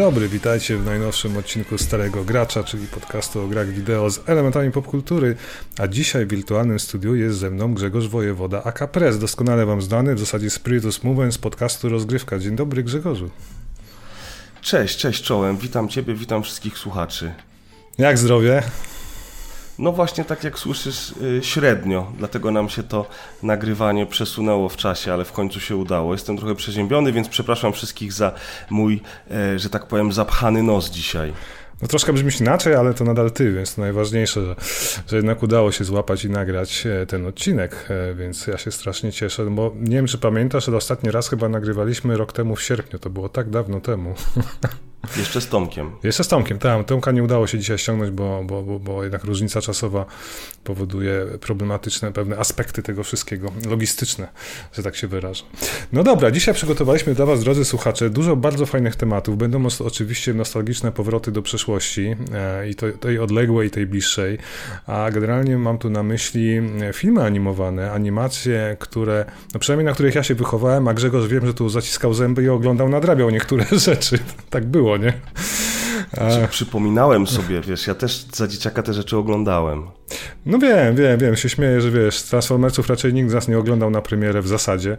Dobry, witajcie w najnowszym odcinku Starego Gracza, czyli podcastu o grach wideo z elementami popkultury, a dzisiaj w wirtualnym studiu jest ze mną Grzegorz Wojewoda, aka Press, doskonale wam znany, w zasadzie Spiritus Movement z podcastu Rozgrywka. Dzień dobry Grzegorzu. Cześć, cześć czołem, witam ciebie, witam wszystkich słuchaczy. Jak zdrowie? No właśnie tak jak słyszysz, y, średnio, dlatego nam się to nagrywanie przesunęło w czasie, ale w końcu się udało. Jestem trochę przeziębiony, więc przepraszam wszystkich za mój, e, że tak powiem, zapchany nos dzisiaj. No troszkę brzmisz inaczej, ale to nadal ty, więc to najważniejsze, że, że jednak udało się złapać i nagrać e, ten odcinek, e, więc ja się strasznie cieszę, bo nie wiem, czy pamiętasz, ale ostatni raz chyba nagrywaliśmy rok temu w sierpniu, to było tak dawno temu. Jeszcze z Tomkiem. Jeszcze z Tomkiem, tak. Tomka nie udało się dzisiaj ściągnąć, bo, bo, bo, bo jednak różnica czasowa powoduje problematyczne pewne aspekty tego wszystkiego, logistyczne, że tak się wyrażę. No dobra, dzisiaj przygotowaliśmy dla Was, drodzy słuchacze, dużo bardzo fajnych tematów. Będą oczywiście nostalgiczne powroty do przeszłości e, i to, tej odległej, i tej bliższej, a generalnie mam tu na myśli e, filmy animowane, animacje, które, no przynajmniej na których ja się wychowałem, a Grzegorz wiem, że tu zaciskał zęby i oglądał, nadrabiał niektóre rzeczy. Tak było było, nie? Znaczy, przypominałem sobie, wiesz, ja też za dzieciaka te rzeczy oglądałem. No wiem, wiem, wiem, się śmieję, że wiesz, Transformersów raczej nikt z nas nie oglądał na premierę w zasadzie.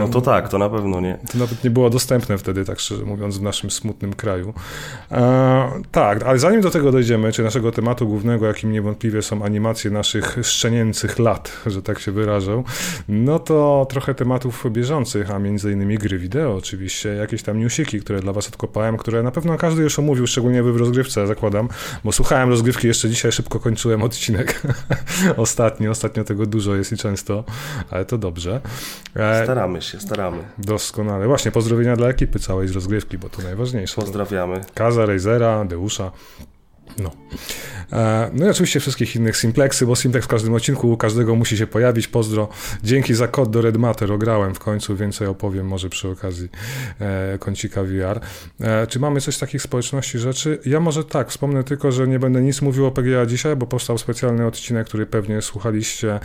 No to tak, to na pewno nie. To nawet nie było dostępne wtedy, tak szczerze mówiąc, w naszym smutnym kraju. E, tak, ale zanim do tego dojdziemy, czy naszego tematu głównego, jakim niewątpliwie są animacje naszych szczenięcych lat, że tak się wyrażę, no to trochę tematów bieżących, a między innymi gry wideo oczywiście, jakieś tam newsiki, które dla was odkopałem, które na pewno każdy już omówił, szczególnie wy w rozgrywce, zakładam, bo słuchałem rozgrywki jeszcze dzisiaj, szybko kończyłem odcinek. ostatnio, ostatnio tego dużo jest i często, ale to dobrze. E, staramy się, staramy. Doskonale. Właśnie, pozdrowienia dla ekipy całej z rozgrywki, bo to najważniejsze. Pozdrawiamy. Kaza, Razera, Deusza. No. E, no i oczywiście wszystkich innych Simplexy, bo Simplex w każdym odcinku u każdego musi się pojawić. Pozdro. Dzięki za kod do Red Matter. Ograłem w końcu, więcej opowiem może przy okazji e, kącika VR. E, czy mamy coś takich społeczności rzeczy? Ja może tak, wspomnę tylko, że nie będę nic mówił o PGA dzisiaj, bo powstał specjalny odcinek, który pewnie słuchaliście.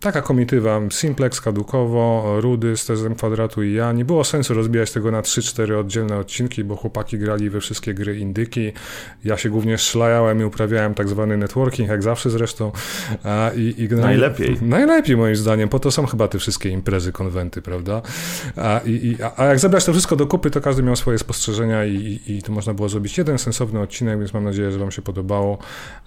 Taka komitywa Simplex, Kadukowo, Rudy z tezem kwadratu i ja. Nie było sensu rozbijać tego na 3-4 oddzielne odcinki, bo chłopaki grali we wszystkie gry indyki. Ja się głównie szlajałem i uprawiałem tak zwany networking, jak zawsze zresztą. A, i, i najlepiej. Najlepiej moim zdaniem, po to są chyba te wszystkie imprezy, konwenty, prawda? A, i, a jak zebrać to wszystko do kupy, to każdy miał swoje spostrzeżenia i, i, i to można było zrobić jeden sensowny odcinek, więc mam nadzieję, że wam się podobało.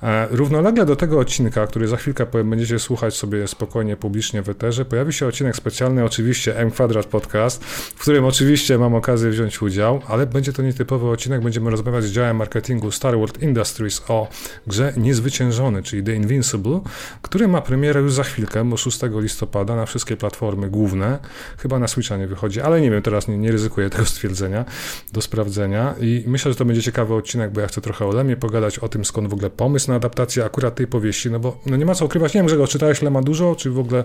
A, równolegle do tego odcinka, który za chwilkę będziecie słuchać sobie spokojnie, publicznie w eterze, pojawi się odcinek specjalny, oczywiście M Kwadrat Podcast, w którym oczywiście mam okazję wziąć udział, ale będzie to nietypowy odcinek, będziemy rozmawiać z działem marketingu Star World Industries o grze Niezwyciężony, czyli The Invincible, który ma premierę już za chwilkę, bo 6 listopada na wszystkie platformy główne. Chyba na Switcha nie wychodzi, ale nie wiem, teraz nie, nie ryzykuję tego stwierdzenia do sprawdzenia i myślę, że to będzie ciekawy odcinek, bo ja chcę trochę o Lemie pogadać, o tym skąd w ogóle pomysł na adaptację akurat tej powieści, no bo no nie ma co ukrywać, nie wiem, że go czytałeś Lema dużo, czy w ogóle...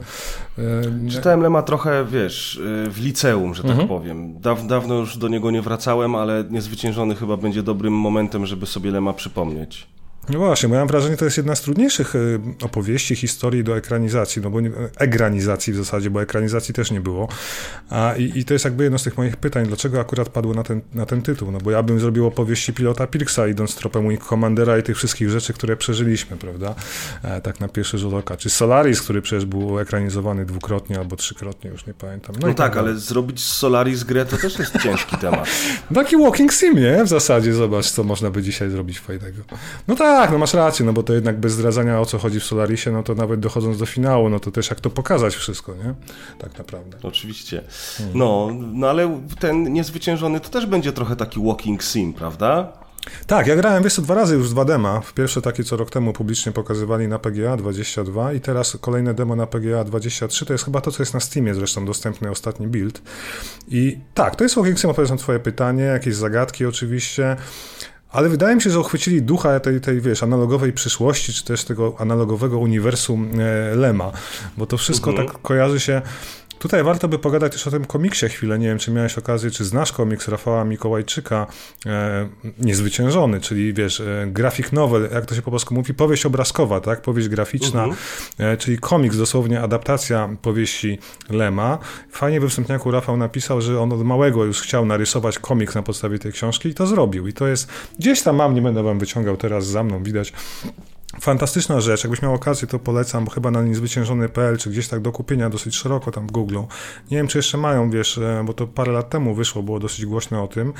Yy, Czytałem Lema trochę, wiesz, e, w liceum, że tak mhm. powiem. Daw, dawno już do niego nie wracałem, ale Niezwyciężony chyba będzie dobrym momentem, żeby sobie Lema przypomnieć przypomnieć. No właśnie, bo ja mam wrażenie, że to jest jedna z trudniejszych y, opowieści, historii do ekranizacji, no bo nie, egranizacji w zasadzie, bo ekranizacji też nie było. A, i, i, to jest jakby jedno z tych moich pytań, dlaczego akurat padło na ten, na ten tytuł, no bo ja bym zrobił opowieści pilota Pirksa, idąc tropem Wing Commandera i tych wszystkich rzeczy, które przeżyliśmy, prawda, e, tak na pierwszy rzut oka. Czy Solaris, który przecież był ekranizowany dwukrotnie albo trzykrotnie, już nie pamiętam. No, no tak, tak, ale zrobić z Solaris grę to też jest ciężki temat. Taki walking sim, nie? W zasadzie, zobacz, co można by dzisiaj zrobić fajnego. No tak, tak, no masz rację, no bo to jednak bez zdradzania o co chodzi w Solarisie, no to nawet dochodząc do finału, no to też jak to pokazać wszystko, nie? Tak naprawdę. Oczywiście. No, no ale ten niezwyciężony to też będzie trochę taki walking sim, prawda? Tak, ja grałem, wiesz co, dwa razy już z dwa dema. Pierwsze takie, co rok temu publicznie pokazywali na PGA 22 i teraz kolejne demo na PGA 23, to jest chyba to, co jest na Steamie zresztą dostępny, ostatni build. I tak, to jest Walking Sim, odpowiedź na twoje pytanie, jakieś zagadki oczywiście. Ale wydaje mi się, że uchwycili ducha tej, tej wiesz, analogowej przyszłości, czy też tego analogowego uniwersum e, Lema, bo to wszystko mhm. tak kojarzy się Tutaj warto by pogadać też o tym komiksie chwilę. Nie wiem, czy miałeś okazję, czy znasz komiks Rafała Mikołajczyka, e, Niezwyciężony, czyli wiesz, e, grafik novel, jak to się po polsku mówi, powieść obrazkowa, tak? Powieść graficzna, uh -huh. e, czyli komiks, dosłownie adaptacja powieści Lema. Fajnie we wstępniaku Rafał napisał, że on od małego już chciał narysować komiks na podstawie tej książki i to zrobił. I to jest, gdzieś tam mam, nie będę wam wyciągał teraz za mną, widać Fantastyczna rzecz, jakbyś miał okazję, to polecam, bo chyba na niezwyciężony.pl, czy gdzieś tak do kupienia dosyć szeroko tam w Google. Nie wiem, czy jeszcze mają, wiesz, e, bo to parę lat temu wyszło, było dosyć głośno o tym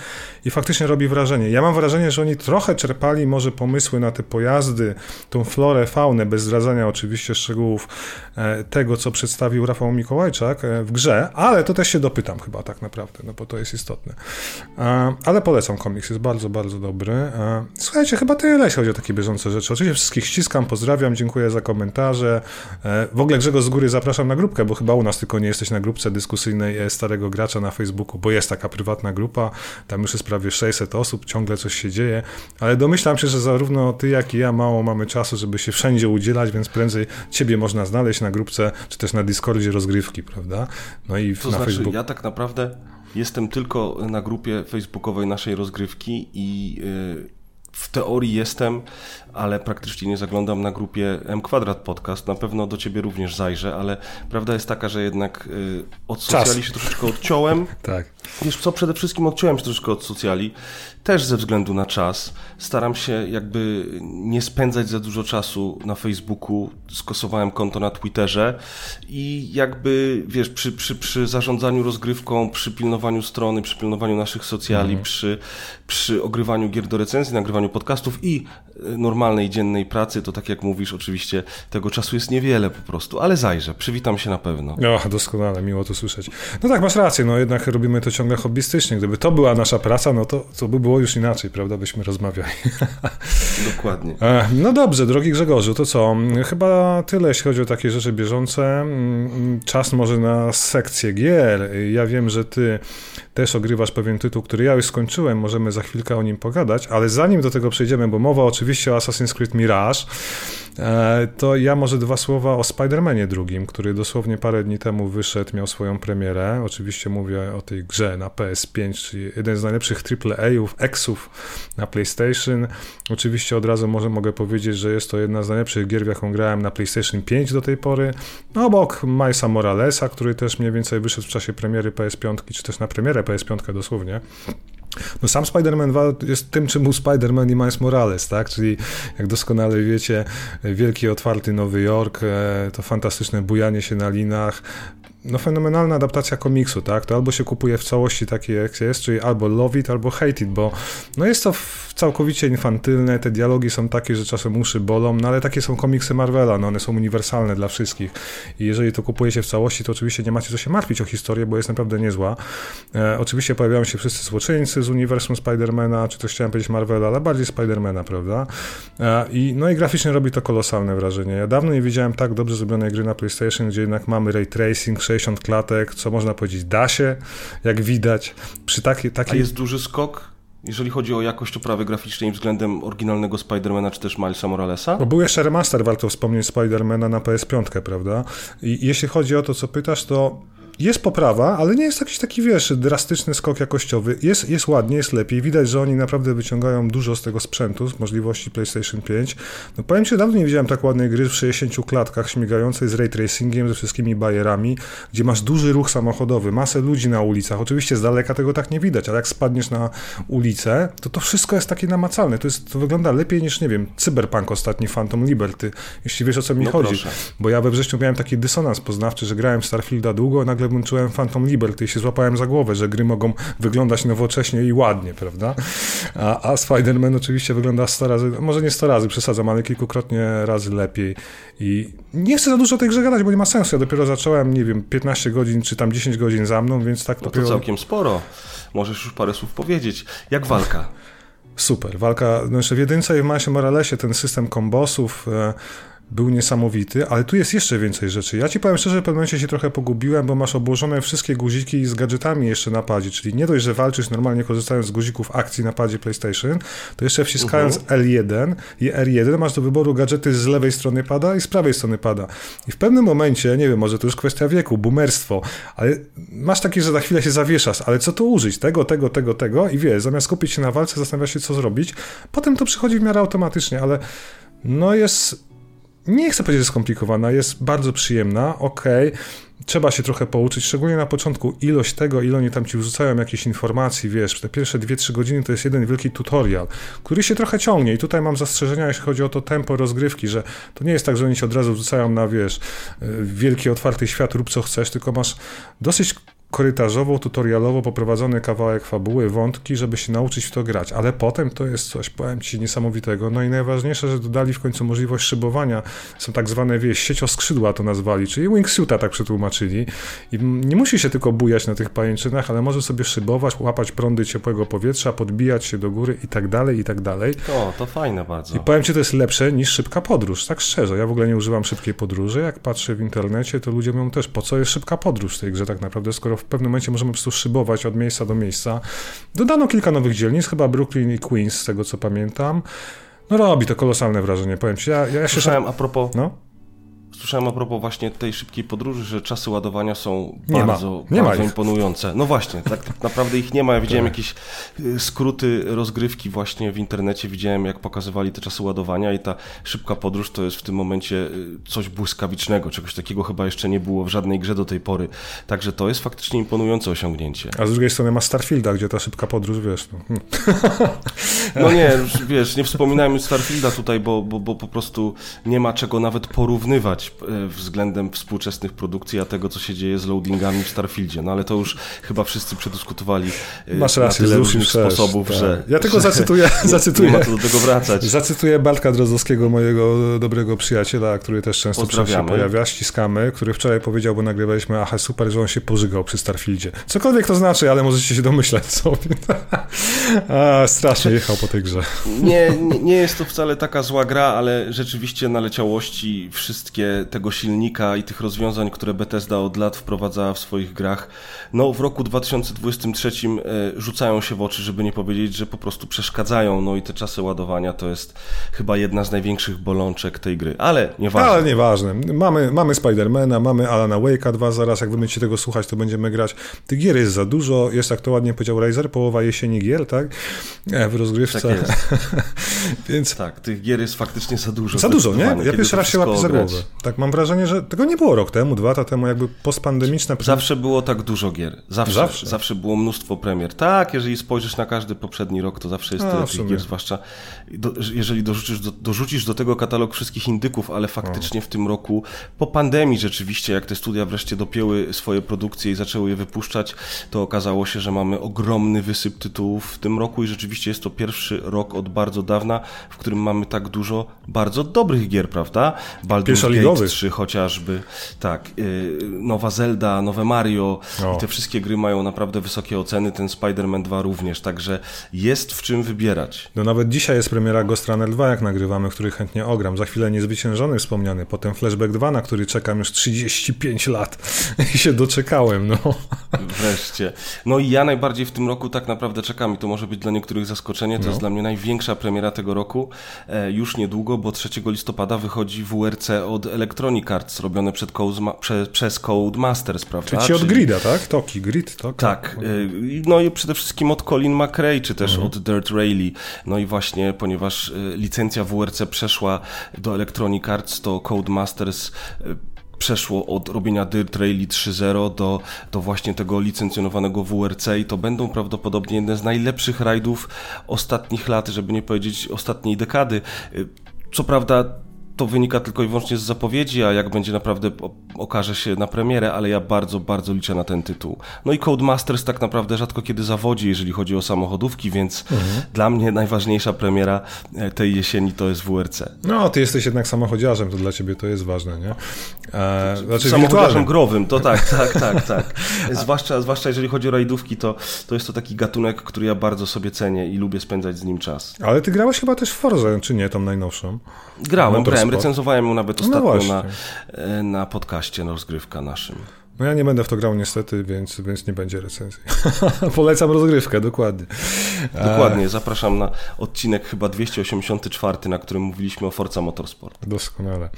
i faktycznie robi wrażenie. Ja mam wrażenie, że oni trochę czerpali może pomysły na te pojazdy, tą florę, faunę, bez zdradzania oczywiście szczegółów e, tego, co przedstawił Rafał Mikołajczak e, w grze, ale to też się dopytam chyba tak naprawdę, no bo to jest istotne. Ale polecam komiks, jest bardzo, bardzo dobry. Słuchajcie, chyba tyle, jeśli chodzi o takie bieżące rzeczy. Oczywiście wszystkich ściskam, pozdrawiam, dziękuję za komentarze. E, w ogóle Grzegorz z góry zapraszam na grupkę, bo chyba u nas tylko nie jesteś na grupce dyskusyjnej e, Starego Gracza na Facebooku, bo jest taka prywatna grupa, tam już jest prawie 600 osób, ciągle coś się dzieje, ale domyślam się, że zarówno ty, jak i ja mało mamy czasu, żeby się wszędzie udzielać, więc prędzej ciebie można znaleźć na grupce, czy też na Discordzie rozgrywki, prawda? No i to na znaczy, Facebooku. ja tak naprawdę jestem tylko na grupie facebookowej naszej rozgrywki i yy, w teorii jestem, ale praktycznie nie zaglądam na grupie M Kwadrat Podcast. Na pewno do ciebie również zajrzę, ale prawda jest taka, że jednak y, od socjali się troszeczkę odciąłem. tak. Wiesz co, przede wszystkim odciąłem się troszeczkę od socjali, też ze względu na czas. Staram się jakby nie spędzać za dużo czasu na Facebooku, skosowałem konto na Twitterze i jakby, wiesz, przy, przy, przy zarządzaniu rozgrywką, przy pilnowaniu strony, przy pilnowaniu naszych socjali, mhm. przy, przy ogrywaniu gier do recenzji, nagrywaniu podcastów i normalnej, dziennej pracy, to tak jak mówisz, oczywiście tego czasu jest niewiele po prostu, ale zajrzę, przywitam się na pewno. O, doskonale, miło to słyszeć. No tak, masz rację, no jednak robimy to ciągle hobbystycznie. Gdyby to była nasza praca, no to, to by było już inaczej, prawda, byśmy rozmawiali. Dokładnie. E, no dobrze, drogi Grzegorzu, to co? Chyba tyle, jeśli chodzi o takie rzeczy bieżące. Mm, czas może na sekcję gier. Ja wiem, że ty też ogrywasz pewien tytuł, który ja już skończyłem, możemy za chwilkę o nim pogadać, ale zanim do tego przejdziemy, bo mowa oczywiście o Assassin's Creed Mirage, to ja może dwa słowa o Spider-Manie drugim, który dosłownie parę dni temu wyszedł, miał swoją premierę. Oczywiście mówię o tej grze na PS5, czyli jeden z najlepszych AAA-ów, X-ów na PlayStation. Oczywiście od razu może mogę powiedzieć, że jest to jedna z najlepszych gier, w jaką grałem na PlayStation 5 do tej pory. No obok Milesa Moralesa, który też mniej więcej wyszedł w czasie premiery PS5, czy też na premierę PS5 dosłownie. No sam Spider-Man 2 jest tym, czym był Spider-Man i Miles Morales, tak? Czyli jak doskonale wiecie, wielki otwarty Nowy Jork, e, to fantastyczne bujanie się na linach, no fenomenalna adaptacja komiksu, tak? To albo się kupuje w całości takie jak jest, czyli albo love it, albo hate it, bo no jest to całkowicie infantylne, te dialogi są takie, że czasem uszy bolą, no ale takie są komiksy Marvela, no one są uniwersalne dla wszystkich i jeżeli to kupuje się w całości, to oczywiście nie macie co się martwić o historię, bo jest naprawdę niezła. E, oczywiście pojawiają się wszyscy złoczyńcy z uniwersum Spidermana, czy też chciałem powiedzieć Marvela, ale bardziej Spidermana, prawda? E, i, no i graficznie robi to kolosalne wrażenie. Ja dawno nie widziałem tak dobrze zrobionej gry na PlayStation, gdzie jednak mamy ray tracing, 60 klatek, co można powiedzieć da się, jak widać. Przy takiej, takiej... A jest duży skok jeżeli chodzi o jakość oprawy graficznej względem oryginalnego Spidermana czy też Milesa Moralesa? Bo był jeszcze remaster, warto wspomnieć, Spidermana na PS5, prawda? I jeśli chodzi o to, co pytasz, to jest poprawa, ale nie jest jakiś taki, wiesz, drastyczny skok jakościowy. Jest, jest ładnie, jest lepiej. Widać, że oni naprawdę wyciągają dużo z tego sprzętu, z możliwości PlayStation 5. No powiem Ci, dawno nie widziałem tak ładnej gry w 60 klatkach, śmigającej z ray tracingiem, ze wszystkimi bajerami, gdzie masz duży ruch samochodowy, masę ludzi na ulicach. Oczywiście z daleka tego tak nie widać, ale jak spadniesz na ulicę, to to wszystko jest takie namacalne. To, jest, to wygląda lepiej niż, nie wiem, Cyberpunk ostatni, Phantom Liberty, jeśli wiesz o co mi no chodzi. Proszę. Bo ja we wrześniu miałem taki dysonans poznawczy, że grałem w Starfielda długo, nagle nagle włączyłem Phantom Liberty i się złapałem za głowę, że gry mogą wyglądać nowocześnie i ładnie, prawda? A, a Spider-Man oczywiście wygląda 100 razy, może nie 100 razy, przesadzam, ale kilkukrotnie razy lepiej. I nie chcę za dużo o tej grze gadać, bo nie ma sensu. Ja dopiero zacząłem, nie wiem, 15 godzin czy tam 10 godzin za mną, więc tak no to całkiem sporo. Możesz już parę słów powiedzieć. Jak walka? Super. Walka, no jeszcze w jedynce i w Milesie Moralesie ten system kombosów, e, był niesamowity, ale tu jest jeszcze więcej rzeczy. Ja ci powiem szczerze, w pewnym momencie się trochę pogubiłem, bo masz obłożone wszystkie guziki z gadżetami jeszcze na padzie, czyli nie dość, że walczysz normalnie korzystając z guzików akcji na padzie PlayStation, to jeszcze wciskając uh-huh. L1 i R1 masz do wyboru gadżety z lewej strony pada i z prawej strony pada. I w pewnym momencie, nie wiem, może to już kwestia wieku, boomerstwo, ale masz takie, że za chwilę się zawieszasz, ale co tu użyć? Tego, tego, tego, tego i wiesz, zamiast skupić się na walce, zastanawiasz się, co zrobić. Potem to przychodzi w miarę automatycznie, ale no jest nie chcę powiedzieć, skomplikowana, jest bardzo przyjemna, okay. trzeba się trochę pouczyć, szczególnie na początku ilość tego, ile oni tam ci wrzucają jakieś informacji, wiesz, te pierwsze 2-3 godziny to jest jeden wielki tutorial, który się trochę ciągnie i tutaj mam zastrzeżenia, jeśli chodzi o to tempo rozgrywki, że to nie jest tak, że oni się od razu wrzucają na, wiesz, wielki, otwarty świat, rób co chcesz, tylko masz dosyć korytarzowo, tutorialowo poprowadzony kawałek fabuły, wątki, żeby się nauczyć w to grać, ale potem to jest coś, powiem Ci, niesamowitego. No i najważniejsze, że dodali w końcu możliwość szybowania. Są tak zwane, wieś, siecioskrzydła to nazwali, czyli wingsuita tak przetłumaczyli. I nie musi się tylko bujać na tych pajęczynach, ale może sobie szybować, łapać prądy ciepłego powietrza, podbijać się do góry i tak dalej, i tak dalej. O, to fajne bardzo. I powiem Ci, to jest lepsze niż szybka podróż, tak szczerze. Ja w ogóle nie używam szybkiej podróży. Jak patrzę w internecie, to ludzie mówią też, po co jest szybka podróż w tej grze tak naprawdę, skoro w pewnym momencie możemy po prostu szybować od miejsca do miejsca. Dodano kilka nowych dzielnic, chyba Brooklyn i Queens, z tego co pamiętam. No robi to kolosalne wrażenie, powiem ci. Ja, ja się Słyszałem a propos... No? Słyszałem a propos właśnie tej szybkiej podróży, że czasy ładowania są nie bardzo, ma. Nie bardzo ma imponujące. No właśnie, tak naprawdę ich nie ma. Ja widziałem tak. jakieś y, skróty rozgrywki właśnie w internecie, widziałem jak pokazywali te czasy ładowania i ta szybka podróż to jest w tym momencie y, coś błyskawicznego. Czegoś takiego chyba jeszcze nie było w żadnej grze do tej pory. Także to jest faktycznie imponujące osiągnięcie. A z drugiej strony ma Starfielda, gdzie ta szybka podróż, wiesz. No, hmm. no nie, wiesz, nie wspominajmy Starfielda tutaj, bo, bo, bo po prostu nie ma czego nawet porównywać E, względem współczesnych produkcji, a tego, co się dzieje z loadingami w Starfieldzie. No ale to już chyba wszyscy przedyskutowali e, Masz rację, na tyle różnych sposobów, tak. że... Ja tylko zacytuję, zacytuję, nie ma do tego wracać. Zacytuję Bartka Drozdowskiego, mojego dobrego przyjaciela, który też często się pojawia, ściskamy, który wczoraj powiedział, bo nagrywaliśmy, aha, super, że on się pożygał przy Starfieldzie. Cokolwiek to znaczy, ale możecie się domyślać sobie. a, strasznie jechał po tej grze. Nie, nie, nie jest to wcale taka zła gra, ale rzeczywiście naleciałości wszystkie tego silnika i tych rozwiązań, które Bethesda od lat wprowadzała w swoich grach, no w roku 2023 e, rzucają się w oczy, żeby nie powiedzieć, że po prostu przeszkadzają. No i te czasy ładowania to jest chyba jedna z największych bolączek tej gry, ale nieważne. Ale nieważne. Mamy, mamy Spidermana, mamy Alana Wake'a 2, zaraz jak wy będziecie tego słuchać, to będziemy grać. Tych gier jest za dużo, jest tak to ładnie powiedział Razer, połowa jesieni gier, tak? E, w rozgrywce. Tak. Więc... Tak, tych gier jest faktycznie za dużo. Za dużo, nie? Ja pierwszy raz się łapię za głowę. Tak, mam wrażenie, że tego nie było rok temu, dwa lata temu, jakby postpandemiczne... Zawsze było tak dużo gier. Zawsze, zawsze. zawsze było mnóstwo premier. Tak, jeżeli spojrzysz na każdy poprzedni rok, to zawsze jest tyle tych gier, zwłaszcza do, jeżeli dorzucisz do, dorzucisz do tego katalog wszystkich indyków, ale faktycznie w tym roku, po pandemii rzeczywiście, jak te studia wreszcie dopięły swoje produkcje i zaczęły je wypuszczać, to okazało się, że mamy ogromny wysyp tytułów w tym roku i rzeczywiście jest to pierwszy rok od bardzo dawna, w którym mamy tak dużo bardzo dobrych gier, prawda? Baldur's Gate 3 chociażby, tak, yy, nowa Zelda, nowe Mario o. i te wszystkie gry mają naprawdę wysokie oceny, ten Spider-Man 2 również, także jest w czym wybierać. No nawet dzisiaj jest premiera Ghost Runner 2, jak nagrywamy, który chętnie ogram. Za chwilę Niezwyciężony wspomniany, potem Flashback 2, na który czekam już 35 lat i się doczekałem, no. Wreszcie. No i ja najbardziej w tym roku tak naprawdę czekam i to może być dla niektórych zaskoczenie, to no. jest dla mnie największa premiera tego roku, e, już niedługo, bo 3 listopada wychodzi WRC od Electronic Arts, robione prze, przez Codemasters, prawda? Czyli, Czyli od Grida, tak? Toki, Grid, Toki. Tak. Y, no i przede wszystkim od Colin McRae, czy też mhm. od Dirt Rally. No i właśnie, ponieważ y, licencja WRC przeszła do Electronic Arts, to Codemasters y, przeszło od robienia Dirt Rally 3.0 do, do właśnie tego licencjonowanego WRC i to będą prawdopodobnie jedne z najlepszych rajdów ostatnich lat, żeby nie powiedzieć ostatniej dekady. Co prawda to wynika tylko i wyłącznie z zapowiedzi, a jak będzie naprawdę okaże się na premierę, ale ja bardzo, bardzo liczę na ten tytuł. No i Codemasters tak naprawdę rzadko kiedy zawodzi, jeżeli chodzi o samochodówki, więc mhm. dla mnie najważniejsza premiera e, tej jesieni to jest WRC. No, ty jesteś jednak samochodziarzem, to dla ciebie to jest ważne, nie? E, znaczy samochodziarzem growym, to tak, tak, tak, tak. zwłaszcza, zwłaszcza jeżeli chodzi o rajdówki, to, to jest to taki gatunek, który ja bardzo sobie cenię i lubię spędzać z nim czas. Ale ty grałeś chyba też w Forza, czy nie, tą najnowszą? Grałem, grałem Widziałem, recenzowałem ją nawet no ostatnio no na, na podcaście na rozgrywka naszym. No ja nie będę w to grał niestety, więc, więc nie będzie recenzji. Polecam rozgrywkę, dokładnie. Dokładnie, zapraszam na odcinek chyba 284, na którym mówiliśmy o Forza Motorsport. Doskonale.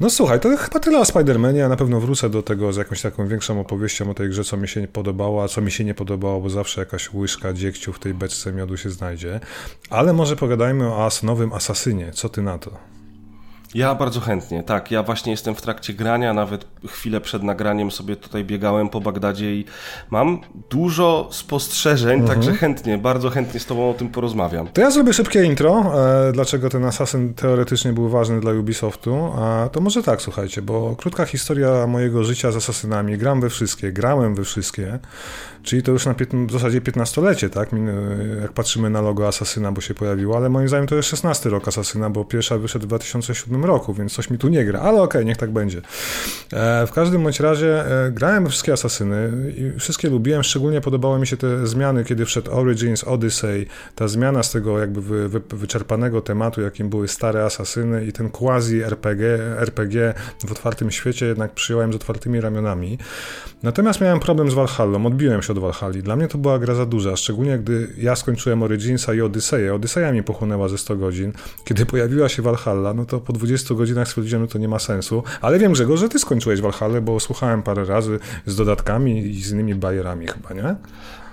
No słuchaj, to chyba tyle o Spider-Manie, ja na pewno wrócę do tego z jakąś taką większą opowieścią o tej grze, co mi się podobało, a co mi się nie podobało, bo zawsze jakaś łyżka dziegciu w tej beczce miodu się znajdzie. Ale może pogadajmy o nowym Asasynie, co ty na to? Ja bardzo chętnie, tak. Ja właśnie jestem w trakcie grania, nawet chwilę przed nagraniem sobie tutaj biegałem po Bagdadzie i mam dużo spostrzeżeń, mhm. także chętnie, bardzo chętnie z Tobą o tym porozmawiam. To ja zrobię szybkie intro, e, dlaczego ten Assassin teoretycznie był ważny dla Ubisoftu. A to może tak, słuchajcie, bo krótka historia mojego życia z Assassinami. Gram we wszystkie, grałem we wszystkie. Czyli to już na w zasadzie 15-lecie, tak? Jak patrzymy na logo Asasyna, bo się pojawiło, ale moim zdaniem to jest 16 rok Asasyna, bo pierwsza wyszedł w 2007 roku, więc coś mi tu nie gra, ale okej, okay, niech tak będzie. E, w każdym bądź razie e, grałem wszystkie Asasyny i wszystkie lubiłem, szczególnie podobały mi się te zmiany, kiedy wszedł Origins, Odyssey, ta zmiana z tego jakby wy, wy, wyczerpanego tematu, jakim były stare Asasyny i ten quasi RPG, RPG w otwartym świecie jednak przyjąłem z otwartymi ramionami. Natomiast miałem problem z Valhalla, odbiłem się od Valhalla. Dla mnie to była gra za duża, szczególnie gdy ja skończyłem Originsa i Odyseję. Odyseja mi pochłonęła ze 100 godzin. Kiedy pojawiła się Valhalla, no to po 20 godzinach stwierdziłem, że to nie ma sensu. Ale wiem, Grzegorz, że ty skończyłeś Valhalla, bo słuchałem parę razy z dodatkami i z innymi bajerami chyba, nie?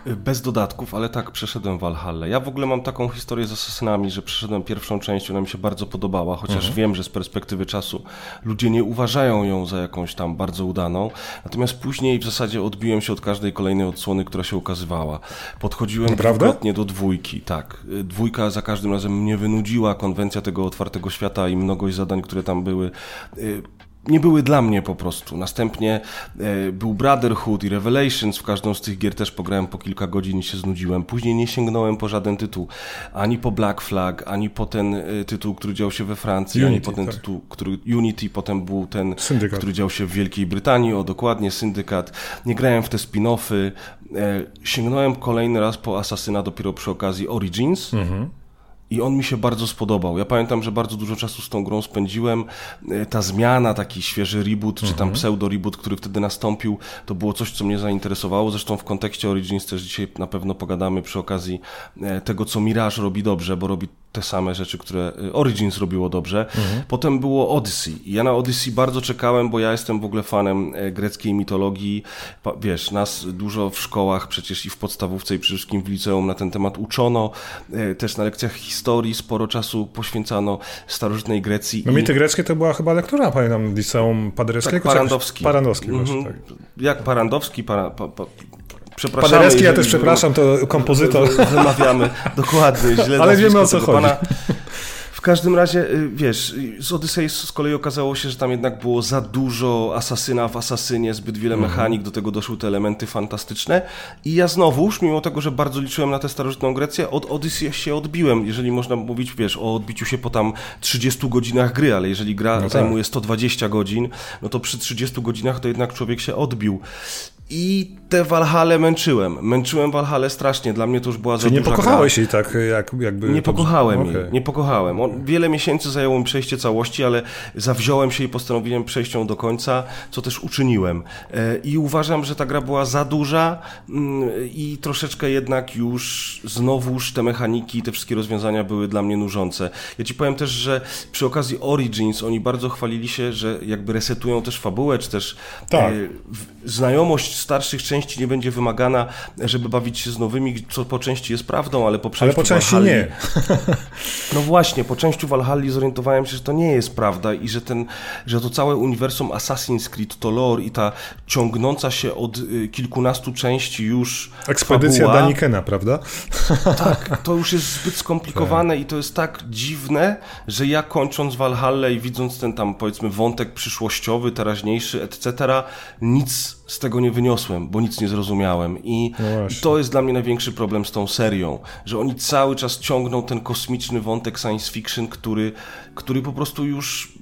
Bez dodatków, ale tak, przeszedłem Valhalla. Ja w ogóle mam taką historię z Assassinami, że przeszedłem pierwszą część, ona mi się bardzo podobała, chociaż mhm. wiem, że z perspektywy czasu ludzie nie uważają ją za jakąś tam bardzo udaną. Natomiast później w zasadzie odbiłem się od każdej kolejnej odsłony, która się ukazywała. Podchodziłem dwukrotnie do dwójki, tak. Dwójka za każdym razem mnie wynudziła, konwencja tego otwartego świata i mnogość zadań, które tam były y, nie były dla mnie po prostu. Następnie e, był Brotherhood i Revelations, w każdą z tych gier też pograłem po kilka godzin i się znudziłem. Później nie sięgnąłem po żaden tytuł, ani po Black Flag, ani po ten e, tytuł, który dział się we Francji, Unity, ani po ten tak. tytuł, który Unity, potem był ten, Syndykat. który dział się w Wielkiej Brytanii, o dokładnie, Syndykat. Nie grałem w te spin-offy. E, sięgnąłem kolejny raz po Asasyna dopiero przy okazji Origins. Mhm i on mi się bardzo spodobał. Ja pamiętam, że bardzo dużo czasu z tą grą spędziłem. E, ta zmiana, taki świeży reboot, czy tam mhm. pseudo-reboot, który wtedy nastąpił, to było coś, co mnie zainteresowało. Zresztą w kontekście Origins też dzisiaj na pewno pogadamy przy okazji e, tego, co Mirage robi dobrze, bo robi te same rzeczy, które y, Origins robiło dobrze. Mhm. Potem było Odyssey. Ja na Odyssey bardzo czekałem, bo ja jestem w ogóle fanem e, greckiej mitologii. Wiesz, nas dużo w szkołach przecież i w podstawówce i przede wszystkim w liceum na ten temat uczono. E, też na lekcjach historii sporo czasu poświęcano starożytnej Grecji. No i... mity greckie to była chyba lektura, pamiętam, liceum Paderewskiego. Tak, Parandowski. Parandowski właśnie, mhm. tak. Jak Parandowski, para, pa, pa, Przepraszamy. Paderewski, ja też przepraszam, to kompozytor. Wymawiamy, dokładnie, źle Ale wiemy o co chodzi. Pana każdym razie, y, wiesz, z Odyssey z kolei okazało się, że tam jednak było za dużo asasyna w asasynie, zbyt wiele mhm. mechanik, do tego doszły te elementy fantastyczne. I ja znowuż, mimo tego, że bardzo liczyłem na tę starożytną Grecję, od Odyssey się odbiłem. Jeżeli można mówić, wiesz, o odbiciu się po tam 30 godzinach gry, ale jeżeli gra no tak. zajmuje 120 godzin, no to przy 30 godzinach to jednak człowiek się odbił. I te Valhalla męczyłem. Męczyłem Valhalla strasznie. Dla mnie to już była Czyli za nie pokochałeś jej tak jak, jakby... Nie pokochałem okay. jej. Nie pokochałem. On, wiele miesięcy zajęło mi przejście całości, ale zawziąłem się i postanowiłem przejść ją do końca, co też uczyniłem. E, I uważam, że ta gra była za duża mm, i troszeczkę jednak już znowuż te mechaniki, te wszystkie rozwiązania były dla mnie nużące. Ja ci powiem też, że przy okazji Origins oni bardzo chwalili się, że jakby resetują też fabułę, czy też tak. e, znajomość starszych części nie będzie wymagana, żeby bawić się z nowymi, co po części jest prawdą, ale po części, ale po części nie. no właśnie, po części Valhalla zorientowałem się, że to nie jest prawda i że, ten, że to całe uniwersum Assassin's Creed, to lore i ta ciągnąca się od y, kilkunastu części już Ekspedycja fabuła, Danikena, prawda? Tak, to już jest zbyt skomplikowane tak. i to jest tak dziwne, że ja kończąc Valhalla i widząc ten tam powiedzmy wątek przyszłościowy, teraźniejszy, etc., nic z tego nie wyniosłem, bo nic nie zrozumiałem. I no to jest dla mnie największy problem z tą serią, że oni cały czas ciągną ten kosmiczny wątek science fiction, który, który po prostu już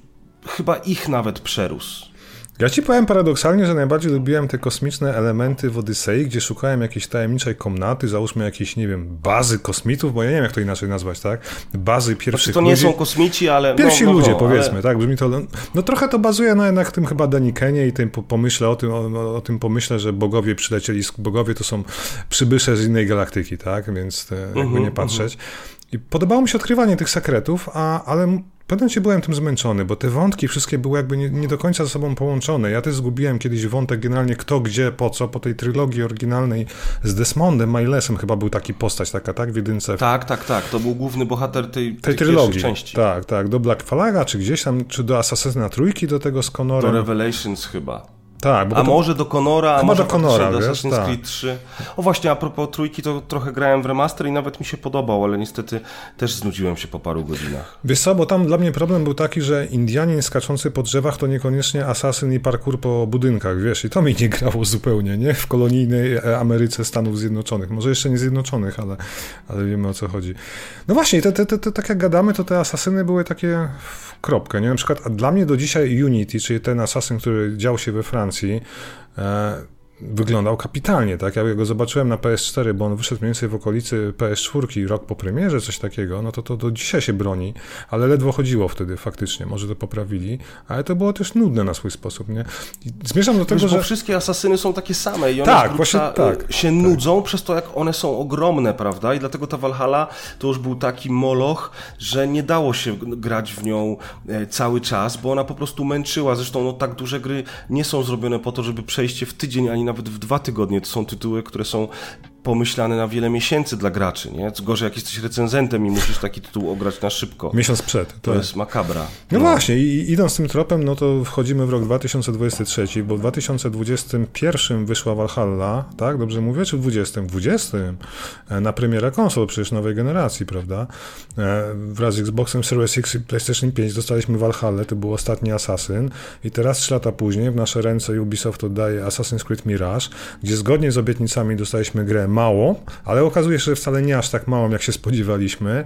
chyba ich nawet przerósł. Ja ci powiem paradoksalnie, że najbardziej lubiłem te kosmiczne elementy w Odysei, gdzie szukałem jakiejś tajemniczej komnaty, załóżmy jakieś, nie wiem, bazy kosmitów, bo ja nie wiem, jak to inaczej nazwać, tak? Bazy pierwszych znaczy, to nie ludzi. są kosmici, ale... Pierwsi no, no, ludzie, no, powiedzmy, ale... tak? Brzmi to... No trochę to bazuje na jednak tym chyba Danikenie i tym pomyśle o tym, o, o, tym pomyśle, że bogowie przylecieli, bogowie to są przybysze z innej galaktyki, tak? Więc te, jakby nie mhm, patrzeć. Uh -huh. I podobało mi się odkrywanie tych sekretów, a, ale pewnym momencie byłem tym zmęczony, bo te wątki wszystkie były jakby nie, nie, do końca ze sobą połączone. Ja też zgubiłem kiedyś wątek generalnie kto, gdzie, po co, po tej trylogii oryginalnej z Desmondem, Milesem chyba był taki postać taka, tak, w jedynce. Tak, tak, tak, to był główny bohater tej, tej, tej trylogii. części. Tak, tak, do Black Flaga, czy gdzieś tam, czy do Assassina Trójki, do tego z Conorem. Do Revelations chyba. Tak, a to... może do Conora, a może do Conora, do Assassin's tak. Creed 3. O właśnie, a propos trójki, to trochę grałem w remaster i nawet mi się podobał, ale niestety też znudziłem się po paru godzinach. Wiesz co, bo tam dla mnie problem był taki, że Indianin skaczący po drzewach to niekoniecznie asasyn i parkour po budynkach, wiesz, i to mi nie grało zupełnie, nie? W kolonijnej e, Ameryce Stanów Zjednoczonych. Może jeszcze nie Zjednoczonych, ale, ale wiemy o co chodzi. No właśnie, te, te, te, te, tak jak gadamy, to te asasyny były takie kropkę. Nie? Na przykład dla mnie do dzisiaj Unity, czyli ten asasyn, który dział się we Francji, e, wyglądał kapitalnie, tak? Ja go zobaczyłem na PS4, bo on wyszedł mniej więcej w okolicy PS4, rok po premierze, coś takiego, no to, to do dzisiaj się broni, ale ledwo chodziło wtedy faktycznie, może to poprawili, ale to było też nudne na swój sposób, nie? I zmierzam do tego, Wiesz, że... Bo wszystkie asasyny są takie same i one tak, właśnie, tak, się tak. nudzą przez to, jak one są ogromne, prawda? I dlatego ta Valhalla to już był taki moloch, że nie dało się grać w nią e, cały czas, bo ona po prostu męczyła, zresztą no tak duże gry nie są zrobione po to, żeby przejście w tydzień ani nawet w dwa tygodnie. To są tytuły, które są pomyślane na wiele miesięcy dla graczy, nie? Co gorzej, jak jesteś recenzentem i musisz taki tytuł ograć na szybko. Miesiąc przed. To tak. jest makabra. No, no, właśnie, i idąc tym tropem, no to wchodzimy w rok 2023, bo w 2021 wyszła Valhalla, tak? Dobrze mówię? Czy w 20? W 20. E, na premierę konsol przecież nowej generacji, prawda? E, wraz z Xboxem Series X i PlayStation 5 dostaliśmy Valhalla, to był ostatni Assassin i teraz 3 lata później w nasze ręce Ubisoft oddaje Assassin's Creed Mirage, gdzie zgodnie z obietnicami dostaliśmy grę mało, ale okazuje się, że wcale nie aż tak małą, jak się spodziewaliśmy.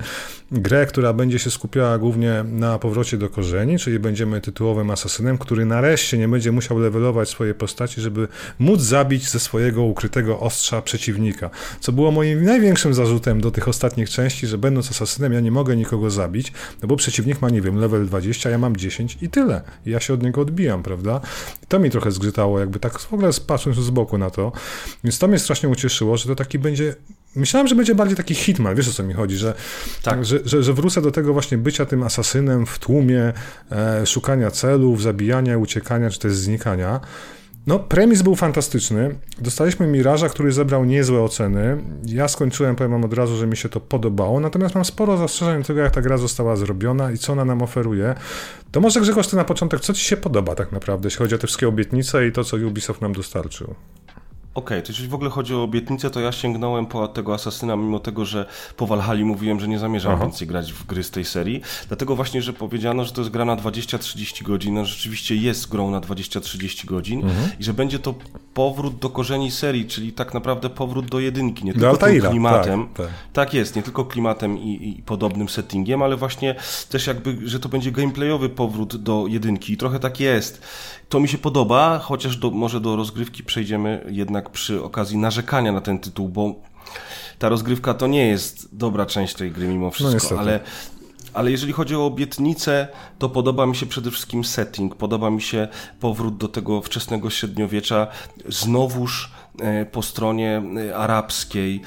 Grę, która będzie się skupiała głównie na powrocie do korzeni, czyli będziemy tytułowym asasynem, który nareszcie nie będzie musiał levelować swojej postaci, żeby móc zabić ze swojego ukrytego ostrza przeciwnika. Co było moim największym zarzutem do tych ostatnich części, że będąc asasynem ja nie mogę nikogo zabić, no bo przeciwnik ma, nie wiem, level 20, ja mam 10 i tyle. Ja się od niego odbijam, prawda? I to mi trochę zgrzytało, jakby tak w ogóle patrząc z boku na to. Więc to mnie strasznie ucieszyło, że to taki będzie. Myślałem, że będzie bardziej taki hitman, wiesz o co mi chodzi, że, tak. że, że, że wrócę do tego właśnie bycia tym asasynem w tłumie, e, szukania celów, zabijania, uciekania, czy też znikania. No, premis był fantastyczny. Dostaliśmy Miraża, który zebrał niezłe oceny. Ja skończyłem, powiem wam od razu, że mi się to podobało, natomiast mam sporo zastrzeżeń do tego, jak ta gra została zrobiona i co ona nam oferuje. To może Grzegorz, ty na początek, co ci się podoba tak naprawdę, jeśli chodzi o te wszystkie obietnice i to, co Ubisoft nam dostarczył? Okej, okay, to jeśli w ogóle chodzi o obietnicę, to ja sięgnąłem po tego Asasyna, mimo tego, że po Valhalla mówiłem, że nie zamierzam Aha. więcej grać w gry z tej serii. Dlatego właśnie, że powiedziano, że to jest gra na 20-30 godzin, no rzeczywiście jest grą na 20-30 godzin mhm. i że będzie to powrót do korzeni serii, czyli tak naprawdę powrót do jedynki, nie tylko tym klimatem. Tak, tak. tak, jest, nie tylko klimatem i, i, podobnym settingiem, ale właśnie też jakby, że to będzie gameplayowy powrót do jedynki i trochę tak jest. To mi się podoba, chociaż do, może do rozgrywki przejdziemy jednak przy okazji narzekania na ten tytuł, bo ta rozgrywka to nie jest dobra część tej gry mimo wszystko, no ale ale jeżeli chodzi o obietnicę, to podoba mi się przede wszystkim setting, podoba mi się powrót do tego wczesnego średniowiecza, znowuż e, po stronie e, arabskiej.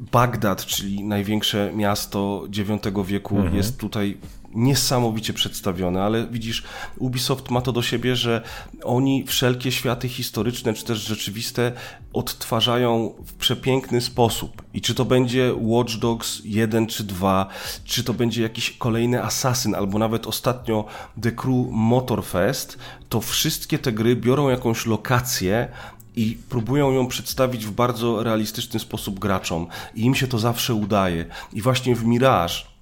Bagdad, czyli największe miasto IX wieku, mhm. jest tutaj niesamowicie przedstawione, ale widzisz, Ubisoft ma to do siebie, że oni wszelkie światy historyczne czy też rzeczywiste odtwarzają w przepiękny sposób. I czy to będzie Watch Dogs 1 czy 2, czy to będzie jakiś kolejny Assassin, albo nawet ostatnio The Crew Motorfest, to wszystkie te gry biorą jakąś lokację, i próbują ją przedstawić w bardzo realistyczny sposób graczom. I im się to zawsze udaje. I właśnie w Mirage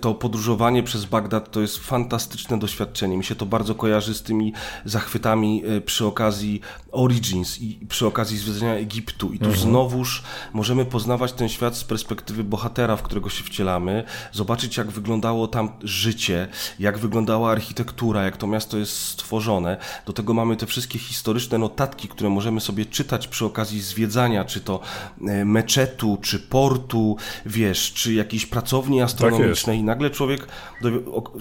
to podróżowanie przez Bagdad to jest fantastyczne doświadczenie. Mi się to bardzo kojarzy z tymi zachwytami e, przy okazji Origins i przy okazji zwiedzania Egiptu. I tu mhm. znowuż możemy poznawać ten świat z perspektywy bohatera, w którego się wcielamy, zobaczyć jak wyglądało tam życie, jak wyglądała architektura, jak to miasto jest stworzone. Do tego mamy te wszystkie historyczne notatki, które możemy sobie czytać przy okazji zwiedzania, czy to e, meczetu, czy portu, wiesz, czy jakiejś pracowni astronomicznej. Tak I nagle człowiek,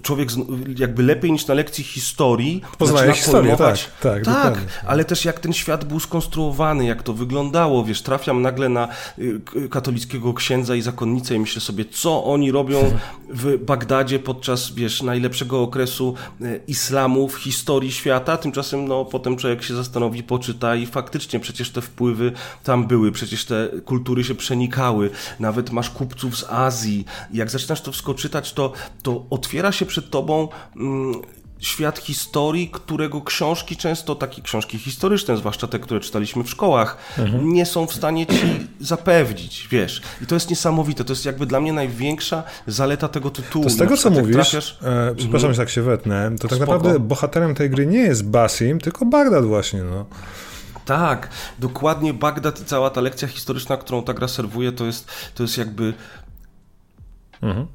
człowiek jakby lepiej niż na lekcji historii poznaje historię, tak, tak, tak ale też jak ten świat był skonstruowany, jak to wyglądało, wiesz, trafiam nagle na y, katolickiego księdza i zakonnicę i myślę sobie, co oni robią w Bagdadzie podczas, wiesz, najlepszego okresu y, islamu w historii świata, tymczasem, no, potem człowiek się zastanowi, poczyta i faktycznie przecież te wpływy tam były, przecież te kultury się przenikały, nawet masz kupców z Azji, jak zaczynasz to wszystko czytać, to, to otwiera się przed tobą mm, świat historii, którego książki często, takie książki historyczne, zwłaszcza te, które czytaliśmy w szkołach, mhm. nie są w stanie ci zapewnić, wiesz. I to jest niesamowite, to jest jakby dla mnie największa zaleta tego tytułu. To z tego, co mówisz, trafiasz... e, przepraszam, że tak się wetnę, to tak Spoko. naprawdę bohaterem tej gry nie jest Basim, tylko Bagdad właśnie, no. Tak, dokładnie Bagdad i cała ta lekcja historyczna, którą ta gra serwuje, to jest, to jest jakby Mhm.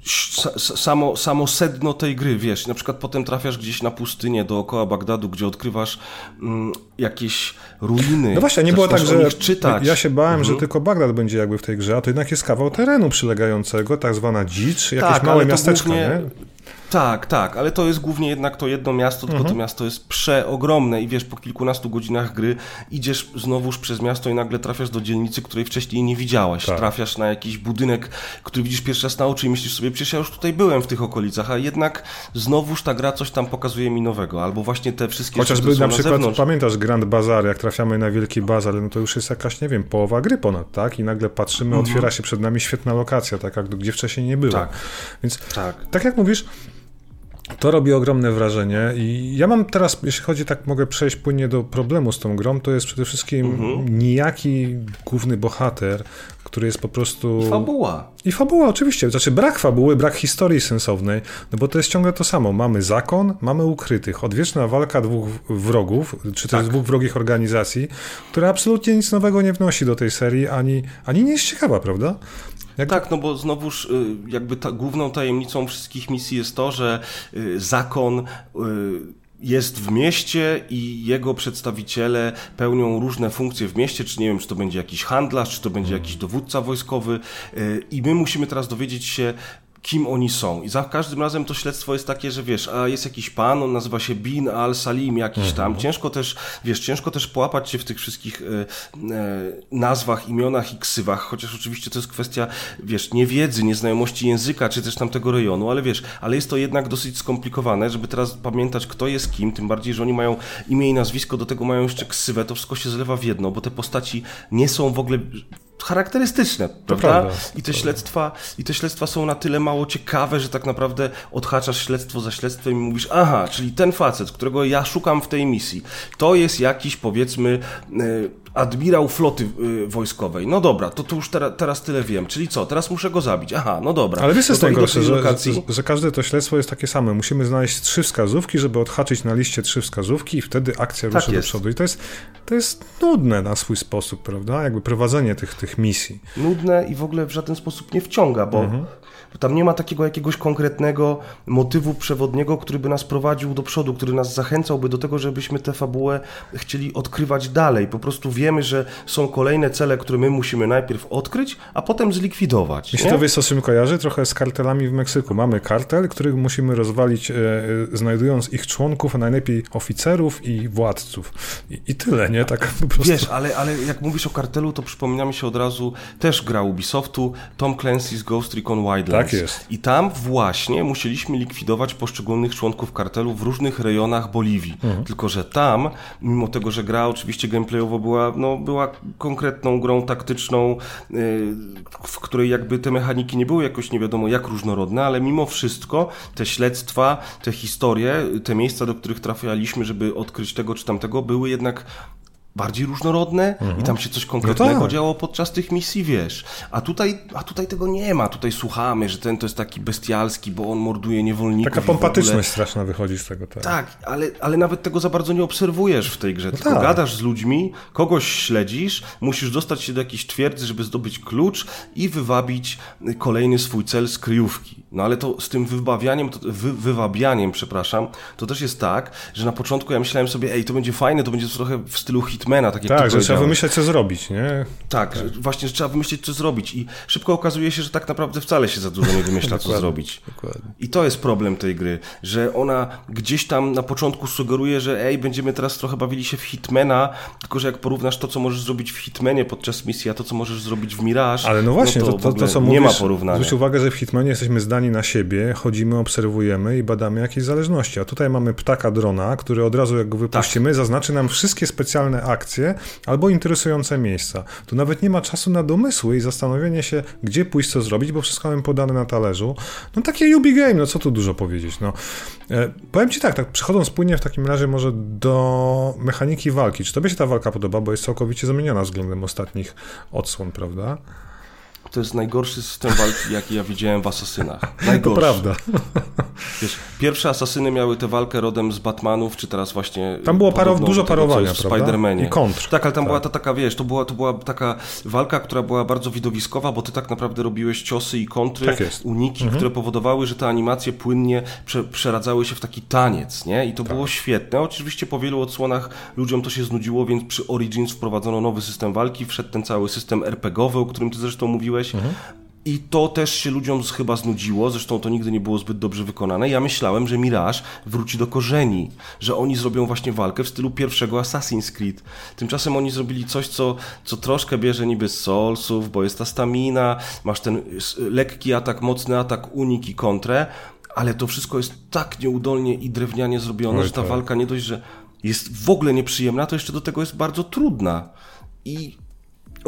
Samo, samo sedno tej gry, wiesz, na przykład potem trafiasz gdzieś na pustynię dookoła Bagdadu, gdzie odkrywasz mm, jakieś ruiny. No właśnie, nie było tak, że czytać. ja się bałem, mhm. że tylko Bagdad będzie jakby w tej grze, a to jednak jest kawał terenu przylegającego, tak zwana dzicz, jakieś tak, małe miasteczko, głównie... nie? Tak, tak, ale to jest głównie jednak to jedno miasto, tylko mhm. to miasto jest przeogromne i wiesz, po kilkunastu godzinach gry idziesz znowuż przez miasto i nagle trafiasz do dzielnicy, której wcześniej nie widziałeś. Tak. Trafiasz na jakiś budynek, który widzisz pierwszy raz na oczy i myślisz sobie, przecież ja już tutaj byłem w tych okolicach, a jednak znowuż ta gra coś tam pokazuje mi nowego, albo właśnie te wszystkie Chociażby na, na przykład, zewnątrz. pamiętasz Grand Bazar, jak trafiamy na Wielki Bazar, no to już jest jakaś, nie wiem, połowa gry ponad, tak? I nagle patrzymy, mhm. otwiera się przed nami świetna lokacja, taka, gdzie wcześniej nie było. Tak. Więc tak, tak jak mówisz, to robi ogromne wrażenie i ja mam teraz, jeśli chodzi, tak mogę przejść płynnie do problemu z tą grą, to jest przede wszystkim mhm. nijaki główny bohater, który jest po prostu... I fabuła. I fabuła, oczywiście. Znaczy brak fabuły, brak historii sensownej, no bo to jest ciągle to samo. Mamy zakon, mamy ukrytych. Odwieczna walka dwóch wrogów, czy też tak. dwóch wrogich organizacji, która absolutnie nic nowego nie wnosi do tej serii, ani, ani nie jest ciekawa, prawda? Jak... Tak, no bo znowuż y, jakby ta, główną tajemnicą wszystkich misji jest to, że y, zakon y, jest w mieście i jego przedstawiciele pełnią różne funkcje w mieście, czy nie wiem, czy to będzie jakiś handlarz, czy to będzie jakiś dowódca wojskowy. I my musimy teraz dowiedzieć się, kim oni są. I za każdym razem to śledztwo jest takie, że wiesz, a jest jakiś pan, on nazywa się Bin al-Salim jakiś tam. Mhm. Ciężko też, wiesz, ciężko też połapać się w tych wszystkich e, e, nazwach, imionach i ksywach, chociaż oczywiście to jest kwestia, wiesz, niewiedzy, nieznajomości języka, czy też tamtego rejonu, ale wiesz, ale jest to jednak dosyć skomplikowane, żeby teraz pamiętać, kto jest kim, tym bardziej, że oni mają imię i nazwisko, do tego mają jeszcze ksywę, to wszystko się zlewa w jedno, bo te postaci nie są w ogóle charakterystyczne, prawda? prawda? I te śledztwa, i te śledztwa są na tyle mało ciekawe, że tak naprawdę odhaczasz śledztwo za śledztwem i mówisz, aha, czyli ten facet, którego ja szukam w tej misji, to jest jakiś powiedzmy e, admirał floty y, wojskowej. No dobra, to, to już teraz, teraz tyle wiem. Czyli co? Teraz muszę go zabić. Aha, no dobra. Ale wiesz, co jest najgorsze, że, lokacji... że, że, każde to śledztwo jest takie same. Musimy znaleźć trzy wskazówki, żeby odhaczyć na liście trzy wskazówki i wtedy akcja tak rusza do przodu. I to jest, to jest nudne na swój sposób, prawda? Jakby prowadzenie tych, tych misji. Nudne i w ogóle w żaden sposób nie wciąga, bo mhm. Tam nie ma takiego jakiegoś konkretnego motywu przewodniego, który by nas prowadził do przodu, który nas zachęcałby do tego, żebyśmy tę fabułę chcieli odkrywać dalej. Po prostu wiemy, że są kolejne cele, które my musimy najpierw odkryć, a potem zlikwidować. Jeśli to wiesz, czym kojarzy? Trochę z kartelami w Meksyku. Mamy kartel, który musimy rozwalić, e, e, znajdując ich członków, a najlepiej oficerów i władców. I, I, tyle, nie? Tak po prostu. Wiesz, ale, ale jak mówisz o kartelu, to przypomina mi się od razu też gra Ubisoftu, Tom Clancy's Ghost Recon Wildlands. Tak jest. I tam właśnie musieliśmy likwidować poszczególnych członków kartelu w różnych rejonach Boliwii. Mhm. Tylko, że tam, mimo tego, że gra oczywiście gameplayowo była, no, była konkretną grą taktyczną, yy, w której jakby te mechaniki nie były jakoś nie wiadomo jak różnorodne, ale mimo wszystko te śledztwa, te historie, te miejsca, do których trafialiśmy, żeby odkryć tego czy tamtego, były jednak bardziej różnorodne Mhm. i tam się coś konkretnego No tak. działo podczas tych misji, wiesz. A tutaj, a tutaj tego nie ma. Tutaj słuchamy, że ten to jest taki bestialski, bo on morduje niewolników. Taka pompatyczność straszna wychodzi z tego. Tak. tak, ale, ale nawet tego za bardzo nie obserwujesz w tej grze. tylko tak. gadasz z ludźmi, kogoś śledzisz, musisz dostać się do jakiejś twierdzy, żeby zdobyć klucz i wywabić kolejny swój cel z kryjówki. No ale to z tym wybawianiem, to, wy, wywabianiem, przepraszam, to też jest tak, że na początku ja myślałem sobie, ej, to będzie fajne, to będzie trochę w stylu Hitmana, tak jak Tak, że trzeba wymyśleć, co zrobić, nie? Tak, Że właśnie, że trzeba wymyślić, co zrobić. I szybko okazuje się, że tak naprawdę wcale się za dużo nie wymyśla, co zrobić. dokładnie. I to jest problem tej gry, że ona gdzieś tam na początku sugeruje, że ej, będziemy teraz trochę bawili się w Hitmana, tylko że jak porównasz to, co możesz zrobić w Hitmanie podczas misji, a to, co możesz zrobić w Mirage, Ale no właśnie, to, to, to, ogóle to co nie mówisz, ma porównania. Zwróć uwagę, że w Hitmanie jesteśmy zdani na siebie, chodzimy, obserwujemy i badamy jakieś zależności, a tutaj mamy ptaka drona, który od razu jak go wypuścimy, zaznaczy nam wszystkie specjalne akcje albo interesujące miejsca. Tu nawet nie ma czasu na domysły i zastanowienie się, gdzie pójść, co zrobić, bo wszystko mamy podane na talerzu. No takie Ubi Game, no co tu dużo powiedzieć, no. E, powiem Ci tak, tak, przechodząc płynnie w takim razie może do mechaniki walki. Czy Tobie się ta walka podoba, bo jest całkowicie zmieniona względem ostatnich odsłon, prawda? To jest najgorszy system walki, jaki ja widziałem w Asasynach. To Najgorszy. prawda. Wiesz, pierwsze Asasyny miały tę walkę rodem z Batmanów, czy teraz właśnie... Tam było paro- podobną dużo tego, parowania, w? Spider-Manie. I kontr. Tak, ale tam Tak. była ta taka, wiesz, to była, to była taka walka, która była bardzo widowiskowa, bo ty tak naprawdę robiłeś ciosy i kontry, Tak uniki, Mhm. które powodowały, że te animacje płynnie prze, przeradzały się w taki taniec, nie? I to Tak. było świetne. Oczywiście po wielu odsłonach ludziom to się znudziło, więc przy Origins wprowadzono nowy system walki, wszedł ten cały system RPGowy, o którym ty zresztą mówiłeś. Mhm. I to też się ludziom chyba znudziło, zresztą to nigdy nie było zbyt dobrze wykonane. Ja myślałem, że Mirage wróci do korzeni, że oni zrobią właśnie walkę w stylu pierwszego Assassin's Creed. Tymczasem oni zrobili coś, co, co troszkę bierze niby z Soulsów, bo jest ta stamina, masz ten lekki atak, mocny atak, unik i kontrę, ale to wszystko jest tak nieudolnie i drewnianie zrobione, Oj, że ta tak. walka nie dość, że jest w ogóle nieprzyjemna, to jeszcze do tego jest bardzo trudna. I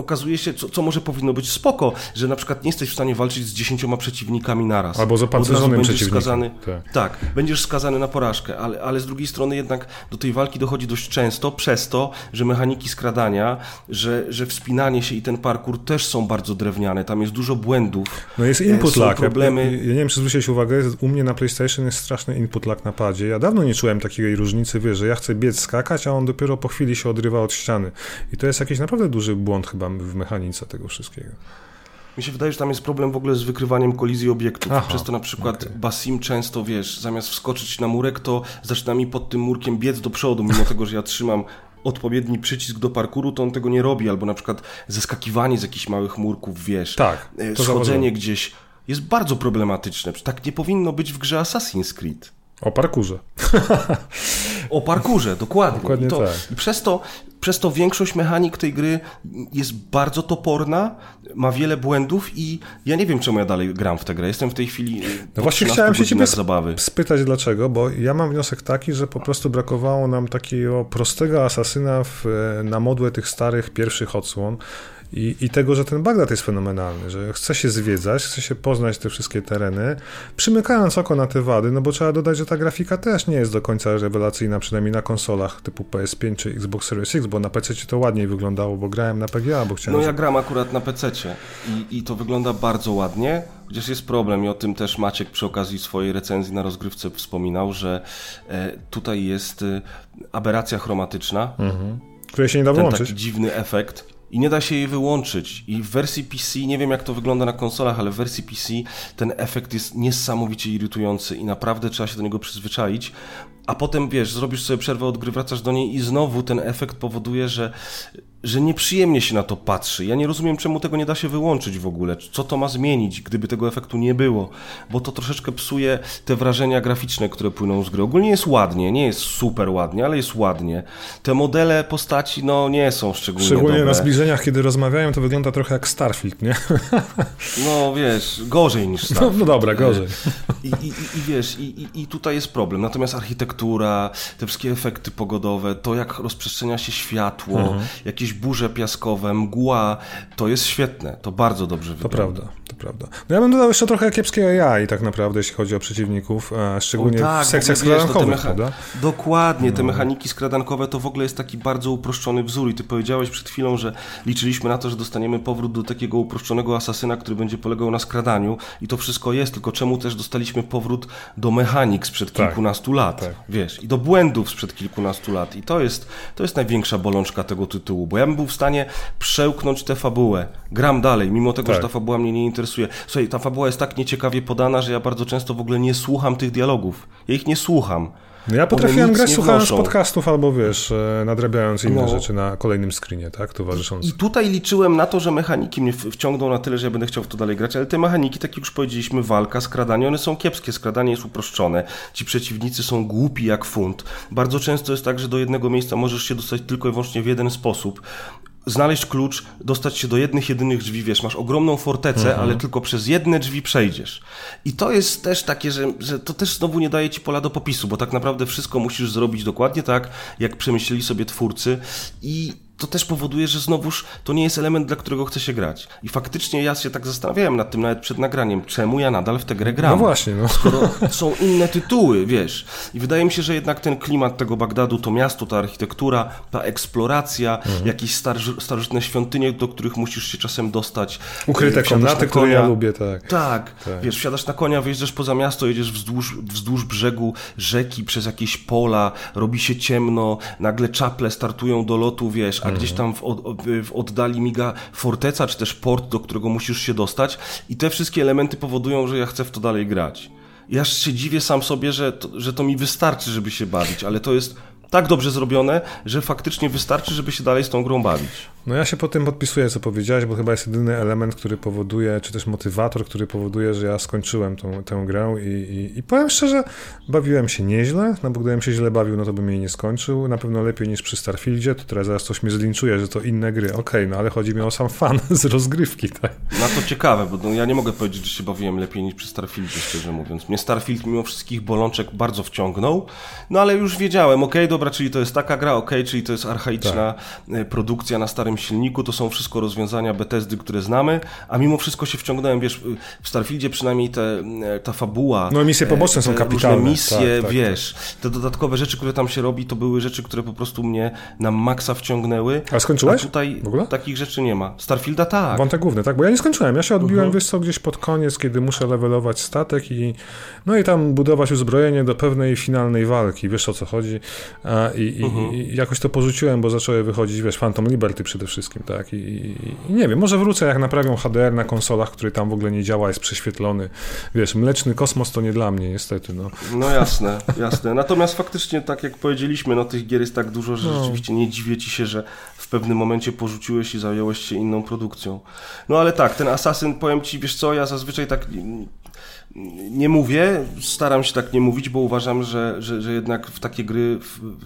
okazuje się, co, co może powinno być spoko, że na przykład nie jesteś w stanie walczyć z dziesięcioma przeciwnikami naraz. Albo z opancerzonym przeciwnikiem. skazany, Tak. tak, będziesz skazany na porażkę, ale, ale z drugiej strony jednak do tej walki dochodzi dość często przez to, że mechaniki skradania, że, że wspinanie się i ten parkour też są bardzo drewniane, tam jest dużo błędów. No jest e, input lag. problemy. Ja, ja nie wiem, czy zwróciłeś uwagę, u mnie na PlayStation jest straszny input lag na padzie. Ja dawno nie czułem takiej różnicy, wiesz, że ja chcę biec, skakać, a on dopiero po chwili się odrywa od ściany. I to jest jakiś naprawdę duży błąd chyba w mechanice tego wszystkiego. Mi się wydaje, że tam jest problem w ogóle z wykrywaniem kolizji obiektów. Aha, Przez to na przykład okej. Basim często, wiesz, zamiast wskoczyć na murek, to zaczyna mi pod tym murkiem biec do przodu, mimo tego, że ja trzymam odpowiedni przycisk do parkuru, to on tego nie robi. Albo na przykład zeskakiwanie z jakichś małych murków, wiesz. Tak, e, Schodzenie gdzieś jest bardzo problematyczne. Tak nie powinno być w grze Assassin's Creed. O parkurze. O parkurze, dokładnie. Dokładnie I, to, tak. I przez to, przez to większość mechanik tej gry jest bardzo toporna, ma wiele błędów i ja nie wiem, czemu ja dalej gram w tę grę. Jestem w tej chwili No właśnie chciałem się ciebie zabawy. spytać dlaczego, bo ja mam wniosek taki, że po prostu brakowało nam takiego prostego asasyna w, na modłę tych starych pierwszych odsłon i, i tego, że ten Bagdad jest fenomenalny, że chce się zwiedzać, chce się poznać te wszystkie tereny, przymykając oko na te wady, no bo trzeba dodać, że ta grafika też nie jest do końca rewelacyjna, przynajmniej na konsolach typu PS5 czy Xbox Series X, bo na PC to ładniej wyglądało, bo grałem na PGA, bo chciałem... No ja gram akurat na PC-cie i, i to wygląda bardzo ładnie, chociaż jest problem i o tym też Maciek przy okazji swojej recenzji na rozgrywce wspominał, że e, tutaj jest e, aberracja chromatyczna, Mhm. Które się nie da ten wyłączyć. taki dziwny efekt i nie da się jej wyłączyć. I w wersji PC, nie wiem jak to wygląda na konsolach, ale w wersji PC ten efekt jest niesamowicie irytujący i naprawdę trzeba się do niego przyzwyczaić. A potem, wiesz, zrobisz sobie przerwę od gry, wracasz do niej i znowu ten efekt powoduje, że, że nieprzyjemnie się na to patrzy. Ja nie rozumiem, czemu tego nie da się wyłączyć w ogóle. Co to ma zmienić, gdyby tego efektu nie było? Bo to troszeczkę psuje te wrażenia graficzne, które płyną z gry. Ogólnie jest ładnie, nie jest super ładnie, ale jest ładnie. Te modele postaci, no nie są szczególnie Szczególnie dobre. na zbliżeniach, kiedy rozmawiają, to wygląda trochę jak Starfield, nie? No wiesz, gorzej niż No, Starfield. no dobra, gorzej. I, i, i, wiesz, i, i, i tutaj jest problem. Natomiast architektura, te wszystkie efekty pogodowe, to jak rozprzestrzenia się światło, Mhm. jakieś burze piaskowe, mgła, to jest świetne. To bardzo dobrze wygląda. to prawda. No ja bym dodał jeszcze trochę kiepskiej AI tak naprawdę, jeśli chodzi o przeciwników, szczególnie o, tak, w sekcjach skradankowych, mecha... prawda? Dokładnie, te no. mechaniki skradankowe to w ogóle jest taki bardzo uproszczony wzór i ty powiedziałeś przed chwilą, że liczyliśmy na to, że dostaniemy powrót do takiego uproszczonego asasyna, który będzie polegał na skradaniu i to wszystko jest, tylko czemu też dostaliśmy powrót do mechanik sprzed tak, kilkunastu lat, tak. wiesz, i do błędów sprzed kilkunastu lat i to jest, to jest największa bolączka tego tytułu, bo ja bym był w stanie przełknąć tę fabułę, gram dalej, mimo tego, tak. że ta fabuła mnie nie interesuje. Słuchaj, ta fabuła jest tak nieciekawie podana, że ja bardzo często w ogóle nie słucham tych dialogów, ja ich nie słucham. No ja potrafiłem grać słuchając podcastów albo wiesz, e, nadrabiając inne no. rzeczy na kolejnym screenie, tak, towarzysząc. I tutaj liczyłem na to, że mechaniki mnie wciągną na tyle, że ja będę chciał w to dalej grać, ale te mechaniki, tak jak już powiedzieliśmy, walka, skradanie, one są kiepskie, skradanie jest uproszczone, ci przeciwnicy są głupi jak funt. Bardzo często jest tak, że do jednego miejsca możesz się dostać tylko i wyłącznie w jeden sposób znaleźć klucz, dostać się do jednych, jedynych drzwi, wiesz, masz ogromną fortecę, mhm. ale tylko przez jedne drzwi przejdziesz. I to jest też takie, że, że to też znowu nie daje ci pola do popisu, bo tak naprawdę wszystko musisz zrobić dokładnie tak, jak przemyśleli sobie twórcy i to też powoduje, że znowuż to nie jest element, dla którego chce się grać. I faktycznie ja się tak zastanawiałem nad tym nawet przed nagraniem, czemu ja nadal w tę grę gram. No właśnie, no. Skoro są inne tytuły, wiesz. I wydaje mi się, że jednak ten klimat tego Bagdadu, to miasto, ta architektura, ta eksploracja, mhm. jakieś starożytne świątynie, do których musisz się czasem dostać. Ukryte komnaty, które ja lubię, tak. tak. Tak, wiesz, wsiadasz na konia, wyjeżdżasz poza miasto, jedziesz wzdłuż, wzdłuż brzegu rzeki, przez jakieś pola, robi się ciemno, nagle czaple startują do lotu, wiesz, gdzieś tam w, w oddali miga forteca, czy też port, do którego musisz się dostać i te wszystkie elementy powodują, że ja chcę w to dalej grać. Ja się dziwię sam sobie, że to, że to mi wystarczy, żeby się bawić, ale to jest tak dobrze zrobione, że faktycznie wystarczy, żeby się dalej z tą grą bawić. No ja się po tym podpisuję, co powiedziałeś, bo chyba jest jedyny element, który powoduje, czy też motywator, który powoduje, że ja skończyłem tą, tę grę i, i, i powiem szczerze, bawiłem się nieźle, no bo gdybym się źle bawił, no to bym jej nie skończył, na pewno lepiej niż przy Starfieldzie, to teraz zaraz coś mnie zlinczuje, że to inne gry, okej, okay, no ale chodzi mi o sam fan z rozgrywki, tak? No to ciekawe, bo no, ja nie mogę powiedzieć, że się bawiłem lepiej niż przy Starfieldzie, szczerze mówiąc. Mnie Starfield mimo wszystkich bolączek bardzo wciągnął, no ale już wiedziałem, okej, okay, dobra, czyli to jest taka gra, ok, czyli to jest archaiczna tak. E, produkcja na starym silniku, to są wszystko rozwiązania Bethesdy, które znamy, a mimo wszystko się wciągnąłem, wiesz, w Starfieldzie przynajmniej te, e, ta fabuła. No misje poboczne są kapitalne. misje, tak, tak, wiesz, tak. te dodatkowe rzeczy, które tam się robi, to były rzeczy, które po prostu mnie na maksa wciągnęły. A skończyłeś? A tutaj w ogóle? takich rzeczy nie ma. Starfielda tak. Wątek główny, tak, bo ja nie skończyłem, ja się odbiłem, uh mhm. wiesz co, gdzieś pod koniec, kiedy muszę levelować statek i no i tam budować uzbrojenie do pewnej finalnej walki, wiesz o co chodzi. A, i, -huh. i, jakoś to porzuciłem, bo zaczęły wychodzić, wiesz, Phantom Liberty przede wszystkim, tak, I, i, nie wiem, może wrócę, jak naprawią HDR na konsolach, który tam w ogóle nie działa, jest prześwietlony, wiesz, mleczny kosmos to nie dla mnie, niestety, no. No jasne, jasne, natomiast faktycznie, tak jak powiedzieliśmy, no tych gier jest tak dużo, że no. rzeczywiście nie dziwię ci się, że w pewnym momencie porzuciłeś i zająłeś się inną produkcją. No ale tak, ten Assassin, powiem ci, wiesz co, ja zazwyczaj tak nie mówię, staram się tak nie mówić, bo uważam, że, że, że jednak w takie gry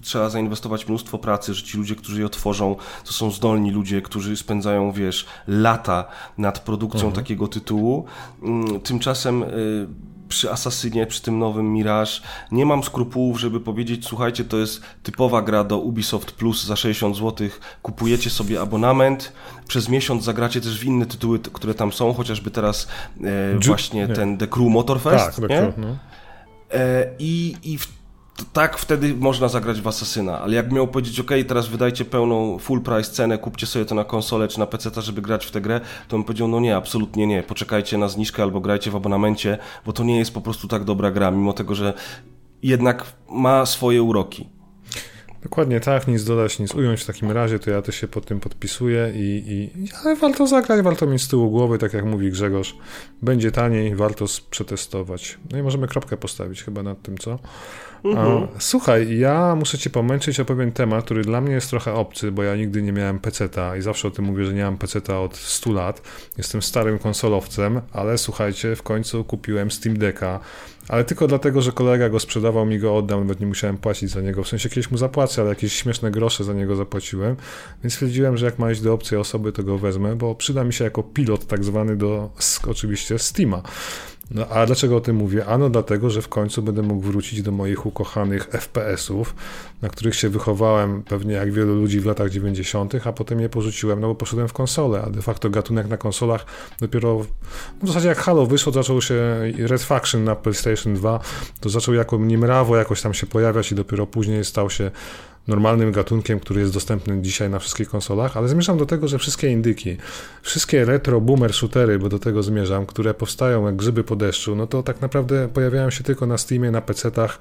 trzeba zainwestować mnóstwo pracy, że ci ludzie, którzy je otworzą, to są zdolni ludzie, którzy spędzają, wiesz, lata nad produkcją mhm. takiego tytułu. Mm, tymczasem y, przy Asasynie, przy tym nowym Mirage, nie mam skrupułów, żeby powiedzieć, słuchajcie, to jest typowa gra do Ubisoft Plus za 60 zł, kupujecie sobie abonament, przez miesiąc zagracie też w inne tytuły, które tam są, chociażby teraz e, właśnie nie. ten The Crew Motorfest, tak, nie? Crew, no. e, I, i w tak wtedy można zagrać w Asasyna, ale jak miał powiedzieć, ok, teraz wydajcie pełną full price cenę, kupcie sobie to na konsolę czy na PC, żeby grać w tę grę, to bym powiedział, no nie, absolutnie nie, poczekajcie na zniżkę albo grajcie w abonamencie, bo to nie jest po prostu tak dobra gra, mimo tego, że jednak ma swoje uroki. Dokładnie tak, nic dodać, nic ująć w takim razie, to ja to się pod tym podpisuję i, i ale warto zagrać, warto mieć z tyłu głowy, tak jak mówi Grzegorz, będzie taniej, warto przetestować. No i możemy kropkę postawić chyba nad tym, co? Mhm. Słuchaj, ja muszę cię pomęczyć o pewien temat, który dla mnie jest trochę obcy, bo ja nigdy nie miałem peceta i zawsze o tym mówię, że nie mam peceta od 100 lat. Jestem starym konsolowcem, ale słuchajcie, w końcu kupiłem Steam Decka, ale tylko dlatego, że kolega go sprzedawał, mi go oddał, nawet nie musiałem płacić za niego. W sensie kiedyś mu zapłacę, ale jakieś śmieszne grosze za niego zapłaciłem, więc stwierdziłem, że jak ma iść do obcej osoby, to go wezmę, bo przyda mi się jako pilot tak zwany do oczywiście Steama. No a dlaczego o tym mówię? Ano dlatego, że w końcu będę mógł wrócić do moich ukochanych FPS-ów, na których się wychowałem pewnie jak wielu ludzi w latach 90., a potem je porzuciłem, no bo poszedłem w konsolę, a de facto gatunek na konsolach dopiero w zasadzie jak Halo wyszło, zaczął się Red Faction na PlayStation 2, to zaczął jako Nimrawo jakoś tam się pojawiać i dopiero później stał się normalnym gatunkiem, który jest dostępny dzisiaj na wszystkich konsolach, ale zmierzam do tego, że wszystkie indyki, wszystkie retro boomer shootery, bo do tego zmierzam, które powstają jak grzyby po deszczu, no to tak naprawdę pojawiają się tylko na Steamie, na PC-tach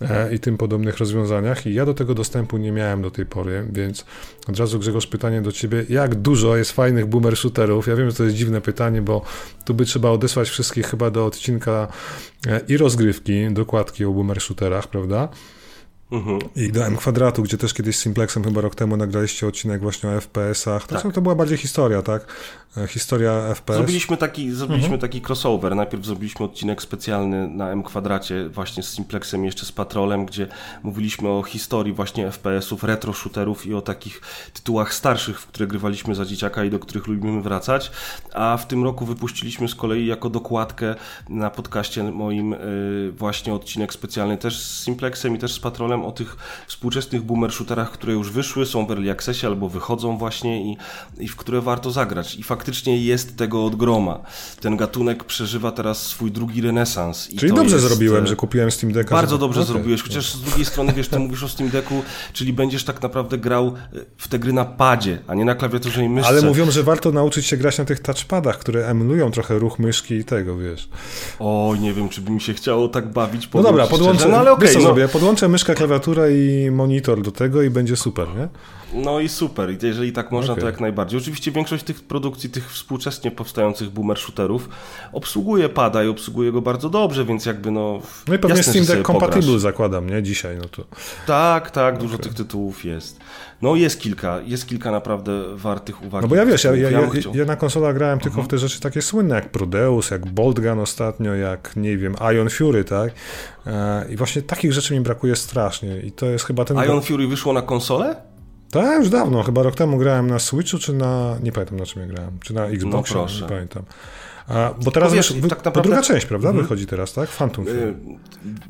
e, i tym podobnych rozwiązaniach i ja do tego dostępu nie miałem do tej pory, więc od razu Grzegorz pytanie do ciebie, jak dużo jest fajnych boomer shooterów? Ja wiem, że to jest dziwne pytanie, bo tu by trzeba odesłać wszystkich chyba do odcinka e, i rozgrywki, dokładki o boomer shooterach, prawda? Mhm. I do M kwadratu, gdzie też kiedyś z Simplexem chyba rok temu nagraliście odcinek właśnie o FPS-ach. To, tak. to była bardziej historia, tak? E, historia FPS. Zrobiliśmy taki, zrobiliśmy mhm. taki crossover. Najpierw zrobiliśmy odcinek specjalny na M kwadracie właśnie z Simplexem jeszcze z Patrolem, gdzie mówiliśmy o historii właśnie FPS-ów, retro shooterów i o takich tytułach starszych, w które grywaliśmy za dzieciaka i do których lubimy wracać. A w tym roku wypuściliśmy z kolei jako dokładkę na podcaście moim y, właśnie odcinek specjalny też z Simplexem i też z Patrolem o tych współczesnych boomer shooterach, które już wyszły, są w early accessie albo wychodzą właśnie i, i w które warto zagrać. I faktycznie jest tego od groma. Ten gatunek przeżywa teraz swój drugi renesans. czyli dobrze jest... zrobiłem, że kupiłem Steam Decka. Bardzo żeby... dobrze okay. zrobiłeś, chociaż z drugiej strony, wiesz, ty mówisz o Steam Decku, czyli będziesz tak naprawdę grał e, w te gry na padzie, a nie na klawiaturze i myszce. Ale mówią, że warto nauczyć się grać na tych touchpadach, które emulują trochę ruch myszki i tego, wiesz. O, nie wiem, czy by mi się chciało tak bawić. No dobra, podłączę, no ale okay, no. Podłączę myszkę, klawiaturę i monitor do tego i będzie super, nie? No i super. Jeżeli tak można, okay. to jak najbardziej. Oczywiście większość tych produkcji, tych współczesnie powstających boomer shooterów obsługuje pada i obsługuje go bardzo dobrze, więc jakby no... No i pewnie Steam Deck Compatible zakładam, nie? Dzisiaj, no to... Tak, tak, dużo okay. tych tytułów jest. No jest kilka, jest kilka naprawdę wartych uwag. No bo ja wiesz, ja, ja, ja, ja na konsolach grałem tylko mhm. w te rzeczy takie słynne, jak Prodeus, jak Bolt Gun ostatnio, jak, nie wiem, Ion Fury, tak? E, I właśnie takich rzeczy mi brakuje strasznie i to jest chyba ten... Ion Fury wyszło na konsolę? Tak, już dawno. Chyba rok temu grałem na Switchu, czy na. Nie pamiętam na czym ja grałem. Czy na Xboxie, no nie pamiętam. A, bo teraz wiesz, wy, tak naprawdę... druga część, prawda? Mhm. Wychodzi teraz, tak? Phantom Fury. Y,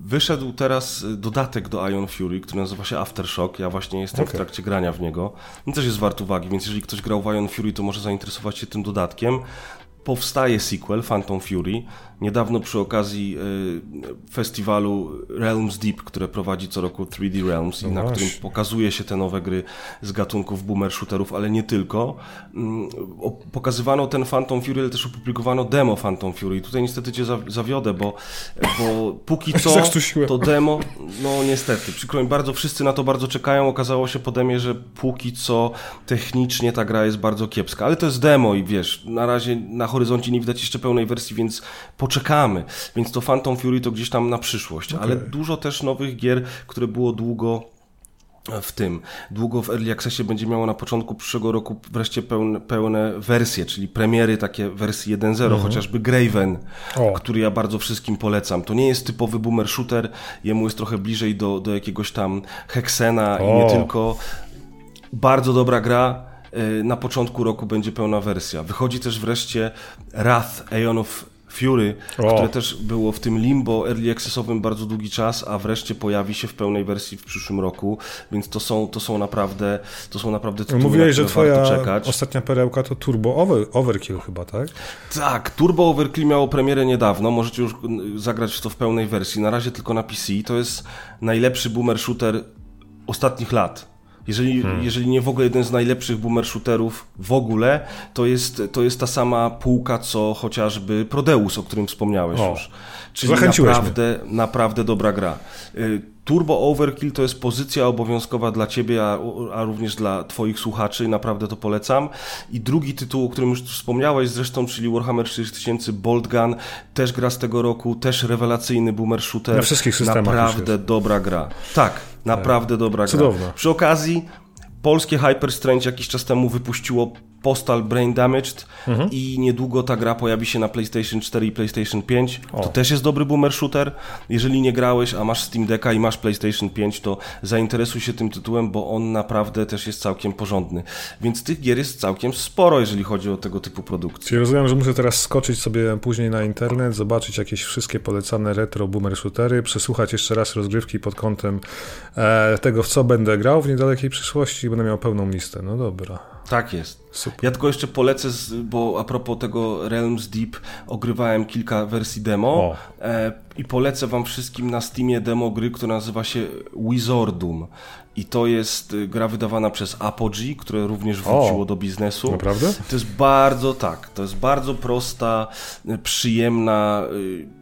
wyszedł teraz dodatek do Ion Fury, który nazywa się Aftershock. Ja właśnie jestem okay. w trakcie grania w niego. On też jest wart uwagi, więc jeżeli ktoś grał w Ion Fury, to może zainteresować się tym dodatkiem powstaje sequel Phantom Fury. Niedawno przy okazji y, festiwalu Realms Deep, które prowadzi co roku 3D Realms, no na którym pokazuje się te nowe gry z gatunków boomer shooterów, ale nie tylko. Y, pokazywano ten Phantom Fury, ale też opublikowano demo Phantom Fury. I tutaj niestety cię zawiodę, bo, bo póki co to demo, no niestety, przykro mi bardzo, wszyscy na to bardzo czekają. Okazało się po demie, że póki co technicznie ta gra jest bardzo kiepska, ale to jest demo i wiesz, na razie na horyzoncie nie widać jeszcze pełnej wersji, więc poczekamy. Więc to Phantom Fury to gdzieś tam na przyszłość, okay. ale dużo też nowych gier, które było długo w tym. Długo w Early Accessie będzie miało na początku przyszłego roku wreszcie pełne, pełne wersje, czyli premiery takie wersji 1.0, mhm. chociażby Graven, o. który ja bardzo wszystkim polecam. To nie jest typowy boomer shooter, jemu jest trochę bliżej do, do jakiegoś tam Hexena o. i nie tylko. Bardzo dobra gra, Y, na początku roku będzie pełna wersja. Wychodzi też wreszcie Wrath Aeon of Fury, o. które też było w tym limbo early accessowym bardzo długi czas, a wreszcie pojawi się w pełnej wersji w przyszłym roku, więc to są, to są naprawdę to są naprawdę tytuły, Mówiłeś, że twoja ostatnia perełka to Turbo Over, Overkill chyba, tak? Tak, Turbo Overkill miało premierę niedawno, możecie już zagrać w to w pełnej wersji, na razie tylko na PC, to jest najlepszy boomer shooter ostatnich lat. Jeżeli, hmm. jeżeli nie w ogóle jeden z najlepszych boomer shooterów w ogóle, to jest, to jest ta sama półka, co chociażby Prodeus, o którym wspomniałeś o. już. Czyli naprawdę, naprawdę dobra gra. Turbo Overkill to jest pozycja obowiązkowa dla ciebie, a, a, również dla twoich słuchaczy, naprawdę to polecam. I drugi tytuł, o którym już wspomniałeś zresztą, czyli Warhammer 4000 Bolt Gun, też gra z tego roku, też rewelacyjny boomer shooter. Na wszystkich systemach Naprawdę dobra gra. Tak, naprawdę tak. dobra Cudowna. gra. Przy okazji polskie Hyper Strange jakiś czas temu wypuściło Postal Brain Damaged mhm. i niedługo ta gra pojawi się na PlayStation 4 i PlayStation 5. O. To też jest dobry boomer shooter. Jeżeli nie grałeś, a masz Steam Decka i masz PlayStation 5, to zainteresuj się tym tytułem, bo on naprawdę też jest całkiem porządny. Więc tych gier jest całkiem sporo, jeżeli chodzi o tego typu produkcje. Czyli rozumiem, że muszę teraz skoczyć sobie później na internet, zobaczyć jakieś wszystkie polecane retro boomer shootery, przesłuchać jeszcze raz rozgrywki pod kątem e, tego, w co będę grał w niedalekiej przyszłości i będę miał pełną listę. No dobra. Tak jest. Super. Ja tylko jeszcze polecę, bo a propos tego Realms Deep, ogrywałem kilka wersji demo e, i polecę wam wszystkim na Steamie demo gry, która nazywa się Wizardum. I to jest y, gra wydawana przez Apogee, które również wróciło o, do biznesu. Naprawdę? To jest bardzo, tak, to jest bardzo prosta, y, przyjemna y,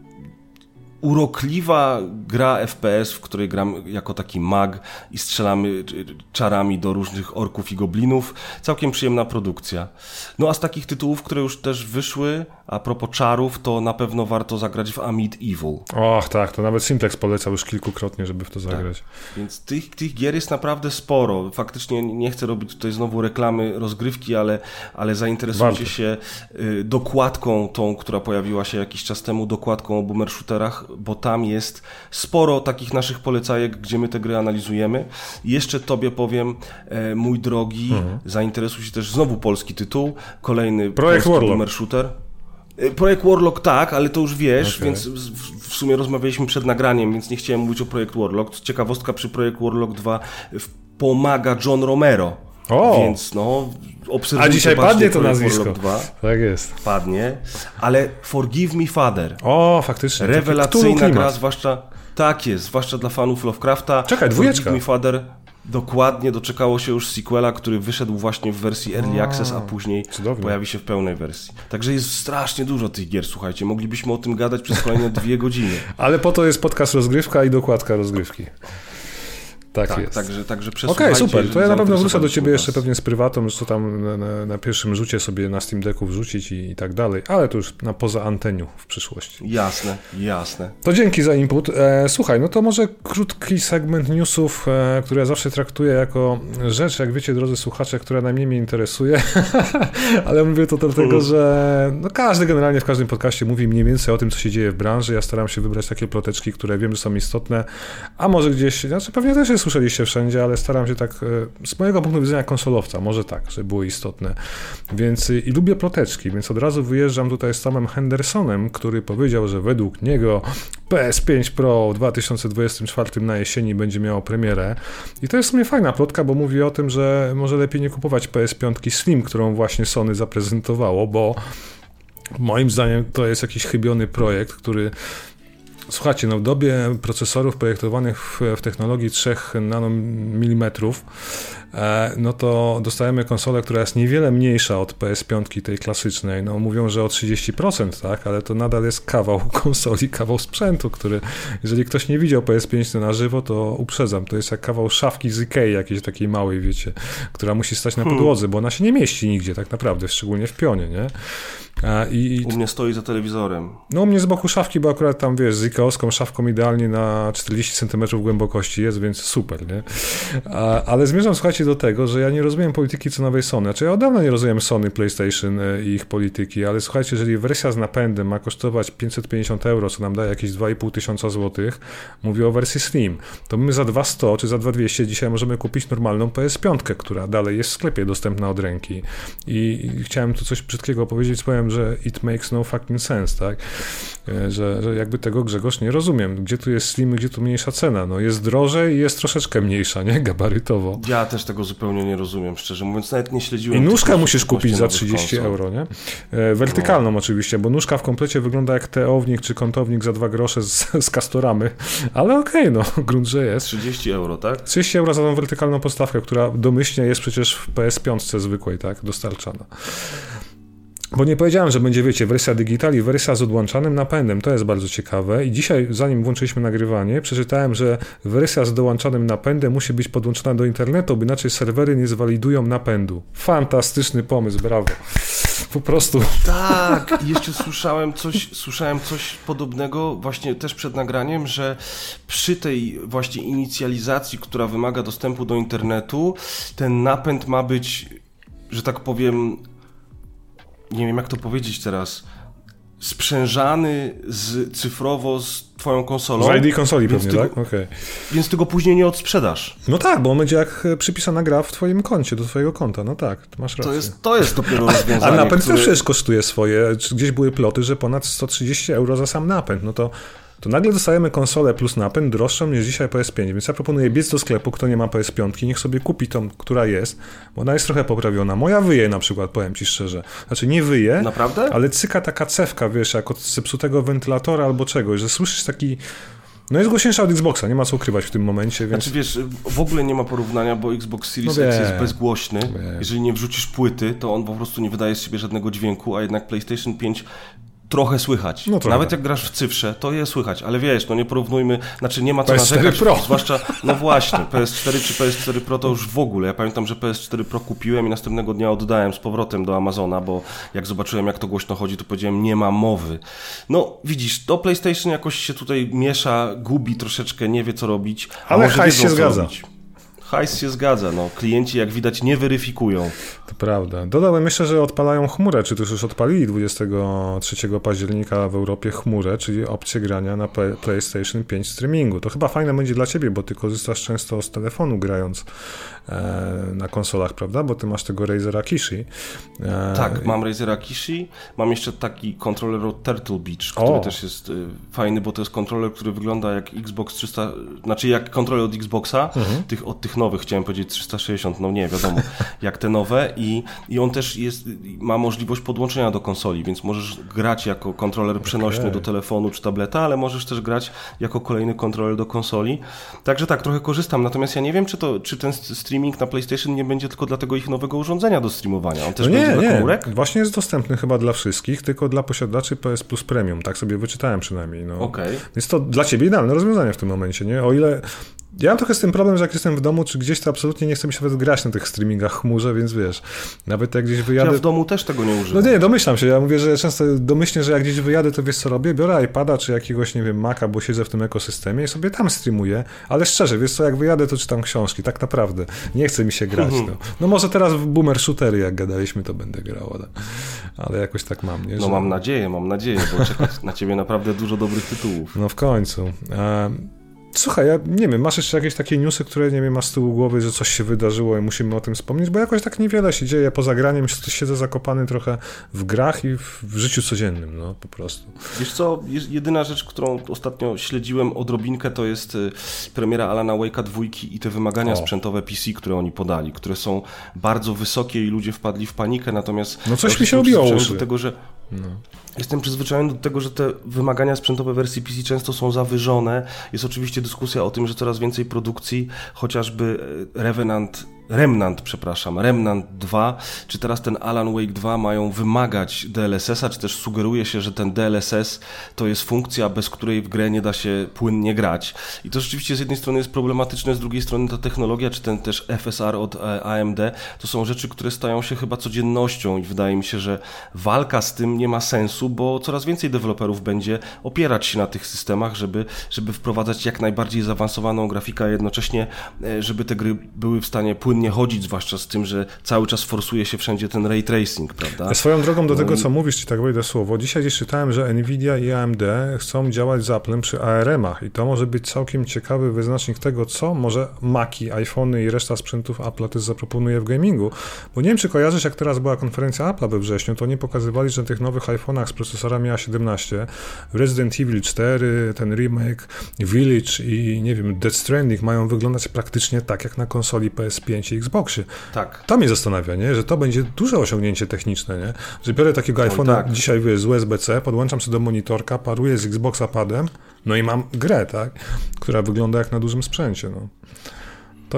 urokliwa gra FPS, w której gram jako taki mag i strzelamy czarami do różnych orków i goblinów. Całkiem przyjemna produkcja. No a z takich tytułów, które już też wyszły, a propos czarów, to na pewno warto zagrać w Amid Evil. Och, tak, to nawet Simplex polecał już kilkukrotnie, żeby w to tak. zagrać. Tak. Więc tych, tych gier jest naprawdę sporo. Faktycznie nie chcę robić tutaj znowu reklamy rozgrywki, ale, ale zainteresujcie się y, dokładką tą, która pojawiła się jakiś czas temu, dokładką o boomer shooterach, bo tam jest sporo takich naszych polecajek, gdzie my te gry analizujemy. I jeszcze tobie powiem, e, mój drogi, mhm. zainteresuj się też znowu polski tytuł, kolejny Projekt Warlock. shooter. E, projekt Warlock tak, ale to już wiesz, okay. więc w sumie rozmawialiśmy przed nagraniem, więc nie chciałem mówić o Projekt Warlock. Ciekawostka przy Projekt Warlock 2 pomaga John Romero. O! Więc no, obserwujcie. A dzisiaj padnie to nazwisko. 2. Tak jest. Padnie. Ale Forgive Me Father. O, faktycznie. Rewelacyjna gra, zwłaszcza... Tak jest, zwłaszcza dla fanów Lovecrafta. Czekaj, dwójeczka. Forgive Me Father Dokładnie doczekało się już sequela, który wyszedł właśnie w wersji Early Access, a później cudownie. pojawi się w pełnej wersji. Także jest strasznie dużo tych gier, słuchajcie. Moglibyśmy o tym gadać przez kolejne dwie godziny. Ale po to jest podcast rozgrywka i dokładka rozgrywki. Tak, tak jest. Także, także Okej, okay, super. To ja na pewno wrócę do ciebie jeszcze pewnie z prywatą, że to tam na, na, na, pierwszym rzucie sobie na Steam Decku wrzucić i, i, tak dalej, ale to już na poza anteniu w przyszłości. Jasne, jasne. To dzięki za input. E, słuchaj, no to może krótki segment newsów, e, który ja zawsze traktuję jako rzecz, jak wiecie, drodzy słuchacze, która najmniej mnie interesuje, ale mówię to dlatego, mm. że no każdy generalnie w każdym podcaście mówi mniej więcej o tym, co się dzieje w branży. Ja staram się wybrać takie ploteczki, które wiem, że są istotne, a może gdzieś, znaczy pewnie też jest słyszeliście wszędzie, ale staram się tak, e, z mojego punktu widzenia konsolowca, może tak, żeby było istotne. Więc i lubię ploteczki, więc od razu wyjeżdżam tutaj z Tomem Hendersonem, który powiedział, że według niego PS5 Pro w 2024 na jesieni będzie miało premierę. I to jest w sumie fajna plotka, bo mówi o tym, że może lepiej nie kupować PS5 Slim, którą właśnie Sony zaprezentowało, bo Moim zdaniem to jest jakiś chybiony projekt, który Słuchajcie, no w dobie procesorów projektowanych w, w technologii 3 nanomilimetrów, no to dostajemy konsolę, która jest niewiele mniejsza od PS5 tej klasycznej. No mówią, że o 30%, tak, ale to nadal jest kawał konsoli, kawał sprzętu, który, jeżeli ktoś nie widział PS5 na żywo, to uprzedzam, to jest jak kawał szafki z Ikei jakiejś takiej małej, wiecie, która musi stać na hmm. podłodze, bo ona się nie mieści nigdzie tak naprawdę, szczególnie w pionie, nie? I, u mnie stoi za telewizorem. No u mnie z boku szafki, bo akurat tam, wiesz, z ikeowską szafką idealnie na 40 cm głębokości jest, więc super, nie? Ale zmierzam, słuchajcie, do tego, że ja nie rozumiem polityki cenowej Sony. Znaczy ja od dawna nie rozumiem Sony, PlayStation e, i ich polityki, ale słuchajcie, jeżeli wersja z napędem ma kosztować 550 euro, co nam daje jakieś 2,5 tysiąca złotych, mówię o wersji Slim, to my za 200 czy za 2200 dzisiaj możemy kupić normalną PS5, która dalej jest w sklepie dostępna od ręki. I, chciałem tu coś brzydkiego powiedzieć, powiem że it makes no fucking sense, tak? E, że, że jakby tego Grzegorz nie rozumiem. Gdzie tu jest slim, gdzie tu mniejsza cena? No jest drożej i jest troszeczkę mniejsza, nie? Gabarytowo. Ja też tego zupełnie nie rozumiem, szczerze mówiąc, nawet nie śledziłem. I nóżkę musisz kupić za 30 konsol. euro, nie? E, wertykalną no. oczywiście, bo nóżka w komplecie wygląda jak teownik czy kątownik za dwa grosze z, z kastoramy, ale okej, okay, no, grunt, że jest. 30 euro, tak? 30 euro za tą wertykalną postawkę, która domyślnie jest przecież w PS5 zwykłej, tak? Dostarczana. Bo nie powiedziałem, że będzie, wiecie, wersja digital i wersja z odłączanym napędem. To jest bardzo ciekawe. I dzisiaj, zanim włączyliśmy nagrywanie, przeczytałem, że wersja z dołączanym napędem musi być podłączona do internetu, bo inaczej serwery nie zwalidują napędu. Fantastyczny pomysł, brawo. Po prostu. Tak, jeszcze słyszałem coś, słyszałem coś podobnego właśnie też przed nagraniem, że przy tej właśnie inicjalizacji, która wymaga dostępu do internetu, ten napęd ma być, że tak powiem, nie wiem jak to powiedzieć teraz, sprzężany z, cyfrowo z twoją konsolą. Z ID konsoli pewnie, tak? Okay. Więc tego później nie odsprzedasz. No tak, bo on będzie jak e, przypisana gra w twoim koncie, do twojego konta. No tak, masz rację. To jest, to jest dopiero rozwiązanie. A napęd który... też kosztuje swoje. Gdzieś były ploty, że ponad 130 euro za sam napęd. No to to nagle dostajemy konsolę plus napęd droższą niż dzisiaj PS5. Więc ja proponuję biec do sklepu, kto nie ma PS5, niech sobie kupi tą, która jest, bo ona jest trochę poprawiona. Moja wyje na przykład, powiem ci szczerze. Znaczy nie wyje, Naprawdę? ale cyka taka cewka, wiesz, jak od zepsutego wentylatora albo czegoś, że słyszysz taki... No jest głośniejsza od Xboxa, nie ma co ukrywać w tym momencie, więc... Znaczy wiesz, w ogóle nie ma porównania, bo Xbox Series no X jest bezgłośny. Jeżeli nie wrzucisz płyty, to on po prostu nie wydaje z siebie żadnego dźwięku, a jednak PlayStation 5 trochę słychać. No trochę. Nawet jak grasz w cyfrze, to je słychać, ale wiesz, no nie porównujmy, znaczy nie ma co PS4 narzekać, Pro. zwłaszcza, no właśnie, PS4 czy PS4 Pro to już w ogóle. Ja pamiętam, że PS4 Pro kupiłem i następnego dnia oddałem z powrotem do Amazona, bo jak zobaczyłem, jak to głośno chodzi, to powiedziałem, nie ma mowy. No, widzisz, to PlayStation jakoś się tutaj miesza, gubi troszeczkę, nie wie co robić. Ale hajs się zgadza. Robić. Hajs się zgadza, no. Klienci, jak widać, nie weryfikują. To prawda. Dodałem jeszcze, że odpalają chmurę, czy też już odpalili 23 października w Europie chmurę, czyli opcję grania na PlayStation 5 streamingu. To chyba fajne będzie dla ciebie, bo ty korzystasz często z telefonu grając na konsolach, prawda? Bo ty masz tego Razera Kishi. E, tak, mam Razera Kishi. Mam jeszcze taki kontroler od Turtle Beach, który o. też jest y, fajny, bo to jest kontroler, który wygląda jak Xbox 300, znaczy jak kontroler od Xboxa, mhm. tych, od tych nowych, chciałem powiedzieć 360, no nie, wiadomo, jak te nowe i, i on też jest, ma możliwość podłączenia do konsoli, więc możesz grać jako kontroler przenośny okay. do telefonu czy tableta, ale możesz też grać jako kolejny kontroler do konsoli. Także tak, trochę korzystam, natomiast ja nie wiem, czy, to, czy ten streaming na PlayStation nie będzie tylko dla tego ich nowego urządzenia do streamowania. On też no nie, będzie dla komórek? Właśnie jest dostępny chyba dla wszystkich, tylko dla posiadaczy PS Plus Premium, tak sobie wyczytałem przynajmniej. No. Okay. Jest to dla ciebie idealne rozwiązanie w tym momencie, nie? O ile ja mam trochę z tym problem, że jak jestem w domu czy gdzieś, to absolutnie nie chcę mi się nawet grać na tych streamingach chmurze, więc wiesz, nawet jak gdzieś wyjadę... Ja w domu też tego nie używam. No nie, domyślam się, ja mówię, że często domyślnie, że jak gdzieś wyjadę, to wiesz co robię, biorę iPada czy jakiegoś, nie wiem, Maca, bo siedzę w tym ekosystemie i sobie tam streamuję, ale szczerze, wiesz co, jak wyjadę, to czytam książki, tak naprawdę. Nie chce mi się grać, no. No może teraz w boomer shootery, jak gadaliśmy, to będę grał, ale, ale jakoś tak mam, nie? No że... No mam nadzieję, mam nadzieję, bo czeka na ciebie naprawdę dużo dobrych tytułów. No w końcu. Słuchaj, ja nie wiem, masz jeszcze jakieś takie newsy, które nie wiem, masz z tyłu głowy, że coś się wydarzyło i musimy o tym wspomnieć, bo jakoś tak niewiele się dzieje poza graniem, siedzę zakopany trochę w grach i w życiu codziennym, no po prostu. Wiesz co, jedyna rzecz, którą ostatnio śledziłem odrobinkę, to jest y, premiera Alana Wake'a dwójki i te wymagania o. sprzętowe PC, które oni podali, które są bardzo wysokie i ludzie wpadli w panikę, natomiast... No coś mi się odbiło do tego, że no. Jestem przyzwyczajony do tego, że te wymagania sprzętowe wersji PC często są zawyżone. Jest oczywiście dyskusja o tym, że coraz więcej produkcji, chociażby e, Revenant Remnant, przepraszam, Remnant 2, czy teraz ten Alan Wake 2 mają wymagać DLSS-a, czy też sugeruje się, że ten DLSS to jest funkcja, bez której w grę nie da się płynnie grać. I to rzeczywiście z jednej strony jest problematyczne, z drugiej strony ta technologia, czy ten też FSR od e, AMD, to są rzeczy, które stają się chyba codziennością i wydaje mi się, że walka z tym nie ma sensu, bo coraz więcej deweloperów będzie opierać się na tych systemach, żeby, żeby wprowadzać jak najbardziej zaawansowaną grafikę, a jednocześnie, e, żeby te gry były w stanie płynnie płynnie chodzić, zwłaszcza z tym, że cały czas forsuje się wszędzie ten ray tracing, prawda? Swoją drogą do no tego, i... co mówisz, ci tak wejdę słowo. Dzisiaj gdzieś czytałem, że Nvidia i AMD chcą działać z Applem przy ARM-ach i to może być całkiem ciekawy wyznacznik tego, co może Maki, iPhony i reszta sprzętów Apple też zaproponuje w gamingu. Bo nie wiem, czy kojarzysz, jak teraz była konferencja Apple we wrześniu, to nie pokazywali, że na tych nowych iPhone'ach z procesorami A17 Resident Evil 4, ten remake, Village i nie wiem, Death Stranding mają wyglądać praktycznie tak, jak na konsoli PS5 Xboxie. Tak. To mnie zastanawia, nie? że to będzie duże osiągnięcie techniczne, nie? że biorę takiego iPhone'a tak. dzisiaj wiesz, z USB-C, podłączam sobie do monitorka, paruję z Xboxa padem, no i mam grę, tak? która wygląda jak na dużym sprzęcie. No.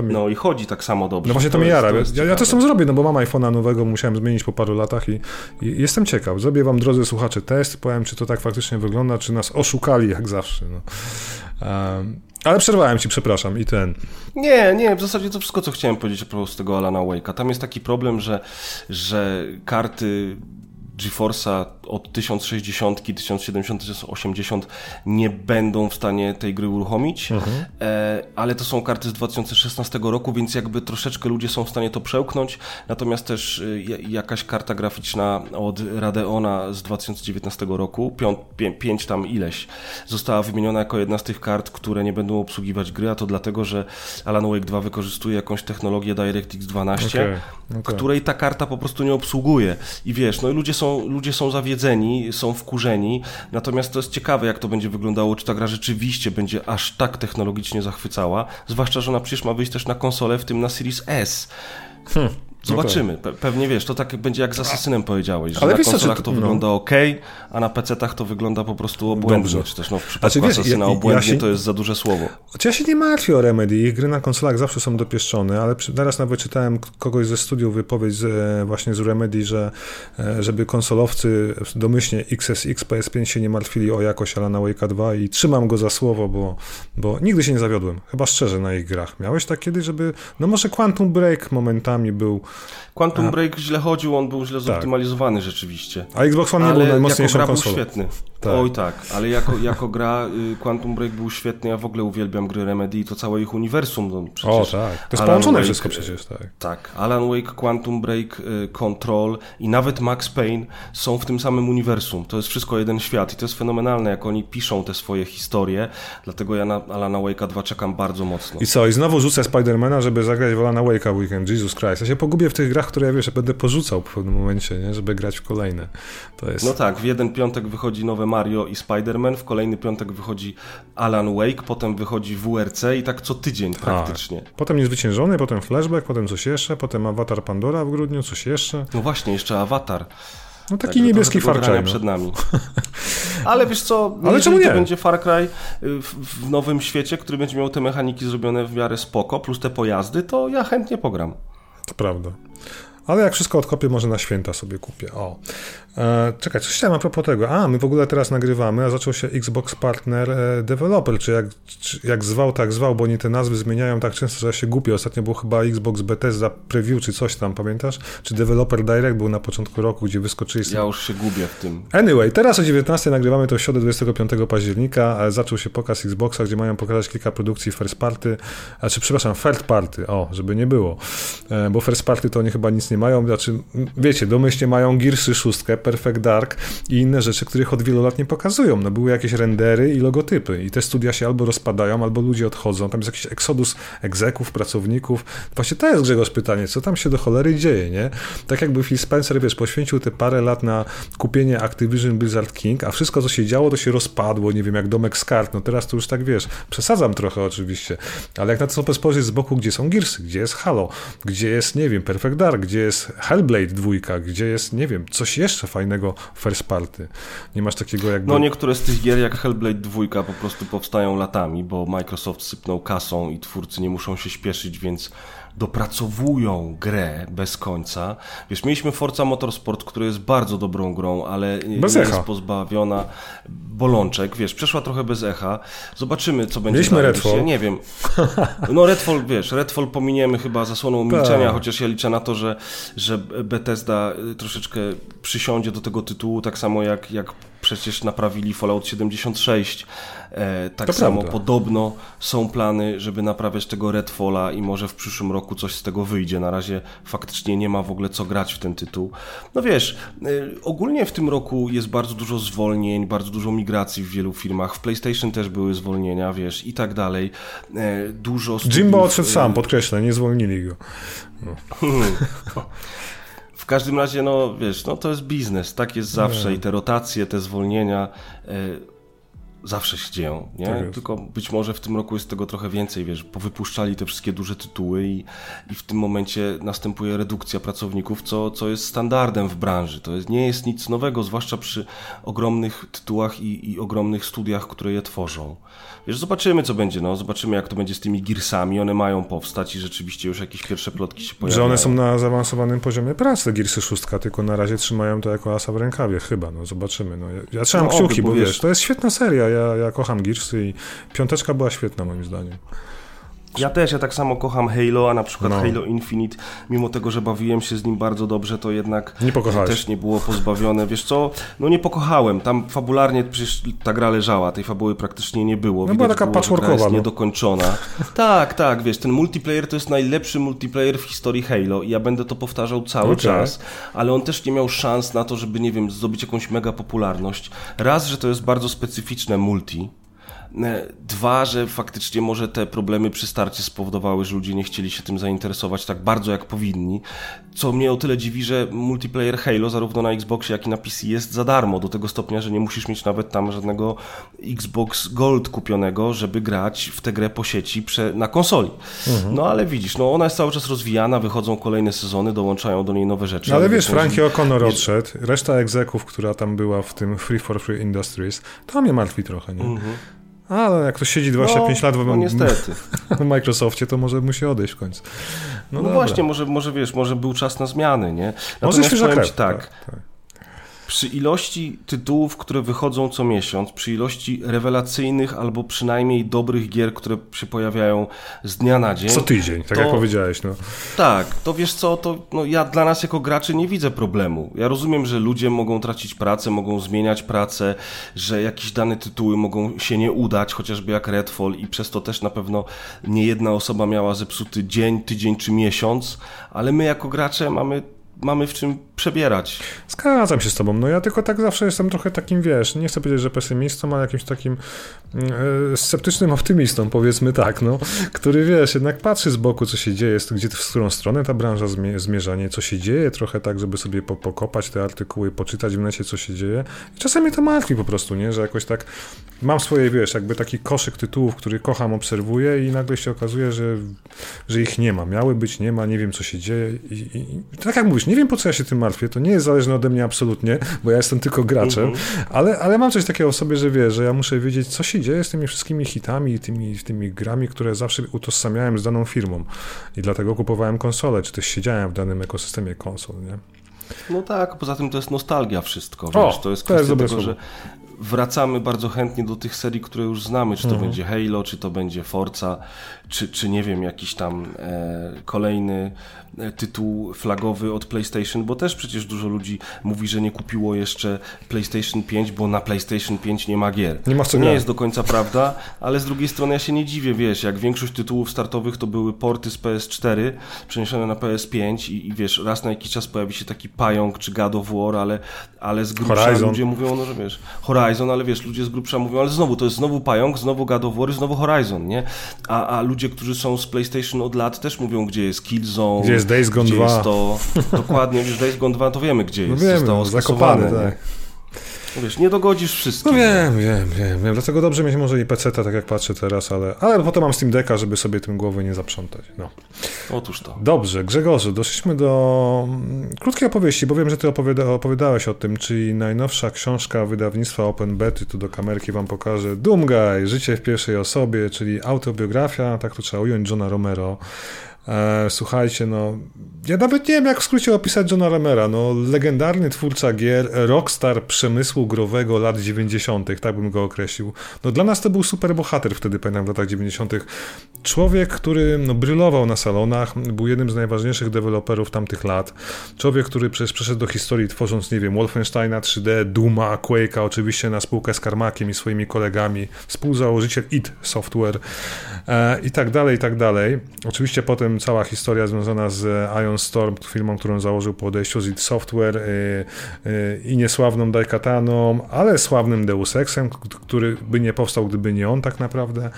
Mi... No i chodzi tak samo dobrze. No właśnie to, to mnie jara. ja, ja też to zrobię, no bo mam iPhone'a nowego, musiałem zmienić po paru latach i, i, jestem ciekaw. Zrobię wam, drodzy słuchacze, test, powiem, czy to tak faktycznie wygląda, czy nas oszukali jak zawsze. No. Um, ale przerwałem ci, przepraszam, i ten. Nie, nie, w zasadzie to wszystko, co chciałem powiedzieć a propos tego Alana Wake'a. Tam jest taki problem, że, że karty GeForce'a od 1060, 1070, 1080 nie będą w stanie tej gry uruchomić, mhm. e, ale to są karty z 2016 roku, więc jakby troszeczkę ludzie są w stanie to przełknąć, natomiast też y, jakaś karta graficzna od Radeona z 2019 roku, 5 tam ileś, została wymieniona jako jedna z tych kart, które nie będą obsługiwać gry, a to dlatego, że Alan Wake 2 wykorzystuje jakąś technologię DirectX 12, okay. Okay. której ta karta po prostu nie obsługuje. I wiesz, no i ludzie są, ludzie są zawiedzeni, są wkurzeni, natomiast to jest ciekawe, jak to będzie wyglądało, czy ta gra rzeczywiście będzie aż tak technologicznie zachwycała, zwłaszcza, że ona przecież ma wyjść też na konsolę, w tym na Series S. Hmm. Zobaczymy. Pe pewnie wiesz, to tak będzie jak z Asasynem powiedziałeś, że Ale na konsolach to, to wygląda no. ok, a na PC-tach to wygląda po prostu obłędnie. Dobrze. Czy też no, w przypadku znaczy, wiesz, Asasyna ja, obłędnie ja się, to jest za duże słowo. Znaczy ja się nie martwię o Remedy. Ich gry na konsolach zawsze są dopieszczone, ale przy, teraz nawet czytałem kogoś ze studiów wypowiedź z, e, właśnie z Remedy, że e, żeby konsolowcy domyślnie XSX, PS5 się nie martwili o jakość Alana Wake'a 2 i trzymam go za słowo, bo, bo nigdy się nie zawiodłem. Chyba szczerze na ich grach. Miałeś tak kiedyś, żeby... No może Quantum Break momentami był Quantum A. Break źle chodził, on był źle tak. zoptymalizowany tak. rzeczywiście. A Xbox One nie był najmocniejszą konsolą. Był świetny. Tak. Oj tak, ale jako, jako gra y, Quantum Break był świetny, ja w ogóle uwielbiam gry Remedy i to całe ich uniwersum. No, o tak, to jest połączone Wake, wszystko przecież. Tak. tak, Alan Wake, Quantum Break, y, Control i nawet Max Payne są w tym samym uniwersum. To jest wszystko jeden świat i to jest fenomenalne, jak oni piszą te swoje historie, dlatego ja na Alana Wake'a 2 czekam bardzo mocno. I co, i znowu rzucę Spidermana, żeby zagrać w Alana Wake'a weekend, Jesus Christ. Ja się pogubię w tych grach, które ja wiesz, będę porzucał w pewnym momencie, nie? żeby grać w kolejne. To jest... No tak, w jeden piątek wychodzi nowe Mario i Spider-Man, w kolejny piątek wychodzi Alan Wake, potem wychodzi WRC i tak co tydzień praktycznie. A, potem Niezwyciężony, potem Flashback, potem coś jeszcze, potem Avatar Pandora w grudniu, coś jeszcze. No właśnie, jeszcze Avatar. No taki tak, niebieski Far Cry. No. przed nami. Ale wiesz co, Ale czemu nie? to będzie Far Cry w, w, nowym świecie, który będzie miał te mechaniki zrobione w miarę spoko, plus te pojazdy, to ja chętnie pogram. To prawda. Ale jak wszystko odkopię, może na święta sobie kupię. O. E, czekaj, coś chciałem a propos tego. A, my w ogóle teraz nagrywamy, a zaczął się Xbox Partner e, Developer, czy jak, czy jak zwał, tak zwał, bo oni te nazwy zmieniają tak często, że ja się gubię. Ostatnio był chyba Xbox Bethesda Preview, czy coś tam, pamiętasz? Czy Developer Direct był na początku roku, gdzie wyskoczyli... Ja już się gubię w tym. Anyway, teraz o 19 nagrywamy to w środę 25 października, a zaczął się pokaz Xboxa, gdzie mają pokazać kilka produkcji first party, a czy przepraszam, third party, o, żeby nie było, e, bo first party to oni chyba nic nie mają, znaczy, wiecie, domyślnie mają Gearsy 6, Perfect Dark i inne rzeczy, których od wielu lat nie pokazują. No były jakieś rendery i logotypy i te studia się albo rozpadają, albo ludzie odchodzą. Tam jest jakiś eksodus egzeków, pracowników. Właśnie to jest Grzegorz pytanie, co tam się do cholery dzieje, nie? Tak jakby Phil Spencer, wiesz, poświęcił te parę lat na kupienie Activision Blizzard King, a wszystko, co się działo, to się rozpadło, nie wiem, jak domek z kart. No teraz to już tak, wiesz, przesadzam trochę oczywiście, ale jak na to spojrzeć z boku, gdzie są Gearsy, gdzie jest Halo, gdzie jest, nie wiem, Perfect Dark, gdzie jest Hellblade dwójka, gdzie jest, nie wiem, coś jeszcze fajnego first party. Nie masz takiego jakby... No niektóre z tych gier jak Hellblade dwójka po prostu powstają latami, bo Microsoft sypnął kasą i twórcy nie muszą się śpieszyć, więc dopracowują grę bez końca. Wiesz, mieliśmy Forza Motorsport, który jest bardzo dobrą grą, ale bez nie echa. jest pozbawiona bolączek. Wiesz, przeszła trochę bez echa. Zobaczymy, co będzie Mieliśmy dalej. Redfall. Ja nie wiem. No Redfall, wiesz, Redfall pominiemy chyba zasłoną milczenia, tak. chociaż ja liczę na to, że, że Bethesda troszeczkę przysiądzie do tego tytułu, tak samo jak, jak przecież naprawili Fallout 76. E, tak to samo prawda. podobno są plany, żeby naprawiać tego Redfalla i może w przyszłym roku coś z tego wyjdzie. Na razie faktycznie nie ma w ogóle co grać w ten tytuł. No wiesz, e, ogólnie w tym roku jest bardzo dużo zwolnień, bardzo dużo migracji w wielu firmach. W PlayStation też były zwolnienia, wiesz, i tak dalej. E, dużo studiów... Jimbo odszedł sam, podkreślę, nie zwolnili go. No. W każdym razie, no wiesz, no to jest biznes, tak jest zawsze i te rotacje, te zwolnienia zawsze się dzieją, nie? Tak Tylko być może w tym roku jest tego trochę więcej, wiesz, powypuszczali te wszystkie duże tytuły i, i w tym momencie następuje redukcja pracowników, co, co jest standardem w branży. To jest, nie jest nic nowego, zwłaszcza przy ogromnych tytułach i, i ogromnych studiach, które je tworzą. Wiesz, zobaczymy co będzie, no, zobaczymy jak to będzie z tymi Gearsami, one mają powstać i rzeczywiście już jakieś pierwsze plotki się pojawiają. Że one są na zaawansowanym poziomie pracy, Gearsy 6, tylko na razie trzymają to jako asa w rękawie, chyba, no, zobaczymy. No, ja, trzymam no, kciuki, oby, bo, bo wiesz, to jest świetna seria, ja, ja kocham Gearsy i piąteczka była świetna moim zdaniem. Ja też, ja tak samo kocham Halo, a na przykład no. Halo Infinite, mimo tego, że bawiłem się z nim bardzo dobrze, to jednak nie też nie było pozbawione. Wiesz co, no nie pokochałem, tam fabularnie przecież ta gra leżała, tej fabuły praktycznie nie było. No była taka było, patchworkowa. Jest no. niedokończona. tak, tak, wiesz, ten multiplayer to jest najlepszy multiplayer w historii Halo i ja będę to powtarzał cały okay. czas, ale on też nie miał szans na to, żeby, nie wiem, zdobyć jakąś mega popularność. Raz, że to jest bardzo specyficzne multi, dwa, że faktycznie może te problemy przy starcie spowodowały, że ludzie nie chcieli się tym zainteresować tak bardzo jak powinni. Co mnie o tyle dziwi, że multiplayer Halo zarówno na Xboxie jak i na PC jest za darmo, do tego stopnia, że nie musisz mieć nawet tam żadnego Xbox Gold kupionego, żeby grać w tę grę po sieci na konsoli. Mhm. No ale widzisz, no ona jest cały czas rozwijana, wychodzą kolejne sezony, dołączają do niej nowe rzeczy. No, ale wiesz, Frankie O'Connor odszedł, reszta egzeków, która tam była w tym Free for Free Industries, to mnie martwi trochę, nie? Mhm. Ale jak ktoś siedzi 25 no, lat w no, niestety. Microsoftie, to może musi odejść w końcu. No, no właśnie, może, może wiesz, może był czas na zmiany, nie? Natomiast może powiem ci tak, tak, tak przy ilości tytułów, które wychodzą co miesiąc, przy ilości rewelacyjnych albo przynajmniej dobrych gier, które się pojawiają z dnia na dzień. Co tydzień, tak to, jak powiedziałeś. No. Tak, to wiesz co, to no, ja dla nas jako graczy nie widzę problemu. Ja rozumiem, że ludzie mogą tracić pracę, mogą zmieniać pracę, że jakieś dane tytuły mogą się nie udać, chociażby jak Redfall i przez to też na pewno nie jedna osoba miała zepsuty dzień, tydzień czy miesiąc, ale my jako gracze mamy mamy w czym przebierać. Zgadzam się z tobą. No ja tylko tak zawsze jestem trochę takim, wiesz, nie chcę powiedzieć, że pesymistą, ale jakimś takim e, sceptycznym optymistą, powiedzmy tak, no, który, wiesz, jednak patrzy z boku, co się dzieje, gdzie, w którą stronę ta branża zmierza, nie, co się dzieje, trochę tak, żeby sobie po, pokopać te artykuły, poczytać w necie, co się dzieje. I czasami to martwi po prostu, nie, że jakoś tak mam swoje, wiesz, jakby taki koszyk tytułów, który kocham, obserwuję i nagle się okazuje, że, że ich nie ma. Miały być, nie ma, nie wiem, co się dzieje i, i tak jak mówisz, nie wiem po co ja się tym martwię, to nie jest zależne ode mnie absolutnie, bo ja jestem tylko graczem, mm -hmm. ale, ale mam coś takiego o sobie, że wie, że ja muszę wiedzieć, co się dzieje z tymi wszystkimi hitami i tymi, tymi grami, które zawsze utożsamiałem z daną firmą i dlatego kupowałem konsolę, czy też siedziałem w danym ekosystemie konsol, nie? No tak, poza tym to jest nostalgia wszystko, wiesz, o, to jest kwestia to jest tego, że wracamy bardzo chętnie do tych serii, które już znamy, czy to mhm. będzie Halo, czy to będzie Forza, czy, czy nie wiem, jakiś tam e, kolejny e, tytuł flagowy od PlayStation, bo też przecież dużo ludzi mówi, że nie kupiło jeszcze PlayStation 5, bo na PlayStation 5 nie ma gier. Nie ma co Nie jest do końca prawda, ale z drugiej strony ja się nie dziwię, wiesz, jak większość tytułów startowych to były porty z PS4 przeniesione na PS5 i, i wiesz, raz na jakiś czas pojawi się taki pająk czy God of War, ale, ale z grubsza Horizon. ludzie mówią, no że wiesz, Horizon, ale wiesz, ludzie z grubsza mówią, ale znowu, to jest znowu pająk, znowu God of War, znowu Horizon, nie? A, a ludzie ludzie, którzy są z PlayStation od lat też mówią, gdzie jest Killzone, gdzie jest Days Gone 2. Jest to, dokładnie, już Days Gone 2 to wiemy, gdzie no jest. Wiemy, Zostało zakopane, tak. Wiesz, nie dogodzisz wszystkich. No wiem, wiem, wiem, wiem. Dlatego dobrze mieć może i PC, tak jak patrzę teraz, ale, ale potem mam Steam Decka, żeby sobie tym głowy nie zaprzątać. No. Otóż to. Dobrze, Grzegorzu, doszliśmy do mm, krótkiej opowieści, bo wiem, że ty opowiada, opowiadałeś o tym, czyli najnowsza książka wydawnictwa Open Betty, tu do kamerki wam pokażę, Doomguy, Życie w pierwszej osobie, czyli autobiografia, tak to trzeba ująć, Johna Romero. E, słuchajcie, no, ja nawet nie wiem, jak w skrócie opisać Johna Romera. No, legendarny twórca gier, rockstar przemysłu growego lat 90., tak bym go określił. No, dla nas to był super bohater wtedy, pamiętam, w latach 90. Człowiek, który no, brylował na salonach, był jednym z najważniejszych deweloperów tamtych lat. Człowiek, który przecież przeszedł do historii, tworząc, nie wiem, Wolfensteina 3D, Duma, Quake'a, oczywiście na spółkę z Karmakiem i swoimi kolegami, współzałożyciel id Software e, i tak dalej, i tak dalej. Oczywiście potem cała historia związana z Ion Storm, firmą, którą założył po odejściu z id Software y, y, i niesławną Daikataną, ale sławnym Deus Exem, który by nie powstał, gdyby nie on tak naprawdę.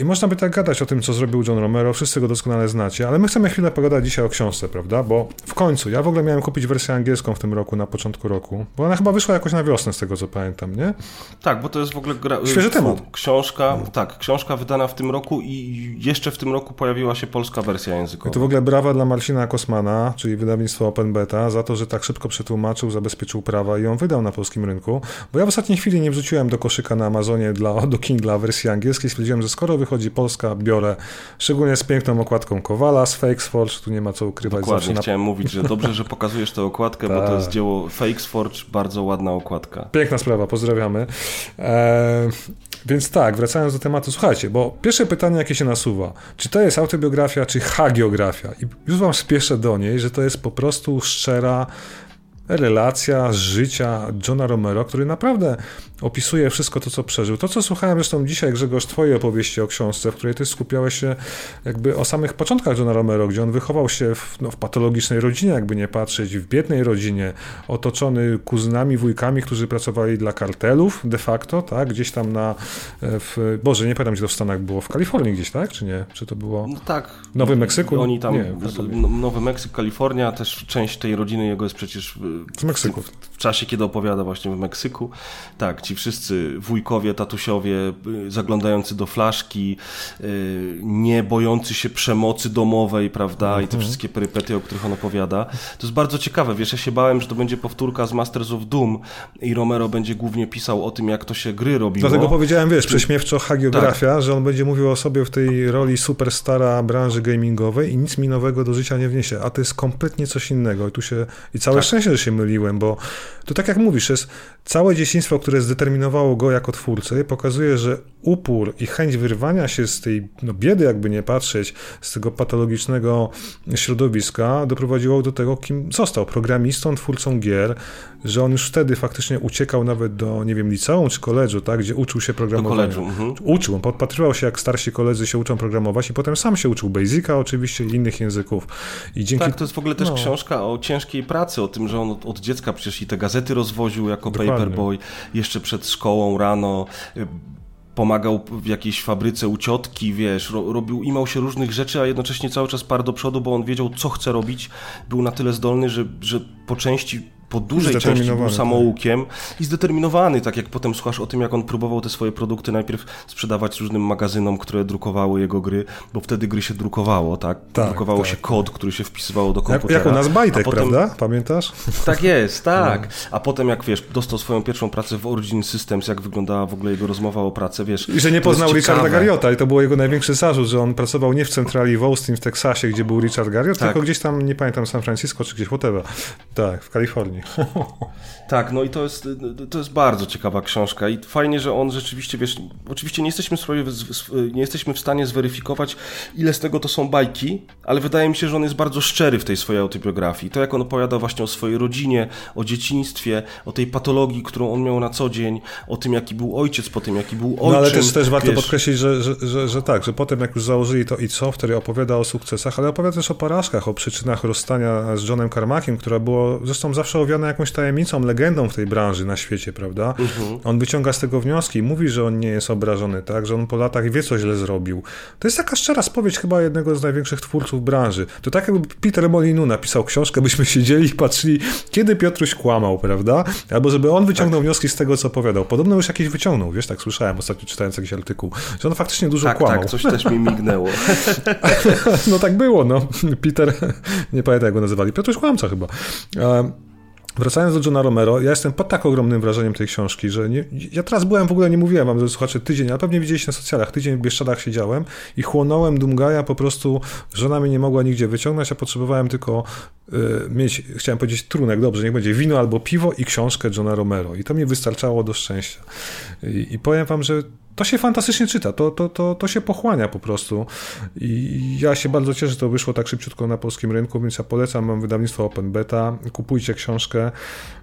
I można by tak gadać o tym, co zrobił John Romero, wszyscy go doskonale znacie, ale my chcemy chwilę pogadać dzisiaj o książce, prawda? Bo w końcu, ja w ogóle miałem kupić wersję angielską w tym roku, na początku roku, bo ona chyba wyszła jakoś na wiosnę, z tego co pamiętam, nie? Tak, bo to jest w ogóle gra... świeży temat. Książka, no. tak, książka wydana w tym roku i jeszcze w tym roku pojawiła się polska wersja językowa. I to w ogóle brawa dla Marcina Kosmana, czyli wydawnictwo Open Beta, za to, że tak szybko przetłumaczył, zabezpieczył prawa i ją wydał na polskim rynku, bo ja w ostatniej chwili nie wrzuciłem do koszyka na Amazonie dla, do Kindle wersji angielskiej, stwierdziłem, że skoro wychodzi polska biorę, szczególnie z piękną okładką Kowala, z Fakesforge, tu nie ma co ukrywać. Dokładnie, na... chciałem mówić, że dobrze, że pokazujesz tę okładkę, bo to jest tak. dzieło Fakesforge, bardzo ładna okładka. Piękna sprawa, pozdrawiamy. Eee, Więc tak, wracając do tematu, słuchajcie, bo pierwsze pytanie, jakie się nasuwa, czy to jest autobiografia, czy hagiografia? I już wam spieszę do niej, że to jest po prostu szczera relacja z życia Johna Romero, który naprawdę opisuje wszystko to, co przeżył. To, co słuchałem zresztą dzisiaj, Grzegorz, twojej opowieści o książce, w której ty skupiałeś się jakby o samych początkach Johna Romero, gdzie on wychował się w, no, w patologicznej rodzinie, jakby nie patrzeć, w biednej rodzinie, otoczony kuzynami, wujkami, którzy pracowali dla kartelów de facto, tak, gdzieś tam na, e, w, Boże, nie pamiętam, gdzie to w Stanach było, w Kalifornii gdzieś, tak, czy nie? Czy to było... No tak. Nowy Meksyku? Oni tam, nie, Nowy Meksyk, Kalifornia, też część tej rodziny jego jest przecież w Meksyku. W, w czasie, kiedy opowiada właśnie w Meksyku. Tak, ci wszyscy wujkowie, tatusiowie, y, zaglądający do flaszki, y, nie bojący się przemocy domowej, prawda, i te mhm. wszystkie perypety, o których on opowiada. To jest bardzo ciekawe, wiesz, ja się bałem, że to będzie powtórka z Masters of Doom i Romero będzie głównie pisał o tym, jak to się gry robiło. Dlatego powiedziałem, wiesz, prześmiewczo hagiografia, tak. że on będzie mówił o sobie w tej roli superstara branży gamingowej i nic mi nowego do życia nie wniesie, a to jest kompletnie coś innego i tu się, i całe tak. szczęście, że się myliłem, bo to tak jak mówisz, jest całe dzieciństwo, które zdeterminowało go jako twórcę, pokazuje, że upór i chęć wyrwania się z tej no, biedy, jakby nie patrzeć, z tego patologicznego środowiska, doprowadziło do tego, kim został. Programistą, twórcą gier, że on już wtedy faktycznie uciekał nawet do, nie wiem, liceum czy koledżu, tak, gdzie uczył się programowania. Do mhm. Uczył, on podpatrywał się, jak starsi koledzy się uczą programować i potem sam się uczył Basica oczywiście i innych języków. I dzięki... Tak, to jest w ogóle też no. książka o ciężkiej pracy, o tym, że on od dziecka przecież i te gazety rozwoził jako Dokładnie. paperboy, jeszcze przed szkołą rano pomagał w jakiejś fabryce u ciotki, wiesz, ro, robił, imał się różnych rzeczy, a jednocześnie cały czas parł do przodu, bo on wiedział, co chce robić, był na tyle zdolny, że, że po części po dużej części był tak. samoukiem tak. i zdeterminowany, tak jak potem słuchasz o tym, jak on próbował te swoje produkty najpierw sprzedawać różnym magazynom, które drukowały jego gry, bo wtedy gry się drukowało, tak? tak drukowało tak, się kod, który się wpisywało do komputera. Jak, jak u nas Bajtek, potem... prawda? Pamiętasz? Tak jest, tak. No. A potem jak, wiesz, dostał swoją pierwszą pracę w Origin Systems, jak wyglądała w ogóle jego rozmowa o pracę, wiesz. I że nie poznał Richarda Garriota i to było jego największy zarzut, że on pracował nie w centrali w Austin w Teksasie, gdzie był Richard Garriott, tak. tylko gdzieś tam, nie pamiętam, San Francisco czy gdzieś, whatever. Tak, w Kalifornii. Tak, no i to jest, to jest bardzo ciekawa książka i fajnie, że on rzeczywiście, wiesz, oczywiście nie jesteśmy, sobie, nie jesteśmy w stanie zweryfikować, ile z tego to są bajki, ale wydaje mi się, że on jest bardzo szczery w tej swojej autobiografii. To, jak on opowiada właśnie o swojej rodzinie, o dzieciństwie, o tej patologii, którą on miał na co dzień, o tym, jaki był ojciec, po tym, jaki był ojciec. No ale też, też warto wiesz... podkreślić, że, że, że, że, tak, że potem jak już założyli to i co, wtedy opowiada o sukcesach, ale opowiada też o porażkach, o przyczynach rozstania z Johnem Carmackiem, która było zresztą zawsze owiane jakąś tajemnicą, legendą w tej branży na świecie, prawda? Mhm. On wyciąga z tego wnioski, mówi, że on nie jest obrażony, tak? Że on po latach wie, co źle zrobił. To jest taka szczera spowiedź chyba jednego z największych twórców branży. To tak jakby Peter Molinu napisał książkę, byśmy siedzieli i patrzyli, kiedy Piotruś kłamał, prawda? Albo żeby on wyciągnął tak. wnioski z tego, co opowiadał. Podobno już jakieś wyciągnął, wiesz, tak słyszałem ostatnio czytając jakiś artykuł, że on faktycznie dużo tak, kłamał. Tak, coś też mi mignęło. no tak było, no. Peter, nie pamiętam jak go nazywali, Piotruś kłamca chyba. Wracając do Johna Romero, ja jestem pod tak ogromnym wrażeniem tej książki, że nie, ja teraz byłem, w ogóle nie mówiłem wam, że słuchacze, tydzień, ale pewnie widzieliście na socjalach, tydzień w Bieszczadach siedziałem i chłonąłem Dumgaja po prostu, żona mnie nie mogła nigdzie wyciągnąć, a potrzebowałem tylko y, mieć, chciałem powiedzieć trunek, dobrze, niech będzie wino albo piwo i książkę Johna Romero i to mi wystarczało do szczęścia. I, i powiem wam, że to się fantastycznie czyta, to, to, to, to się pochłania po prostu. I ja się bardzo cieszę, że to wyszło tak szybciutko na polskim rynku, więc ja polecam, mam wydawnictwo Open Beta, kupujcie książkę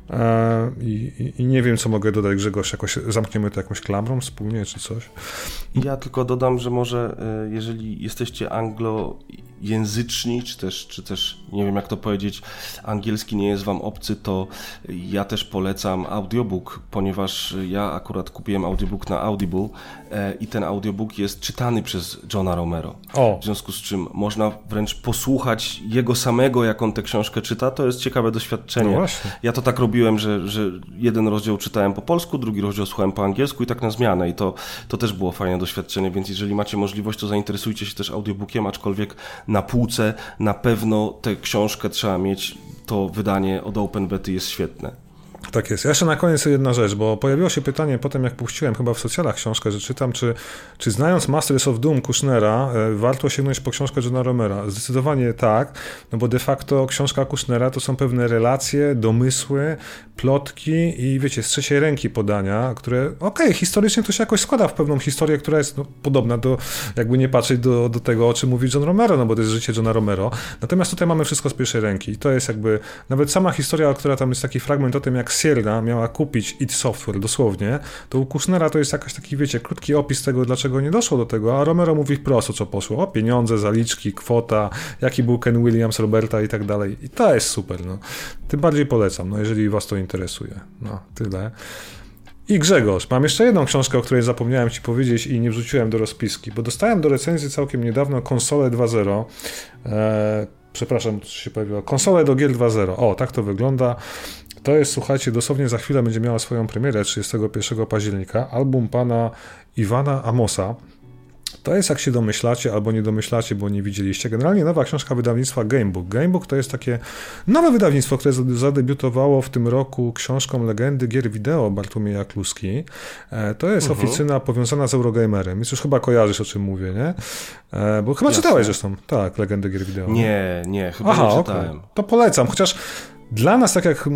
e, i, i, nie wiem, co mogę dodać, Grzegorz, jakoś zamkniemy to jakąś klamrą wspólnie, czy coś. Ja tylko dodam, że może e, jeżeli jesteście anglo języczni, czy też, czy też nie wiem jak to powiedzieć, angielski nie jest wam obcy, to ja też polecam audiobook, ponieważ ja akurat kupiłem audiobook na Audible i ten audiobook jest czytany przez Johna Romero. O. W związku z czym można wręcz posłuchać jego samego, jak on tę książkę czyta. To jest ciekawe doświadczenie. No ja to tak robiłem, że, że jeden rozdział czytałem po polsku, drugi rozdział słuchałem po angielsku i tak na zmianę. I to, to też było fajne doświadczenie, więc jeżeli macie możliwość, to zainteresujcie się też audiobookiem, aczkolwiek na półce na pewno tę książkę trzeba mieć. To wydanie od Open Bety jest świetne. Tak jest. Ja jeszcze na koniec jedna rzecz, bo pojawiło się pytanie potem, jak puściłem chyba w socjalach książkę, że czytam, czy, czy znając Masters of Doom Kushnera, e, warto sięgnąć po książkę Johna Romera. Zdecydowanie tak, no bo de facto książka Kushnera to są pewne relacje, domysły, plotki i wiecie, z trzeciej ręki podania, które, okej, okay, historycznie to się jakoś składa w pewną historię, która jest no, podobna do, jakby nie patrzeć do, do tego, o czym mówi John Romero, no bo to jest życie Johna Romero. Natomiast tutaj mamy wszystko z pierwszej ręki i to jest jakby, nawet sama historia, która tam jest taki fragment o tym, jak Sierra miała kupić id Software dosłownie, to u Kushnera to jest jakiś taki, wiecie, krótki opis tego, dlaczego nie doszło do tego, a Romero mówi prosto, co poszło. O, pieniądze, zaliczki, kwota, jaki był Ken Williams, Roberta i tak dalej. I to jest super, no. Tym bardziej polecam, no, jeżeli was to interesuje. No, tyle. I Grzegorz, mam jeszcze jedną książkę, o której zapomniałem ci powiedzieć i nie wrzuciłem do rozpiski, bo dostałem do recenzji całkiem niedawno konsolę 2.0. Eee, przepraszam, co się pojawiło. Konsolę do gier 2.0. O, tak to wygląda. To jest, słuchajcie, dosłownie za chwilę będzie miała swoją premierę 31 października. Album pana Iwana Amosa. To jest, jak się domyślacie, albo nie domyślacie, bo nie widzieliście, generalnie nowa książka wydawnictwa Gamebook. Gamebook to jest takie nowe wydawnictwo, które zadebiutowało w tym roku książką legendy gier wideo Bartłomieja Kluski. E, to jest uh mhm. -huh. oficyna powiązana z Eurogamerem, więc już chyba kojarzysz, o czym mówię, nie? E, bo chyba Jasne. czytałeś zresztą, tak, legendy gier wideo. Nie, nie, chyba Aha, nie czytałem. Okay. To polecam, chociaż dla nas, tak jak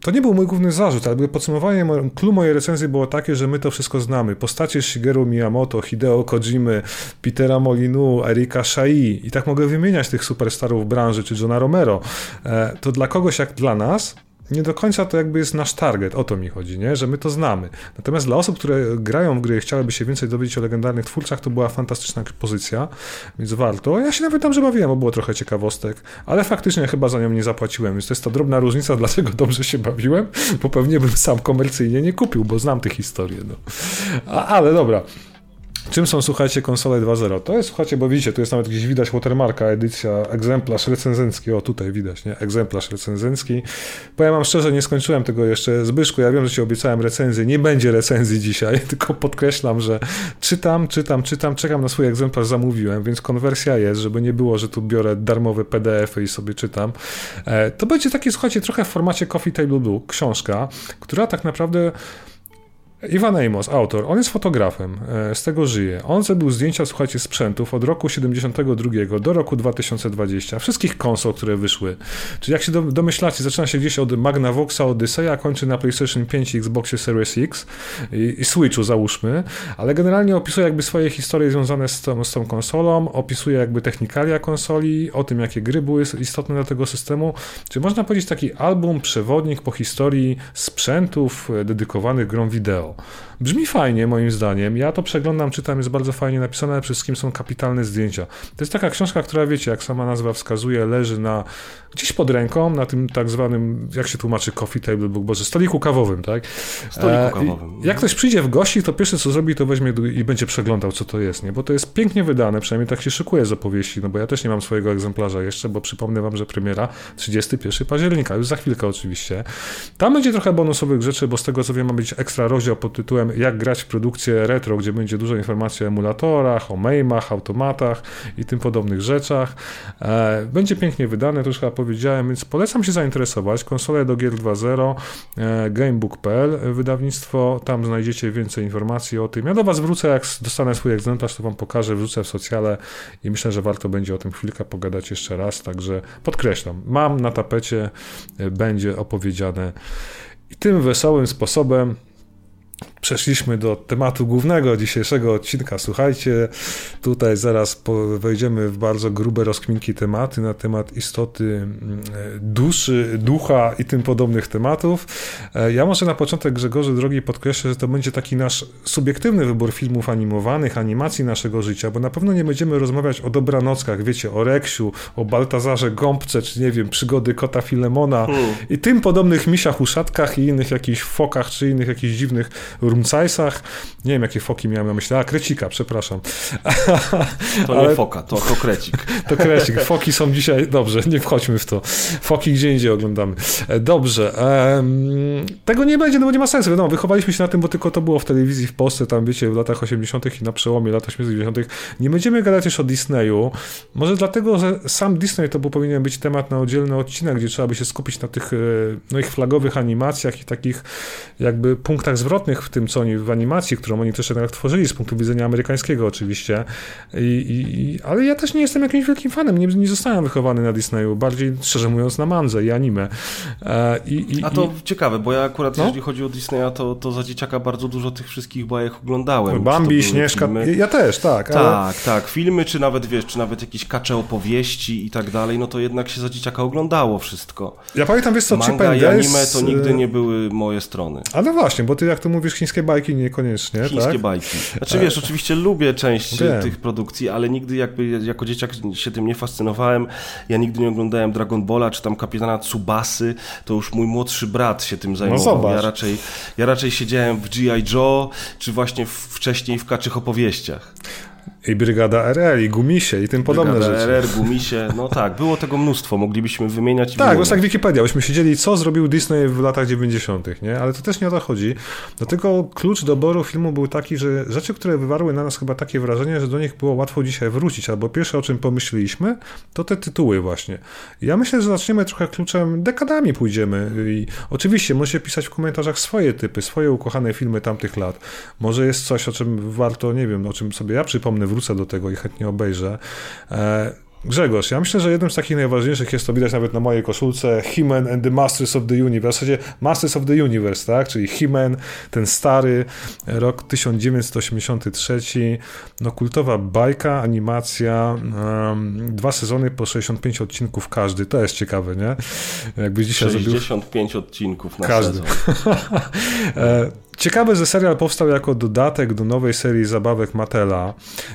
to nie był mój główny zarzut, ale podsumowanie, clue mojej recenzji było takie, że my to wszystko znamy. Postacie Shigeru Miyamoto, Hideo Kojimy, Petera Molinu, Erika Shai i tak mogę wymieniać tych superstarów branży, czy Johna Romero. E, to dla kogoś jak dla nas, nie do końca to jakby jest nasz target, o to mi chodzi, nie? że my to znamy. Natomiast dla osób, które grają w gry i chciałyby się więcej dowiedzieć o legendarnych twórcach, to była fantastyczna pozycja, więc warto. Ja się nawet tam że bawiłem, bo było trochę ciekawostek, ale faktycznie chyba za nią nie zapłaciłem, więc to jest ta drobna różnica, dlaczego dobrze się bawiłem, bo pewnie bym sam komercyjnie nie kupił, bo znam tę historię. No. A, ale dobra. Czym są, słuchajcie, konsole 2.0? To jest, słuchajcie, bo widzicie, tu jest nawet gdzieś widać watermarka, edycja, egzemplarz recenzencki, o tutaj widać, nie? Egzemplarz recenzencki. Powiem wam szczerze, nie skończyłem tego jeszcze. Zbyszku, ja wiem, że ci obiecałem recenzję, nie będzie recenzji dzisiaj, tylko podkreślam, że czytam, czytam, czytam, czekam na swój egzemplarz, zamówiłem, więc konwersja jest, żeby nie było, że tu biorę darmowe PDF-y i sobie czytam. E, to będzie takie, słuchajcie, trochę w formacie Coffee Table Book, książka, która tak naprawdę Iwan Amos, autor, on jest fotografem, e, z tego żyje. On zrobił zdjęcia, słuchajcie, sprzętów od roku 72 do roku 2020, wszystkich konsol, które wyszły. Czyli jak się domyślacie, zaczyna się gdzieś od Magnavoxa Odyssey, a kończy na PlayStation 5 i Xboxie Series X i, i Switchu załóżmy, ale generalnie opisuje jakby swoje historie związane z tą, z tą konsolą, opisuje jakby technikalia konsoli, o tym, jakie gry były istotne dla tego systemu. Czyli można powiedzieć taki album, przewodnik po historii sprzętów e, dedykowanych grom wideo. well. Brzmi fajnie, moim zdaniem. Ja to przeglądam, czytam, jest bardzo fajnie napisane, ale przede wszystkim są kapitalne zdjęcia. To jest taka książka, która, wiecie, jak sama nazwa wskazuje, leży na gdzieś pod ręką, na tym tak zwanym, jak się tłumaczy, coffee table book, boże, stoliku kawowym, tak? Stoliku e, kawowym. jak ktoś przyjdzie w gości, to pierwsze co zrobi, to weźmie i będzie przeglądał, co to jest, nie? Bo to jest pięknie wydane, przynajmniej tak się szykuje z opowieści, no bo ja też nie mam swojego egzemplarza jeszcze, bo przypomnę wam, że premiera 31 października, już za chwilkę oczywiście. Tam będzie trochę bonusowych rzeczy, bo z tego co wiem, ma być ekstra rozdział pod tytułem Jak grać w produkcję retro, gdzie będzie dużo informacji o emulatorach, o MAME'ach, automatach i tym podobnych rzeczach. E, będzie pięknie wydane, to już chyba powiedziałem, więc polecam się zainteresować. Konsole do gier 2.0, e, gamebook.pl, wydawnictwo, tam znajdziecie więcej informacji o tym. Ja do Was wrócę, jak dostanę swój egzemplarz, to Wam pokażę, wrzucę w socjale i myślę, że warto będzie o tym chwilkę pogadać jeszcze raz, także podkreślam, mam na tapecie, e, będzie opowiedziane i tym wesołym sposobem Przeszliśmy do tematu głównego dzisiejszego odcinka. Słuchajcie, tutaj zaraz wejdziemy w bardzo grube rozkminki tematy na temat istoty mm, duszy, ducha i tym podobnych tematów. E, ja może na początek, Grzegorze drogi, podkreślę, że to będzie taki nasz subiektywny wybór filmów animowanych, animacji naszego życia, bo na pewno nie będziemy rozmawiać o dobranockach, wiecie, o Reksiu, o Baltazarze Gąbce, czy nie wiem, przygody kota Filemona hmm. i tym podobnych misiach uszatkach i innych jakichś fokach, czy innych jakichś dziwnych Rumcajsach. Nie wiem, jakie foki miałem na myśli. A, Krecika, przepraszam. To Ale... nie foka, to, to Krecik. to Krecik. Foki są dzisiaj... Dobrze, nie wchodźmy w to. Foki gdzie indziej oglądamy. E, dobrze. Tego nie będzie, no bo nie ma sensu. No, wychowaliśmy się na tym, bo tylko to było w telewizji w Polsce, tam wiecie, w latach 80. i na przełomie lat 80. 90. Nie będziemy gadać już o Disneyu. Może dlatego, że sam Disney to był, powinien być temat na oddzielny odcinek, gdzie trzeba by się skupić na tych e, no, ich flagowych animacjach i takich jakby punktach zwrotnych w tym, co oni w animacji, którą oni też jednak tworzyli z punktu widzenia amerykańskiego oczywiście. I, i, ale ja też nie jestem jakimś wielkim fanem, nie, nie zostałem wychowany na Disneyu, bardziej szczerze mówiąc na mandze i anime. E, i, A to ciekawe, bo ja akurat no? jeżeli chodzi o Disneya, to, to za dzieciaka bardzo dużo tych wszystkich bajek oglądałem. Bambi, Śnieżka, filmy. ja też, tak. Tak, ale... tak, filmy, czy nawet wiesz, czy nawet jakieś kacze opowieści i tak dalej, no to jednak się za dzieciaka oglądało wszystko. Ja pamiętam, wiesz co, Manga i anime to nigdy nie były moje strony. A no właśnie, bo ty jak to mówisz, chińskie bajki niekoniecznie, Chińskie tak? bajki. Znaczy wiesz, oczywiście lubię część Wiem. tych produkcji, ale nigdy jakby jako dzieciak się tym nie fascynowałem. Ja nigdy nie oglądałem Dragon Balla, czy tam Kapitana Tsubasy, to już mój młodszy brat się tym zajmował. No ja, raczej, ja raczej siedziałem w G.I. Joe, czy właśnie wcześniej w kaczych opowieściach. I Brygada RR, i Gumisie, i tym podobne Brygada rzeczy. RR, Gumisie, no tak, było tego mnóstwo, moglibyśmy wymieniać Tak, bo tak Wikipedia, byśmy siedzieli, co zrobił Disney w latach 90., nie? Ale to też nie o to chodzi. Dlatego klucz doboru filmu był taki, że rzeczy, które wywarły na nas chyba takie wrażenie, że do nich było łatwo dzisiaj wrócić, albo pierwsze, o czym pomyśleliśmy, to te tytuły właśnie. Ja myślę, że zaczniemy trochę kluczem, dekadami pójdziemy i oczywiście możecie pisać w komentarzach swoje typy, swoje ukochane filmy tamtych lat. Może jest coś, o czym warto, nie wiem, o czym sobie ja przypomnę wrócę do tego i chętnie obejrzę. E, Grzegorz, ja myślę, że jednym z takich najważniejszych jest to widać nawet na mojej koszulce He-Man and the Masters of the Universe, w zasadzie Masters of the Universe, tak, czyli He-Man, ten stary, rok 1983, no kultowa bajka, animacja, um, dwa sezony po 65 odcinków każdy, to jest ciekawe, nie? Jakby dzisiaj 65 zrobił... odcinków na każdy. sezon. Ciekawe, że serial powstał jako dodatek do nowej serii zabawek Matela.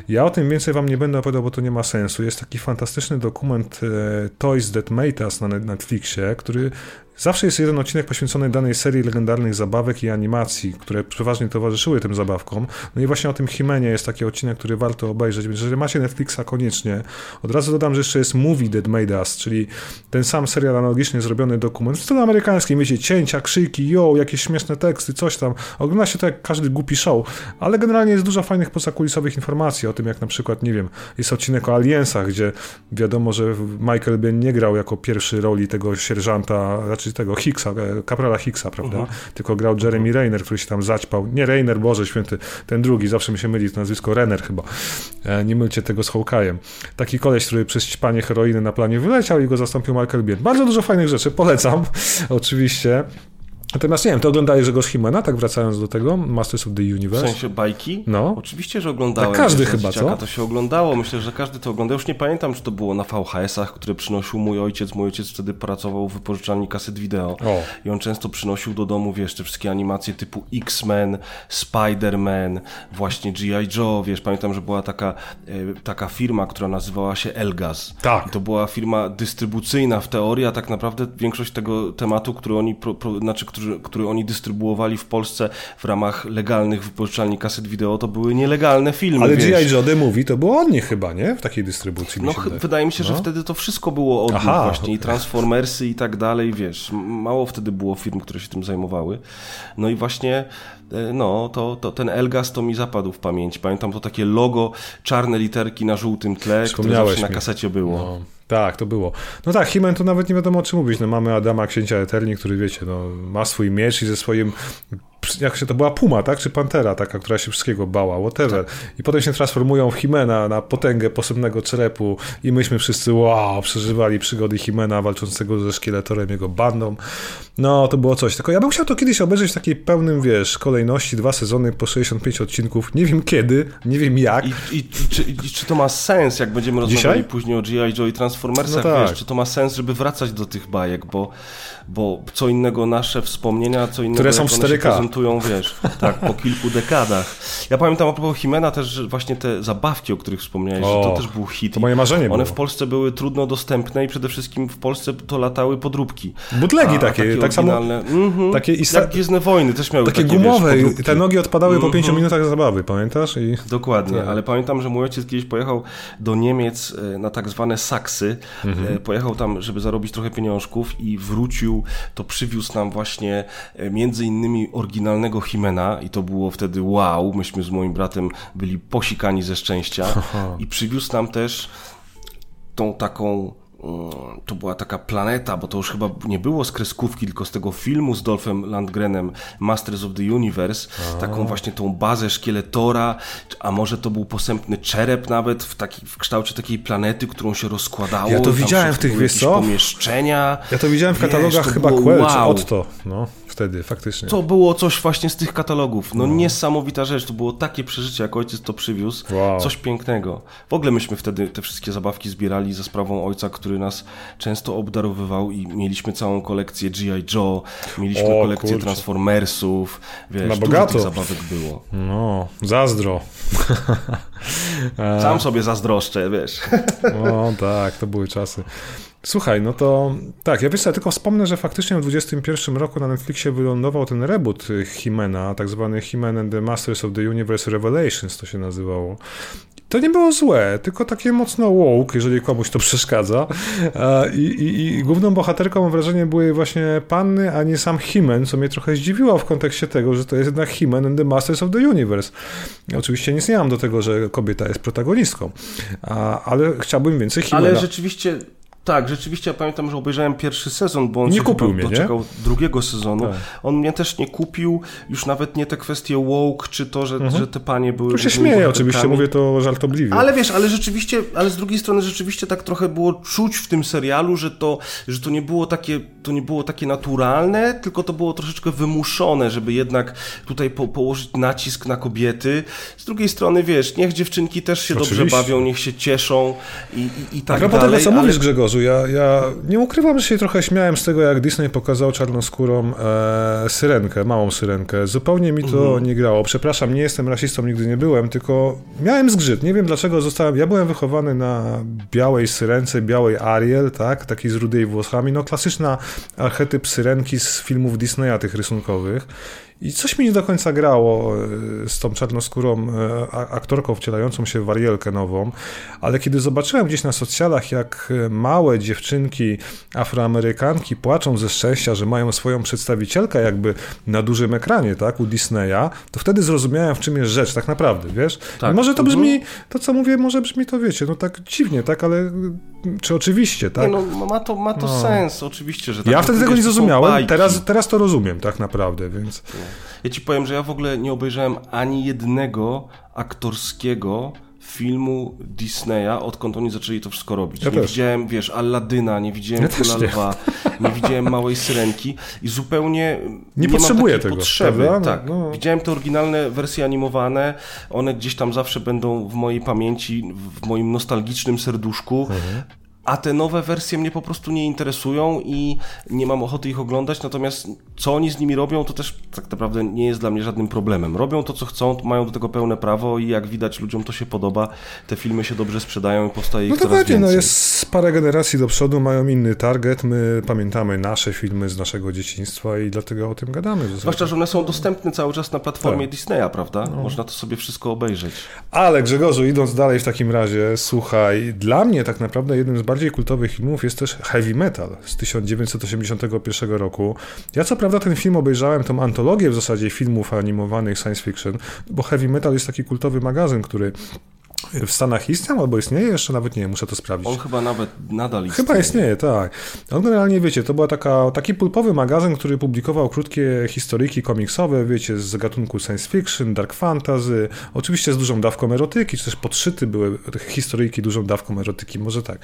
Ja o tym więcej wam nie będę opowiadał, bo to nie ma sensu. Jest taki fantastyczny dokument e, Toys That Made Us na Netflixie, który Zawsze jest jeden odcinek poświęcony danej serii legendarnych zabawek i animacji, które przeważnie towarzyszyły tym zabawkom. No i właśnie o tym Himenie jest taki odcinek, który warto obejrzeć, więc jeżeli macie Netflixa, koniecznie. Od razu dodam, że jeszcze jest Movie That Made Us, czyli ten sam serial analogicznie zrobiony dokument w stylu amerykańskim, wiecie, cięcia, krzyki, yo, jakieś śmieszne teksty, coś tam. Ogląda się to jak każdy głupi show, ale generalnie jest dużo fajnych pozakulisowych informacji o tym, jak na przykład, nie wiem, jest odcinek o Aliensach, gdzie wiadomo, że Michael Biehn nie grał jako pierwszy roli tego sierżanta, raczej czy tego Hicksa, e, kaprala Hicksa, prawda? Uh mhm. -huh. Tylko grał Jeremy Rainer, który się tam zaćpał. Nie Rainer, Boże Święty, ten drugi, zawsze mi się myli, to nazwisko Renner chyba. E, nie mylcie tego z Hawkeye'em. Taki koleś, który przez ćpanie heroiny na planie wyleciał i go zastąpił Michael Biehn. Bardzo dużo fajnych rzeczy, polecam, oczywiście. Natomiast nie wiem, to oglądałeś Grzegorz Himena, tak wracając do tego, Masters of the Universe? W sensie bajki? No. Oczywiście, że oglądałem. Tak każdy chyba, co? To się oglądało, myślę, że każdy to oglądał. Już nie pamiętam, czy to było na VHS-ach, które przynosił mój ojciec. Mój ojciec wtedy pracował w wypożyczalni kaset wideo o. i on często przynosił do domu, wiesz, te wszystkie animacje typu X-Men, Spider-Man, właśnie G.I. Joe, wiesz, pamiętam, że była taka, e, taka firma, która nazywała się Elgaz. Tak. I to była firma dystrybucyjna w teorii, a tak naprawdę większość tego tematu, który oni, pro, pro, znaczy, który który oni dystrybuowali w Polsce w ramach legalnych wypożyczalni kaset wideo, to były nielegalne filmy. Ale G.I. The Movie to było od nich chyba, nie? W takiej dystrybucji. No, mi wydaje mi się, no. że wtedy to wszystko było od Aha, nich właśnie. I Transformersy i tak dalej, wiesz. Mało wtedy było firm, które się tym zajmowały. No i właśnie e, no, to, to ten Elgas to mi zapadł w pamięć. Pamiętam to takie logo, czarne literki na żółtym tle, które zawsze na kasecie było. No. Tak, to było. No tak, Himen to nawet nie wiadomo o czym mówić. No, mamy Adama Księcia Eterni, który wiecie, no, ma swój miecz i ze swoim jak się to była Puma, tak? Czy Pantera, taka, która się wszystkiego bała, whatever. I potem się transformują w Himena na potęgę posebnego czrepu i myśmy wszyscy, wow, przeżywali przygody Himena walczącego ze szkieletorem, jego bandą. No, to było coś. Tylko ja bym chciał to kiedyś obejrzeć w takiej pełnym, wiesz, kolejności, dwa sezony po 65 odcinków. Nie wiem kiedy, nie wiem jak. I, i, i, czy, i czy, to ma sens, jak będziemy rozmawiali Dzisiaj? później o G.I. Joe i Transformersach, no tak. wiesz, czy to ma sens, żeby wracać do tych bajek, bo, bo co innego nasze wspomnienia, co innego Które są w 4K startują, wiesz, tak, po kilku dekadach. Ja pamiętam a propos Himena też, że właśnie te zabawki, o których wspomniałeś, o, że to też był hit. To moje marzenie One było. w Polsce były trudno dostępne i przede wszystkim w Polsce to latały podróbki. Butlegi takie, takie, tak samo. Mm-hmm. Takie ista... Jak Gwiezdne Wojny też miały takie, takie gumowe. Wiesz, te nogi odpadały mm-hmm. po pięciu minutach zabawy, pamiętasz? I... Dokładnie, tak. ale pamiętam, że mój ojciec kiedyś pojechał do Niemiec e, na tak zwane saksy. Mm-hmm. Pojechał tam, żeby zarobić trochę pieniążków i wrócił, to przywiózł nam właśnie e, między innymi oryginalnego Himena i to było wtedy wow, myśmy z moim bratem byli posikani ze szczęścia i przywiózł nam też tą taką to była taka planeta, bo to już chyba nie było z kreskówki, tylko z tego filmu z Dolphem Landgrenem Masters of the Universe, a. taką właśnie tą bazę szkieletora, a może to był posępny czerep nawet w, taki, w kształcie takiej planety, którą się rozkładało. Ja to widziałem w tych, wiesz co? pomieszczenia. Ja to widziałem w katalogach wiesz, chyba Quell wow. czy Otto, no wtedy, faktycznie. To było coś właśnie z tych katalogów. No, no, niesamowita rzecz, to było takie przeżycie, jak ojciec to przywiózł. Wow. Coś pięknego. W ogóle myśmy wtedy te wszystkie zabawki zbierali za sprawą ojca, który nas często obdarowywał i mieliśmy całą kolekcję G.I. Joe, mieliśmy o, kolekcję kurczę. Transformersów, wiesz, Na bogato. tych zabawek było. No, zazdro. Sam sobie zazdroszczę, wiesz. No tak, to były czasy. Słuchaj, no to tak, ja wiesz co, ja tylko wspomnę, że faktycznie w 2021 roku na Netflixie wylądował ten reboot Himena, tak zwany Himen and the Masters of the Universe Revelations to się nazywało. To nie było złe, tylko takie mocno woke, jeżeli komuś to przeszkadza. I, i, I, główną bohaterką, mam wrażenie, były właśnie panny, a nie sam Himen, co mnie trochę zdziwiło w kontekście tego, że to jest jednak Himen and the Masters of the Universe. Oczywiście nic nie mam do tego, że kobieta jest protagonistką, ale chciałbym więcej Himena. Ale rzeczywiście tak, rzeczywiście ja pamiętam, że obejrzałem pierwszy sezon, bo on nie kupił mnie, doczekał nie? drugiego sezonu. Tak. On mnie też nie kupił, już nawet nie te kwestie woke, czy to, że, mhm. że te panie były... Tu się śmieję oczywiście, mówię to żartobliwie. Ale wiesz, ale rzeczywiście, ale z drugiej strony rzeczywiście tak trochę było czuć w tym serialu, że to, że to nie było takie, to nie było takie naturalne, tylko to było troszeczkę wymuszone, żeby jednak tutaj po, położyć nacisk na kobiety. Z drugiej strony, wiesz, niech dziewczynki też się oczywiście. dobrze bawią, niech się cieszą i, i, i tak A dalej. tego, co ale... mówisz, Grzegorz, ja, ja nie ukrywam, że się trochę śmiałem z tego, jak Disney pokazał czarnoskórą e, syrenkę, małą syrenkę. Zupełnie mi to mhm. nie grało. Przepraszam, nie jestem rasistą, nigdy nie byłem, tylko miałem zgrzyt. Nie wiem dlaczego zostałem. Ja byłem wychowany na białej syrence, białej Ariel, tak? Takiej z rudymi włosami. No klasyczna archetyp syrenki z filmów Disneya, tych rysunkowych. I coś mi nie do końca grało e, z tą czarnoskórą e, aktorką wcielającą się w warielkę nową, ale kiedy zobaczyłem gdzieś na socjalach, jak e, małe dziewczynki afroamerykanki płaczą ze szczęścia, że mają swoją przedstawicielkę jakby na dużym ekranie, tak, u Disneya, to wtedy zrozumiałem, w czym jest rzecz, tak naprawdę, wiesz? Tak. Może to mhm. brzmi, to co mówię, może brzmi to, wiecie, no tak dziwnie, tak, ale czy oczywiście, tak? Nie, no, ma to, ma to no. sens, oczywiście, że tak. Ja wtedy tego nie zrozumiałem, teraz, teraz to rozumiem, tak naprawdę, więc... Ja ci powiem, że ja w ogóle nie obejrzałem ani jednego aktorskiego filmu Disneya, odkąd oni zaczęli to wszystko robić. Ja nie też. widziałem, wiesz, Aladyna, nie widziałem ja Króla Lwa, nie widziałem Małej Syrenki i zupełnie nie, nie potrzebuję tego, potrzeby. Prawda? Tak. No. Widziałem te oryginalne wersje animowane, one gdzieś tam zawsze będą w mojej pamięci, w moim nostalgicznym serduszku. Mhm a te nowe wersje mnie po prostu nie interesują i nie mam ochoty ich oglądać, natomiast co oni z nimi robią, to też tak naprawdę nie jest dla mnie żadnym problemem. Robią to, co chcą, mają do tego pełne prawo i jak widać ludziom to się podoba, te filmy się dobrze sprzedają i powstaje no ich coraz więcej. No jest parę generacji do przodu, mają inny target, my pamiętamy nasze filmy z naszego dzieciństwa i dlatego o tym gadamy. Zwłaszcza, że one są dostępne cały czas na platformie tak. Disneya, prawda? No. Można to sobie wszystko obejrzeć. Ale Grzegorzu, idąc dalej w takim razie, słuchaj, dla mnie tak naprawdę jednym z bardziej kultowych filmów jest też Heavy Metal z 1981 roku. Ja co prawda ten film obejrzałem, tą antologię w zasadzie filmów animowanych science fiction, bo Heavy Metal jest taki kultowy magazyn, który w Stanach istniał albo istnieje jeszcze, nawet nie wiem, muszę to sprawdzić. On chyba nawet nadal istnieje. Chyba istnieje, tak. On generalnie, wiecie, to był taki pulpowy magazyn, który publikował krótkie historyjki komiksowe, wiecie, z gatunku science fiction, dark fantasy, oczywiście z dużą dawką erotyki, czy też podszyty były historyjki dużą dawką erotyki, może tak.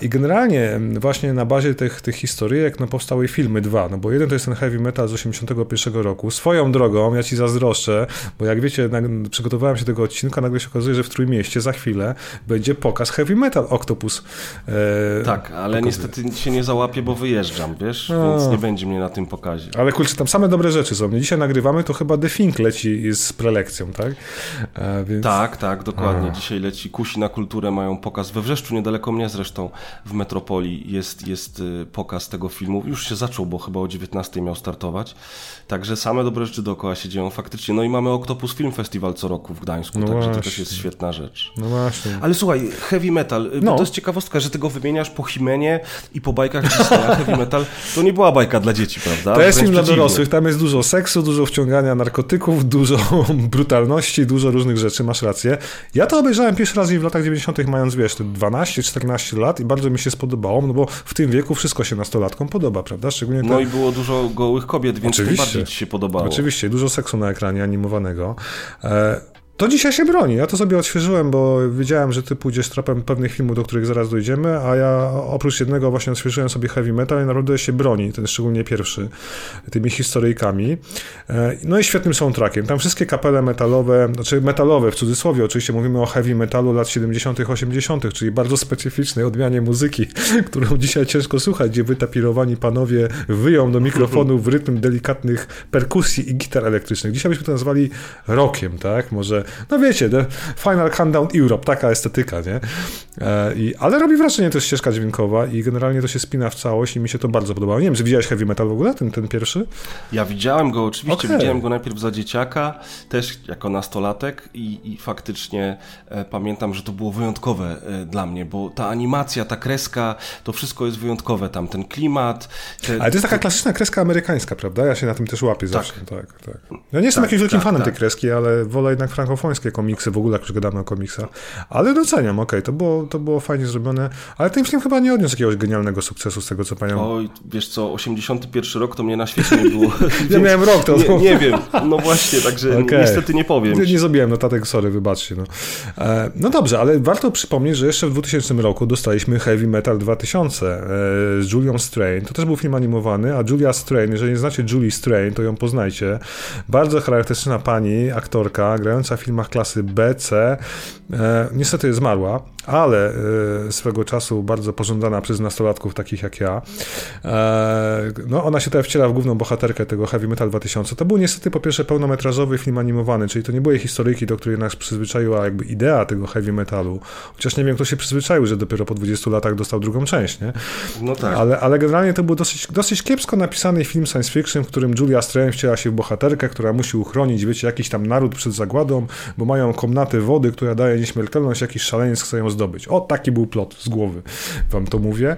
I generalnie właśnie na bazie tych, tych historyjek no, powstały filmy dwa, no bo jeden to jest ten Heavy Metal z 81 roku. Swoją drogą, ja ci zazdroszczę, bo jak wiecie, przygotowałem się do tego odcinka, nagle się okazuje, że w Trójmieście za chwilę będzie pokaz heavy metal Octopus. E, tak, ale pokazuje. niestety się nie załapię, bo wyjeżdżam, wiesz, no. więc nie będzie mnie na tym pokazie. Ale kurczę, tam same dobre rzeczy są. Dzisiaj nagrywamy, to chyba The Fink leci z prelekcją, tak? E, więc... Tak, tak, dokładnie. A. Dzisiaj leci Kusi na kulturę, mają pokaz we Wrzeszczu, niedaleko mnie zresztą, w Metropolii jest, jest y, pokaz tego filmu. Już się zaczął, bo chyba o 19 miał startować. Także same dobre rzeczy dookoła się dzieją faktycznie. No i mamy Octopus Film Festival co roku w Gdańsku, no także właśnie. to też jest świetna rzecz. No właśnie. Ale słuchaj, heavy metal, no. bo to jest ciekawostka, że tego wymieniasz po Himenie i po bajkach Disneya. heavy metal to nie była bajka dla dzieci, prawda? To jest film dla dorosłych, tam jest dużo seksu, dużo wciągania narkotyków, dużo brutalności, dużo różnych rzeczy, masz rację. Ja to obejrzałem pierwszy raz w latach 90., mając wiesz, 12-14 lat i bardzo mi się spodobało, no bo w tym wieku wszystko się nastolatkom podoba, prawda? Szczególnie No i było dużo gołych kobiet, więc Oczywiście. bardziej ci się podobało. Oczywiście, dużo seksu na ekranie animowanego. E, to dzisiaj się broni. Ja to sobie odświeżyłem, bo wiedziałem, że ty pójdziesz tropem pewnych filmów, do których zaraz dojdziemy, a ja oprócz jednego właśnie odświeżyłem sobie heavy metal i naprawdę się broni, ten szczególnie pierwszy, tymi historyjkami. E, no i świetnym soundtrackiem. Tam wszystkie kapele metalowe, znaczy metalowe w cudzysłowie, oczywiście mówimy o heavy metalu lat 70., 80., czyli bardzo specyficznej odmianie muzyki, którą dzisiaj ciężko słuchać, gdzie wytapirowani panowie wyją do mikrofonu w rytm delikatnych perkusji i gitar elektrycznych. Dzisiaj byśmy to nazwali rockiem, tak? Może no wiecie, The Final Countdown Europe, taka estetyka, nie? E, i, ale robi wrażenie też ścieżka dźwiękowa i generalnie to się spina w całość i mi się to bardzo podobało. Nie wiem, czy widziałeś Heavy Metal w ogóle, ten, ten pierwszy? Ja widziałem go oczywiście, okay. widziałem go najpierw za dzieciaka, też jako nastolatek i, i faktycznie e, pamiętam, że to było wyjątkowe e, dla mnie, bo ta animacja, ta kreska, to wszystko jest wyjątkowe tam, ten klimat. Te, ale to jest taka klasyczna kreska amerykańska, prawda? Ja się na tym też łapię tak. zawsze. Tak, tak. Ja nie jestem tak, jakimś wielkim tak, fanem tej tak. kreski, ale wolę jednak frankofońskie komiksy, w ogóle jak już gadamy o komiksach. Ale doceniam, okej, okay, to było to było fajnie zrobione, ale ten film chyba nie odniósł jakiegoś genialnego sukcesu z tego, co pamiętam. Oj, wiesz co, 81 rok to mnie na świecie nie było. ja miałem rok to. Nie, nie wiem, no właśnie, także okay. niestety nie powiem. Nie, nie zrobiłem notatek, sorry, wybaczcie. No. E, no dobrze, ale warto przypomnieć, że jeszcze w 2000 roku dostaliśmy Heavy Metal 2000 e, z Julią Strain. To też był film animowany, a Julia Strain, jeżeli nie znacie Julie Strain, to ją poznajcie. Bardzo charakterystyczna pani, aktorka, grająca w filmach klasy B, C. E, niestety zmarła, ale e, swego czasu bardzo pożądana przez nastolatków takich jak ja. E, no, ona się tutaj wciela w główną bohaterkę tego Heavy Metal 2000. To był niestety po pierwsze pełnometrażowy film animowany, czyli to nie były historyjki, do której nas przyzwyczaiła jakby idea tego heavy metalu. Chociaż nie wiem, kto się przyzwyczaił, że dopiero po 20 latach dostał drugą część, nie? No tak. Ale, ale generalnie to był dosyć, dosyć kiepsko napisany film science fiction, w którym Julia Strain wciela się w bohaterkę, która musi uchronić, wiecie, jakiś tam naród przed zagładą, bo mają komnaty wody, która daje nieśmiertelność, jakiś szaleniec chce ją zdobyć. O, taki był plot z głowy, wam to mówię.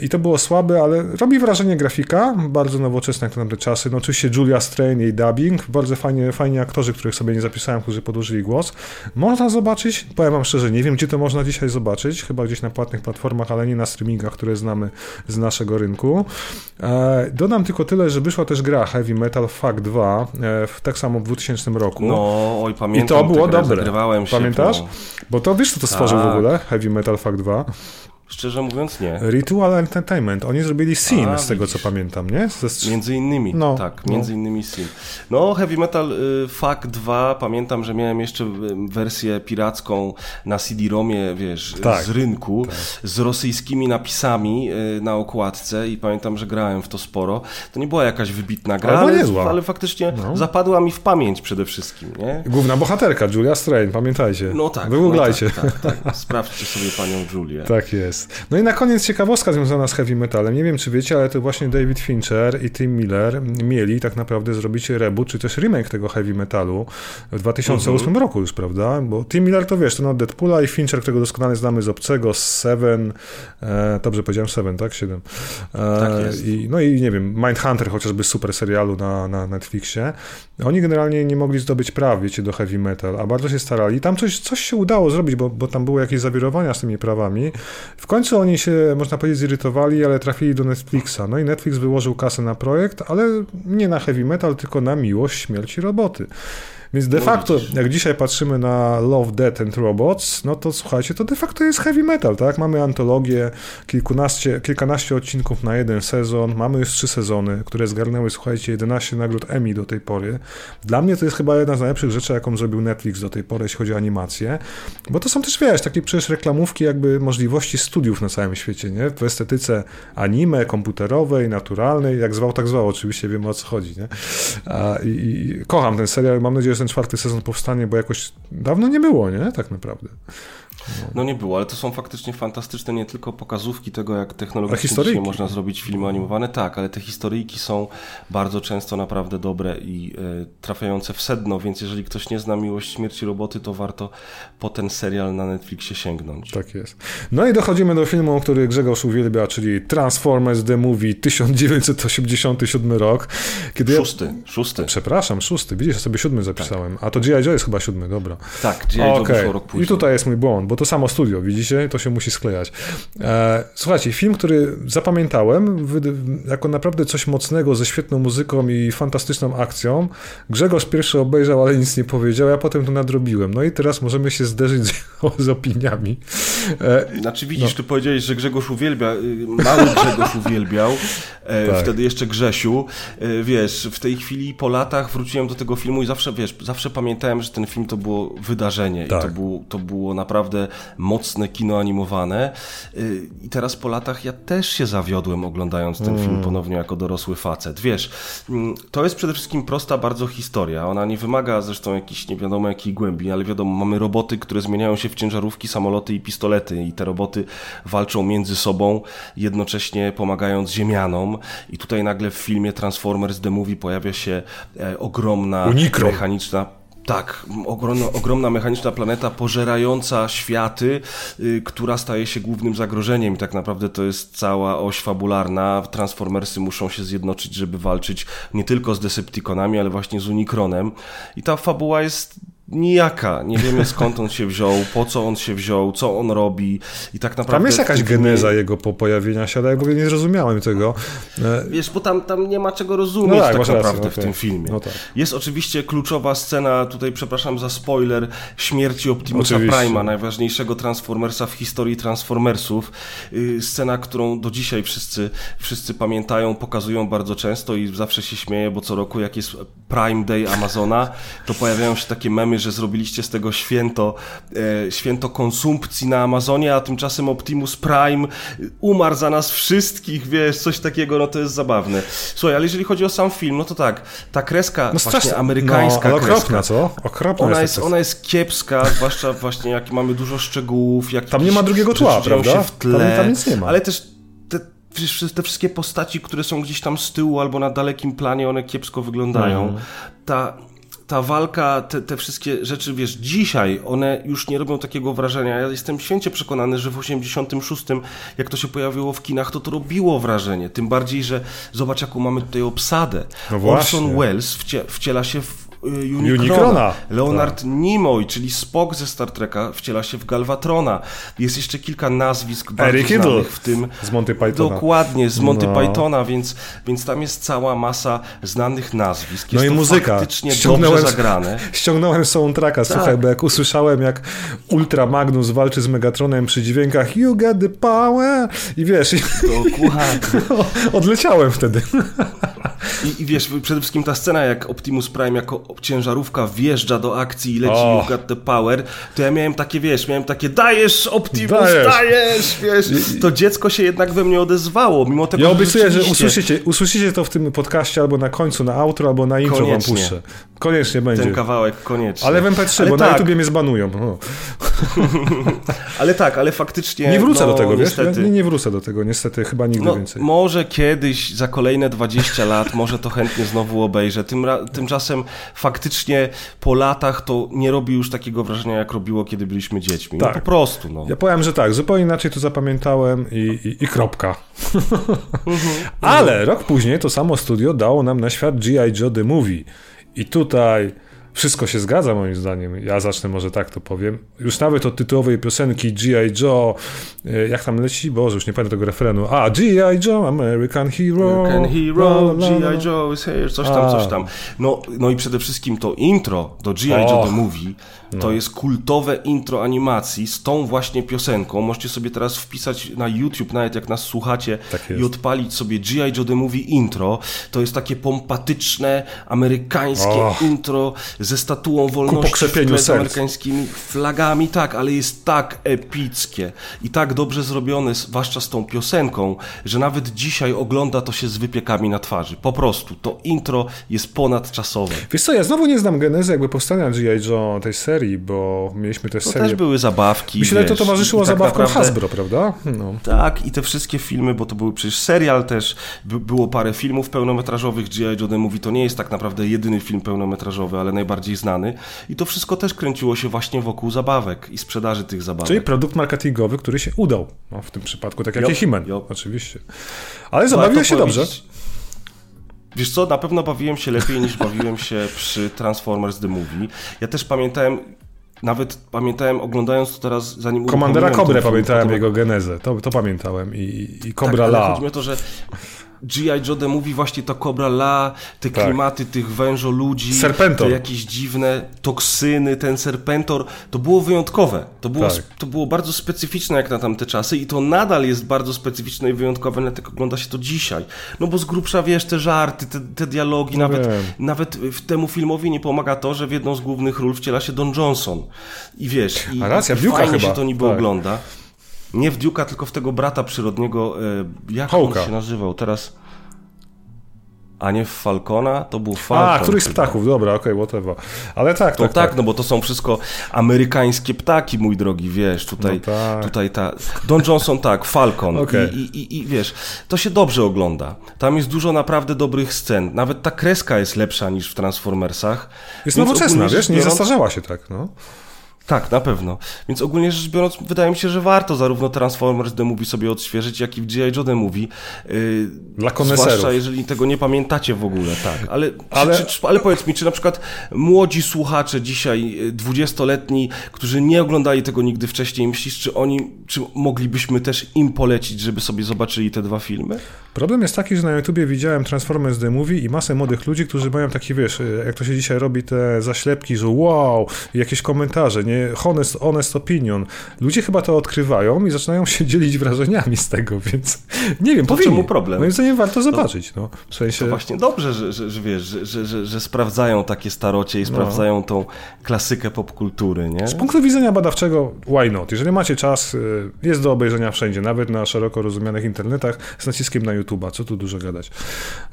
I to było słabe, ale robi wrażenie grafika, bardzo nowoczesna jak na te czasy. No oczywiście Julia Strain, jej dubbing, bardzo fajnie, fajni aktorzy, których sobie nie zapisałem, którzy podłożyli głos. Można zobaczyć, powiem wam szczerze, nie wiem gdzie to można dzisiaj zobaczyć, chyba gdzieś na płatnych platformach, ale nie na streamingach, które znamy z naszego rynku. E, dodam tylko tyle, że wyszła też gra Heavy Metal Fuck 2, e, tak samo w 2000 roku. No, oj, pamiętam. I to było dobre. Pamiętasz? Bo to wiesz, co to stworzył w tak. ogóle? Heavy Metal Fuck 2. Szczerze mówiąc nie. Ritual Entertainment. Oni zrobili Sin, A, z tego co pamiętam, nie? Ze... Między innymi, no, tak, no. między innymi Sin. No, Heavy Metal y, Fuck 2, pamiętam, że miałem jeszcze y, wersję piracką na CD-ROMie, wiesz, tak, z rynku, tak. z rosyjskimi napisami y, na okładce i pamiętam, że grałem w to sporo. To nie była jakaś wybitna gra, ale, ale faktycznie no. zapadła mi w pamięć przede wszystkim, nie? Główna bohaterka, Julia Strain, pamiętajcie. No tak. Wygooglajcie. No tak, tak, tak. Sprawdźcie sobie panią Julię. Tak jest jest. No i na koniec ciekawostka związana z heavy metalem. Nie wiem, czy wiecie, ale to właśnie David Fincher i Tim Miller mieli tak naprawdę zrobić reboot, czy też remake tego heavy metalu w 2008 uh -huh. roku już, prawda? Bo Tim Miller to wiesz, to no Deadpoola i Fincher, którego doskonale znamy z Obcego, z Seven, e, dobrze powiedziałem Seven, tak? Siedem. E, tak jest. I, no i nie wiem, Mindhunter chociażby super serialu na, na Netflixie. Oni generalnie nie mogli zdobyć praw, wiecie, do heavy metal, a bardzo się starali. Tam coś, coś się udało zrobić, bo, bo tam były jakieś zawirowania z tymi prawami. W końcu oni się, można powiedzieć, zirytowali, ale trafili do Netflixa. No i Netflix wyłożył kasę na projekt, ale nie na heavy metal, tylko na miłość śmierci roboty. Więc de No facto, widzisz. jak dzisiaj patrzymy na Love, Death and Robots, no to słuchajcie, to de facto jest heavy metal, tak? Mamy antologię, kilkunaście, kilkanaście odcinków na jeden sezon, mamy już trzy sezony, które zgarnęły, słuchajcie, 11 nagród Emmy do tej pory. Dla mnie to jest chyba jedna z najlepszych rzeczy, jaką zrobił Netflix do tej pory, jeśli chodzi o animację, bo to są też, wiesz, takie przecież reklamówki jakby możliwości studiów na całym świecie, nie? W estetyce anime, komputerowej, naturalnej, jak zwał, tak zwał, oczywiście wiemy o co chodzi, nie? A, i, i kocham ten serial, mam nadzieję, że ten czwarty sezon powstanie, bo jakoś dawno nie było, nie? Tak naprawdę. No nie było, ale to są faktycznie fantastyczne nie tylko pokazówki tego, jak technologicznie można zrobić filmy animowane, tak, ale te historyjki są bardzo często naprawdę dobre i e, trafiające w sedno, więc jeżeli ktoś nie zna Miłość Śmierci Roboty, to warto po ten serial na Netflixie sięgnąć. Tak jest. No i dochodzimy do filmu, który Grzegorz uwielbia, czyli Transformers The Movie 1987 rok. Kiedy ja... Szósty, szósty. Przepraszam, szósty. Widzisz, ja sobie siódmy zapisałem. A to G.I. Joe jest chyba siódmy, dobra. Tak, G.I. Joe wyszło rok później. I tutaj jest mój błąd, bo to samo studio, widzicie? To się musi sklejać. E, słuchajcie, film, który zapamiętałem jako naprawdę coś mocnego, ze świetną muzyką i fantastyczną akcją. Grzegorz pierwszy obejrzał, ale nic nie powiedział, ja potem to nadrobiłem. No i teraz możemy się zderzyć z, z opiniami. E, Znaczy widzisz, ty powiedziałeś, że Grzegorz uwielbia, y, mały Grzegorz uwielbiał, e, Tak. wtedy jeszcze Grzesiu. Wiesz, w tej chwili po latach wróciłem do tego filmu i zawsze, wiesz, zawsze pamiętałem, że ten film to było wydarzenie i Tak. to, było, to było naprawdę mocne kino animowane. Y, I teraz po latach ja też się zawiodłem oglądając ten Mm. film ponownie jako dorosły facet. Wiesz, mm, to jest przede wszystkim prosta bardzo historia. Ona nie wymaga zresztą jakiejś nie wiadomo jakiej głębi, ale wiadomo, mamy roboty, które zmieniają się w ciężarówki, samoloty i pistolety i te roboty walczą między sobą, jednocześnie pomagając ziemianom i tutaj nagle w filmie Transformers The Movie pojawia się e, ogromna Unikron. mechaniczna tak, ogromna, ogromna mechaniczna planeta pożerająca światy, y, która staje się głównym zagrożeniem. I tak naprawdę to jest cała oś fabularna. Transformersy muszą się zjednoczyć, żeby walczyć nie tylko z Decepticonami, ale właśnie z Unikronem. I ta fabuła jest nijaka. Nie wiemy skąd on się wziął, po co on się wziął, co on robi. I tak naprawdę. tam jest jakaś geneza jego po pojawienia się, ale ja w ogóle nie zrozumiałem tego. E, Wiesz, bo tam, tam nie ma czego rozumieć No tak, tak, masz rację, naprawdę w okej. tym filmie. No tak. Jest oczywiście kluczowa scena, tutaj przepraszam za spoiler, śmierci Optimusa Oczywiście. Prima, najważniejszego Transformersa w historii Transformersów. Yy, Scena, którą do dzisiaj wszyscy, wszyscy pamiętają, pokazują bardzo często i zawsze się śmieję, bo co roku jak jest Prime Day Amazona, to pojawiają się takie memy, że zrobiliście z tego święto, e, święto konsumpcji na Amazonie, a tymczasem Optimus Prime umarł za nas wszystkich, wiesz, coś takiego, no to jest zabawne. Słuchaj, ale jeżeli chodzi o sam film, no to tak, ta kreska no właśnie amerykańska no, kreska, okropna, co? Okropna ona jest, ona jest kiepska, zwłaszcza właśnie jak mamy dużo szczegółów, jak Tam nie ma drugiego tła, prawda? się w tle, Tam- tam nic nie ma. ale też te, wszystkie postaci, które są gdzieś tam z tyłu albo na dalekim planie, one kiepsko wyglądają. Mhm. Ta, ta walka, te, te wszystkie rzeczy, wiesz, dzisiaj one już nie robią takiego wrażenia. Ja jestem święcie przekonany, że w 86, jak to się pojawiło w kinach, to to robiło wrażenie. Tym bardziej, że zobacz, jaką mamy tutaj obsadę. No właśnie. Orson Welles wcie, wciela się w y, Unikrona. Unikrona. Leonard Nimoy, czyli Spock ze Star Treka, wciela się w Galvatrona. Jest jeszcze kilka nazwisk bardzo Eric znanych w tym. z Monty Pythona. Dokładnie, z Monty No. Pythona, więc, więc tam jest cała masa znanych nazwisk. No Jest i to muzyka. faktycznie Ściągnąłem- dobrze zagrane. Ściągnąłem soundtracka, Tak. słuchaj, bo jak usłyszałem, jak Ultra Magnus walczy z Megatronem przy dźwiękach You got the power i wiesz, i Dokładnie. odleciałem wtedy. I, I wiesz, przede wszystkim ta scena, jak Optimus Prime jako ciężarówka wjeżdża do akcji i leci O. You Got The Power, to ja miałem takie, wiesz, miałem takie dajesz Optimus, Dajesz. dajesz, wiesz. To dziecko się jednak we mnie odezwało, mimo tego, Ja obiecuję, że rzeczywiście usłyszycie, usłyszycie to w tym podcaście albo na końcu, na outro, albo na intro Koniecznie. wam puszczę. Koniecznie będzie. Ten kawałek koniecznie. Ale w MP3, Ale bo na tak, YouTubie mnie zbanują. O. Ale tak, ale faktycznie... Nie wrócę no, do tego, wiesz? niestety, nie, nie wrócę do tego, niestety, chyba nigdy No, więcej. może kiedyś, za kolejne 20 lat, może to chętnie znowu obejrzę. Tym, tymczasem faktycznie po latach to nie robi już takiego wrażenia, jak robiło, kiedy byliśmy dziećmi. Tak. No po prostu, no. Ja powiem, że tak, zupełnie inaczej to zapamiętałem i, i, i kropka. Ale rok później to samo studio dało nam na świat G.I. Joe The Movie. I tutaj wszystko się zgadza moim zdaniem. Ja zacznę może tak to powiem. Już nawet od tytułowej piosenki G.I. Joe, e, jak tam leci? Boże, już nie pamiętam tego refrenu. A, G.I. Joe, American Hero. American Hero, G.I. Joe is here, coś tam, coś tam. No, no i przede wszystkim to intro do G.I. Joe The Movie no. To jest kultowe intro animacji z tą właśnie piosenką. Możecie sobie teraz wpisać na YouTube, nawet jak nas słuchacie, tak i odpalić sobie G.I. Joe The Movie intro. To jest takie pompatyczne, amerykańskie oh. intro ze statuą wolności, z amerykańskimi flagami, tak, ale jest tak epickie i tak dobrze zrobione, zwłaszcza z tą piosenką, że nawet dzisiaj ogląda to się z wypiekami na twarzy. Po prostu, to intro jest ponadczasowe. Wiesz co, ja znowu nie znam genezy jakby powstania G.I. Joe tej serii, bo mieliśmy też to serię... też były zabawki. Myślę, że to towarzyszyło tak zabawkom naprawdę... Hasbro, prawda? No. Tak, i te wszystkie filmy, bo to był przecież serial też, by, było parę filmów pełnometrażowych, G.I. Joe mówi, to nie jest tak naprawdę jedyny film pełnometrażowy, ale najbardziej znany. I to wszystko też kręciło się właśnie wokół zabawek i sprzedaży tych zabawek. Czyli produkt marketingowy, który się udał no, w tym przypadku, tak jak He-Man, oczywiście. Ale zabawiło się dobrze. Wiesz co, na pewno bawiłem się lepiej niż bawiłem się przy Transformers The Movie. Ja też pamiętałem, nawet pamiętałem, oglądając to teraz, zanim Komandera Kobrę pamiętałem jego genezę, to, to pamiętałem i, i Cobra tak, La. Chodzi mi o to, że G.I. Joe mówi właśnie to Cobra La, te tak. klimaty tych wężo ludzi, Serpentor. te jakieś dziwne toksyny, ten serpentor, to było wyjątkowe. To było, tak. to było bardzo specyficzne jak na tamte czasy i to nadal jest bardzo specyficzne i wyjątkowe, nawet jak ogląda się to dzisiaj. No bo z grubsza wiesz, te żarty, te, te dialogi, no nawet, nawet w temu filmowi nie pomaga to, że w jedną z głównych ról wciela się Don Johnson. I wiesz, i, A racja, fajnie chyba. się to niby tak. ogląda. Nie w Duke'a, tylko w tego brata przyrodniego. E, jak Hołka. on się nazywał? Teraz. A nie w Falcona? To był Falcon. A, któryś z ptaków, dobra, okej, okay, whatever. Ale tak, to tak, tak, tak, no bo to są wszystko amerykańskie ptaki, mój drogi, wiesz, tutaj, no tak. tutaj ta... Don Johnson, tak, Falcon. Okay. I, i, I wiesz, to się dobrze ogląda. Tam jest dużo naprawdę dobrych scen. Nawet ta kreska jest lepsza niż w Transformersach. Jest nowoczesna, wiesz, nie zastarzała się tak, no. Tak, na pewno. Więc ogólnie rzecz biorąc, wydaje mi się, że warto zarówno Transformers The Movie sobie odświeżyć, jak i G.I. Joe The Movie. Yy, Dla koneserów. Zwłaszcza jeżeli tego nie pamiętacie w ogóle, tak. Ale, ale... Czy, czy, ale powiedz mi, czy na przykład młodzi słuchacze dzisiaj, y, dwudziestoletni, którzy nie oglądali tego nigdy wcześniej, myślisz, czy oni, czy moglibyśmy też im polecić, żeby sobie zobaczyli te dwa filmy? Problem jest taki, że na YouTubie widziałem Transformers The Movie i masę młodych ludzi, którzy mają taki, wiesz, jak to się dzisiaj robi, te zaślepki, że wow, jakieś komentarze, nie honest, honest opinion. Ludzie chyba to odkrywają i zaczynają się dzielić wrażeniami z tego, więc nie wiem, to powinni. czemu problem? Moim zdaniem warto no zobaczyć. No, w sensie... To właśnie dobrze, że, że, że wiesz, że, że, że, że sprawdzają takie starocie i no. sprawdzają no. tą klasykę popkultury, nie? Z punktu widzenia badawczego, why not? Jeżeli macie czas, y, jest do obejrzenia wszędzie, nawet na szeroko rozumianych internetach z naciskiem na YouTube'a, co tu dużo gadać.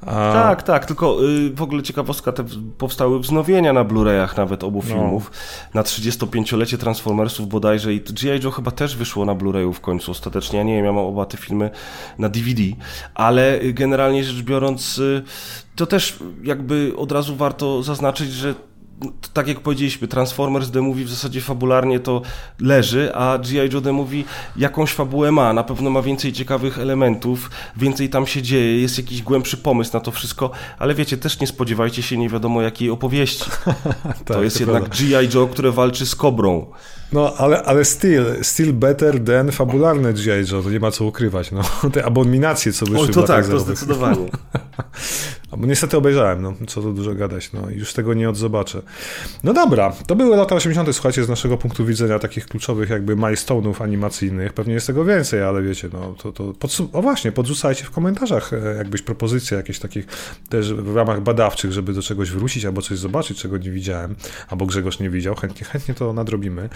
A... Tak, tak, tylko y, w ogóle ciekawostka, te powstały wznowienia na Blu-rayach nawet obu no. filmów no. na 35 dziesięciolecie Transformersów bodajże i G.I. Joe chyba też wyszło na Blu-rayu w końcu ostatecznie. Ja nie wiem, ja mam oba te filmy na DVD, ale generalnie rzecz biorąc y, to też jakby od razu warto zaznaczyć, że tak jak powiedzieliśmy, Transformers The Movie w zasadzie fabularnie to leży, a G.I. Joe The Movie jakąś fabułę ma, na pewno ma więcej ciekawych elementów, więcej tam się dzieje, jest jakiś głębszy pomysł na to wszystko, ale wiecie, też nie spodziewajcie się nie wiadomo jakiej opowieści. tak, to jest to jednak G.I. Joe, które walczy z kobrą. No, ale, ale still, still better than fabularne G.I. Joe, to nie ma co ukrywać, no. Te abominacje, co wyszły o, to tak, to zdecydowanie. Bo niestety obejrzałem, no, co to dużo gadać, no już tego nie odzobaczę. No dobra, to były lata 80., słuchajcie, z naszego punktu widzenia takich kluczowych jakby milestone'ów animacyjnych. Pewnie jest tego więcej, ale wiecie, no to, to o właśnie, podrzucajcie w komentarzach e, jakbyś propozycje jakieś takich też w ramach badawczych, żeby do czegoś wrócić albo coś zobaczyć, czego nie widziałem, albo Grzegorz nie widział, chętnie, chętnie to nadrobimy.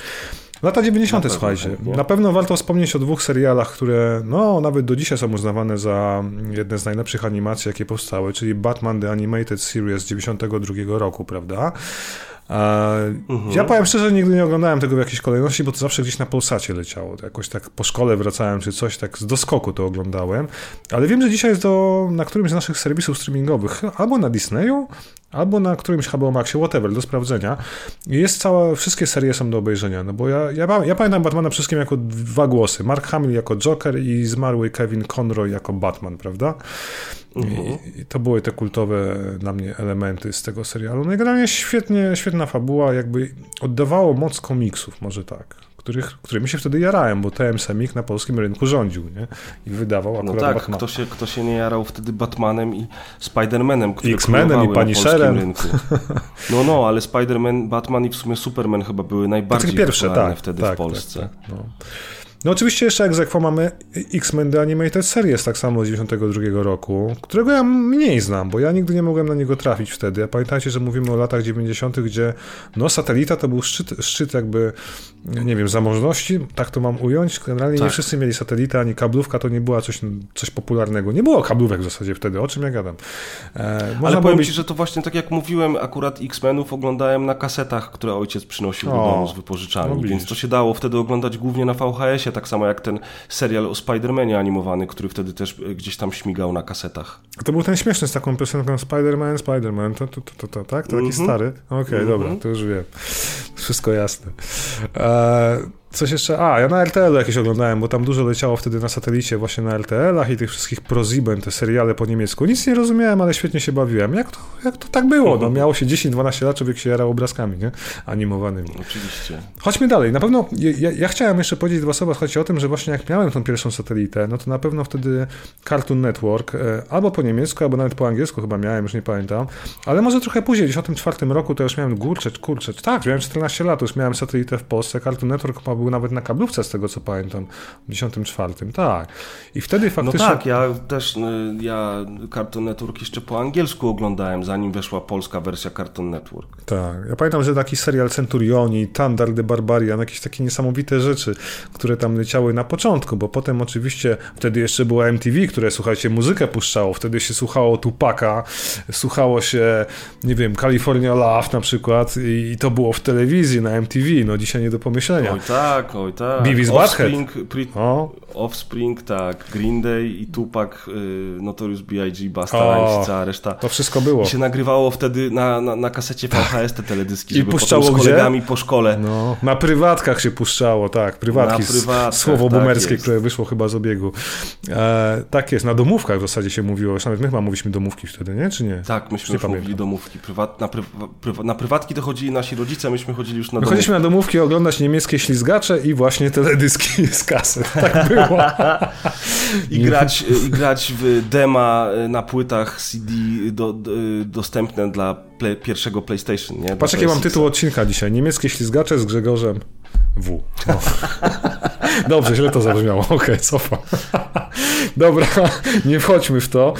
Lata 90., na słuchajcie. Chętnie. Na pewno warto wspomnieć o dwóch serialach, które no nawet do dzisiaj są uznawane za jedne z najlepszych animacji, jakie powstały, czyli Batman The Animated Series z 92 roku, prawda? Mhm. Ja powiem szczerze, nigdy nie oglądałem tego w jakiejś kolejności, bo to zawsze gdzieś na Polsacie leciało. Jakoś tak po szkole wracałem czy coś, tak z doskoku to oglądałem. Ale wiem, że dzisiaj jest to na którymś z naszych serwisów streamingowych, albo na Disneyu, albo na którymś HBO Maxie, whatever, do sprawdzenia. Jest cała, wszystkie serie są do obejrzenia, no bo ja, ja, ja pamiętam Batmana wszystkim jako dwa głosy. Mark Hamill jako Joker i zmarły Kevin Conroy jako Batman, prawda? Mhm. I, I, to były te kultowe dla mnie elementy z tego serialu. No i generalnie świetnie, świetna fabuła, jakby oddawało moc komiksów, może tak których, którymi się wtedy jarałem, bo TM Semik na polskim rynku rządził nie? i wydawał no akurat No tak, Batman. kto się, kto się nie jarał wtedy Batmanem i Spidermanem, które X-Menem i Punisherem. rynku. No, no, ale Spiderman, Batman i w sumie Superman chyba były najbardziej pierwsze, tak, wtedy tak, w Polsce. Tak, tak, no. No oczywiście jeszcze egzekwo mamy X-Men The Animated Series tak samo z 92 roku, którego ja mniej znam, bo ja nigdy nie mogłem na niego trafić wtedy. A pamiętajcie, że mówimy o latach 90., gdzie no satelita to był szczyt, szczyt jakby, nie wiem, zamożności, tak to mam ująć. Generalnie tak. nie wszyscy mieli satelitę, ani kablówka to nie była coś, coś popularnego. Nie było kablówek w zasadzie wtedy, o czym ja gadam. E, Ale powiem ci, że to właśnie tak jak mówiłem, akurat X-Menów oglądałem na kasetach, które ojciec przynosił o, do domu z wypożyczalni, no więc to się dało wtedy oglądać głównie na VHS-ie tak samo jak ten serial o Spider-Manie animowany, który wtedy też e, gdzieś tam śmigał na kasetach. To był ten śmieszny z taką piosenką Spider-Man, Spider-Man, to, to, to, to, to tak? To taki mm -hmm. stary? Okej, okay, mm -hmm. dobra, to już wiem. Wszystko jasne. Eee, Coś jeszcze, a ja na RTL jakieś oglądałem, bo tam dużo leciało wtedy na satelicie właśnie na RTL-ach i tych wszystkich ProSieben, te seriale po niemiecku. Nic nie rozumiałem, ale świetnie się bawiłem. Jak to, jak to tak było? No, miało się 10-12 lat, człowiek się jarał obrazkami, nie? Animowanymi. Oczywiście. Chodźmy dalej. Na pewno, ja, ja chciałem jeszcze powiedzieć dwa słowa, chodzi o tym, że właśnie jak miałem tą pierwszą satelitę, no to na pewno wtedy Cartoon Network, e, albo po niemiecku, albo nawet po angielsku chyba miałem, już nie pamiętam, ale może trochę później, w 1994 roku to już miałem, kurczę, kurczę, tak, miałem 14 lat, już miałem satelitę w Polsce, Cartoon Network chyba był nawet na kablówce, z tego co pamiętam, w 94, tak. I wtedy no faktycznie... No tak, ja też, y, ja Cartoon Network jeszcze po angielsku oglądałem, zanim weszła polska wersja Cartoon Network. Tak, ja pamiętam, że taki serial Centurioni, Thunder the Barbarian, jakieś takie niesamowite rzeczy, które tam leciały na początku, bo potem oczywiście, wtedy jeszcze była MTV, które, słuchajcie, muzykę puszczało, wtedy się słuchało Tupaka, słuchało się, nie wiem, California Love na przykład i, i to było w telewizji, na MTV, no dzisiaj nie do pomyślenia. Oj tak, oj tak. Beavis Offspring, pre, Offspring, tak, Green Day i Tupac, y, Notorious B.I.G., Basta Rhymes, cała reszta. To wszystko było. I się nagrywało wtedy na, na, na kasecie VHS te teledyski, I puszczało z kolegami gdzie? po szkole. No, na prywatkach się puszczało, tak, prywatki, prywat, słowo tak boomerskie, jest. które wyszło chyba z obiegu. E, tak jest, na domówkach w zasadzie się mówiło, już nawet my chyba mówiliśmy domówki wtedy, nie? Czy nie? Tak, myśmy już mówili domówki. Prywat, na, na prywatki to chodzili nasi rodzice, myśmy chodzili już na domówki. Chodziliśmy na domówki oglądać niemieckie ślizgacze i właśnie teledyski z kasy. Tak było. I, grać, I grać w dema na płytach CD do, do, dostępne dla pierwszego PlayStation. Nie? Patrz, jaki mam tytuł odcinka dzisiaj. Niemieckie ślizgacze z Grzegorzem W. No. Dobrze, źle to zabrzmiało. Okej, okay, cofam. Dobra, nie wchodźmy w to.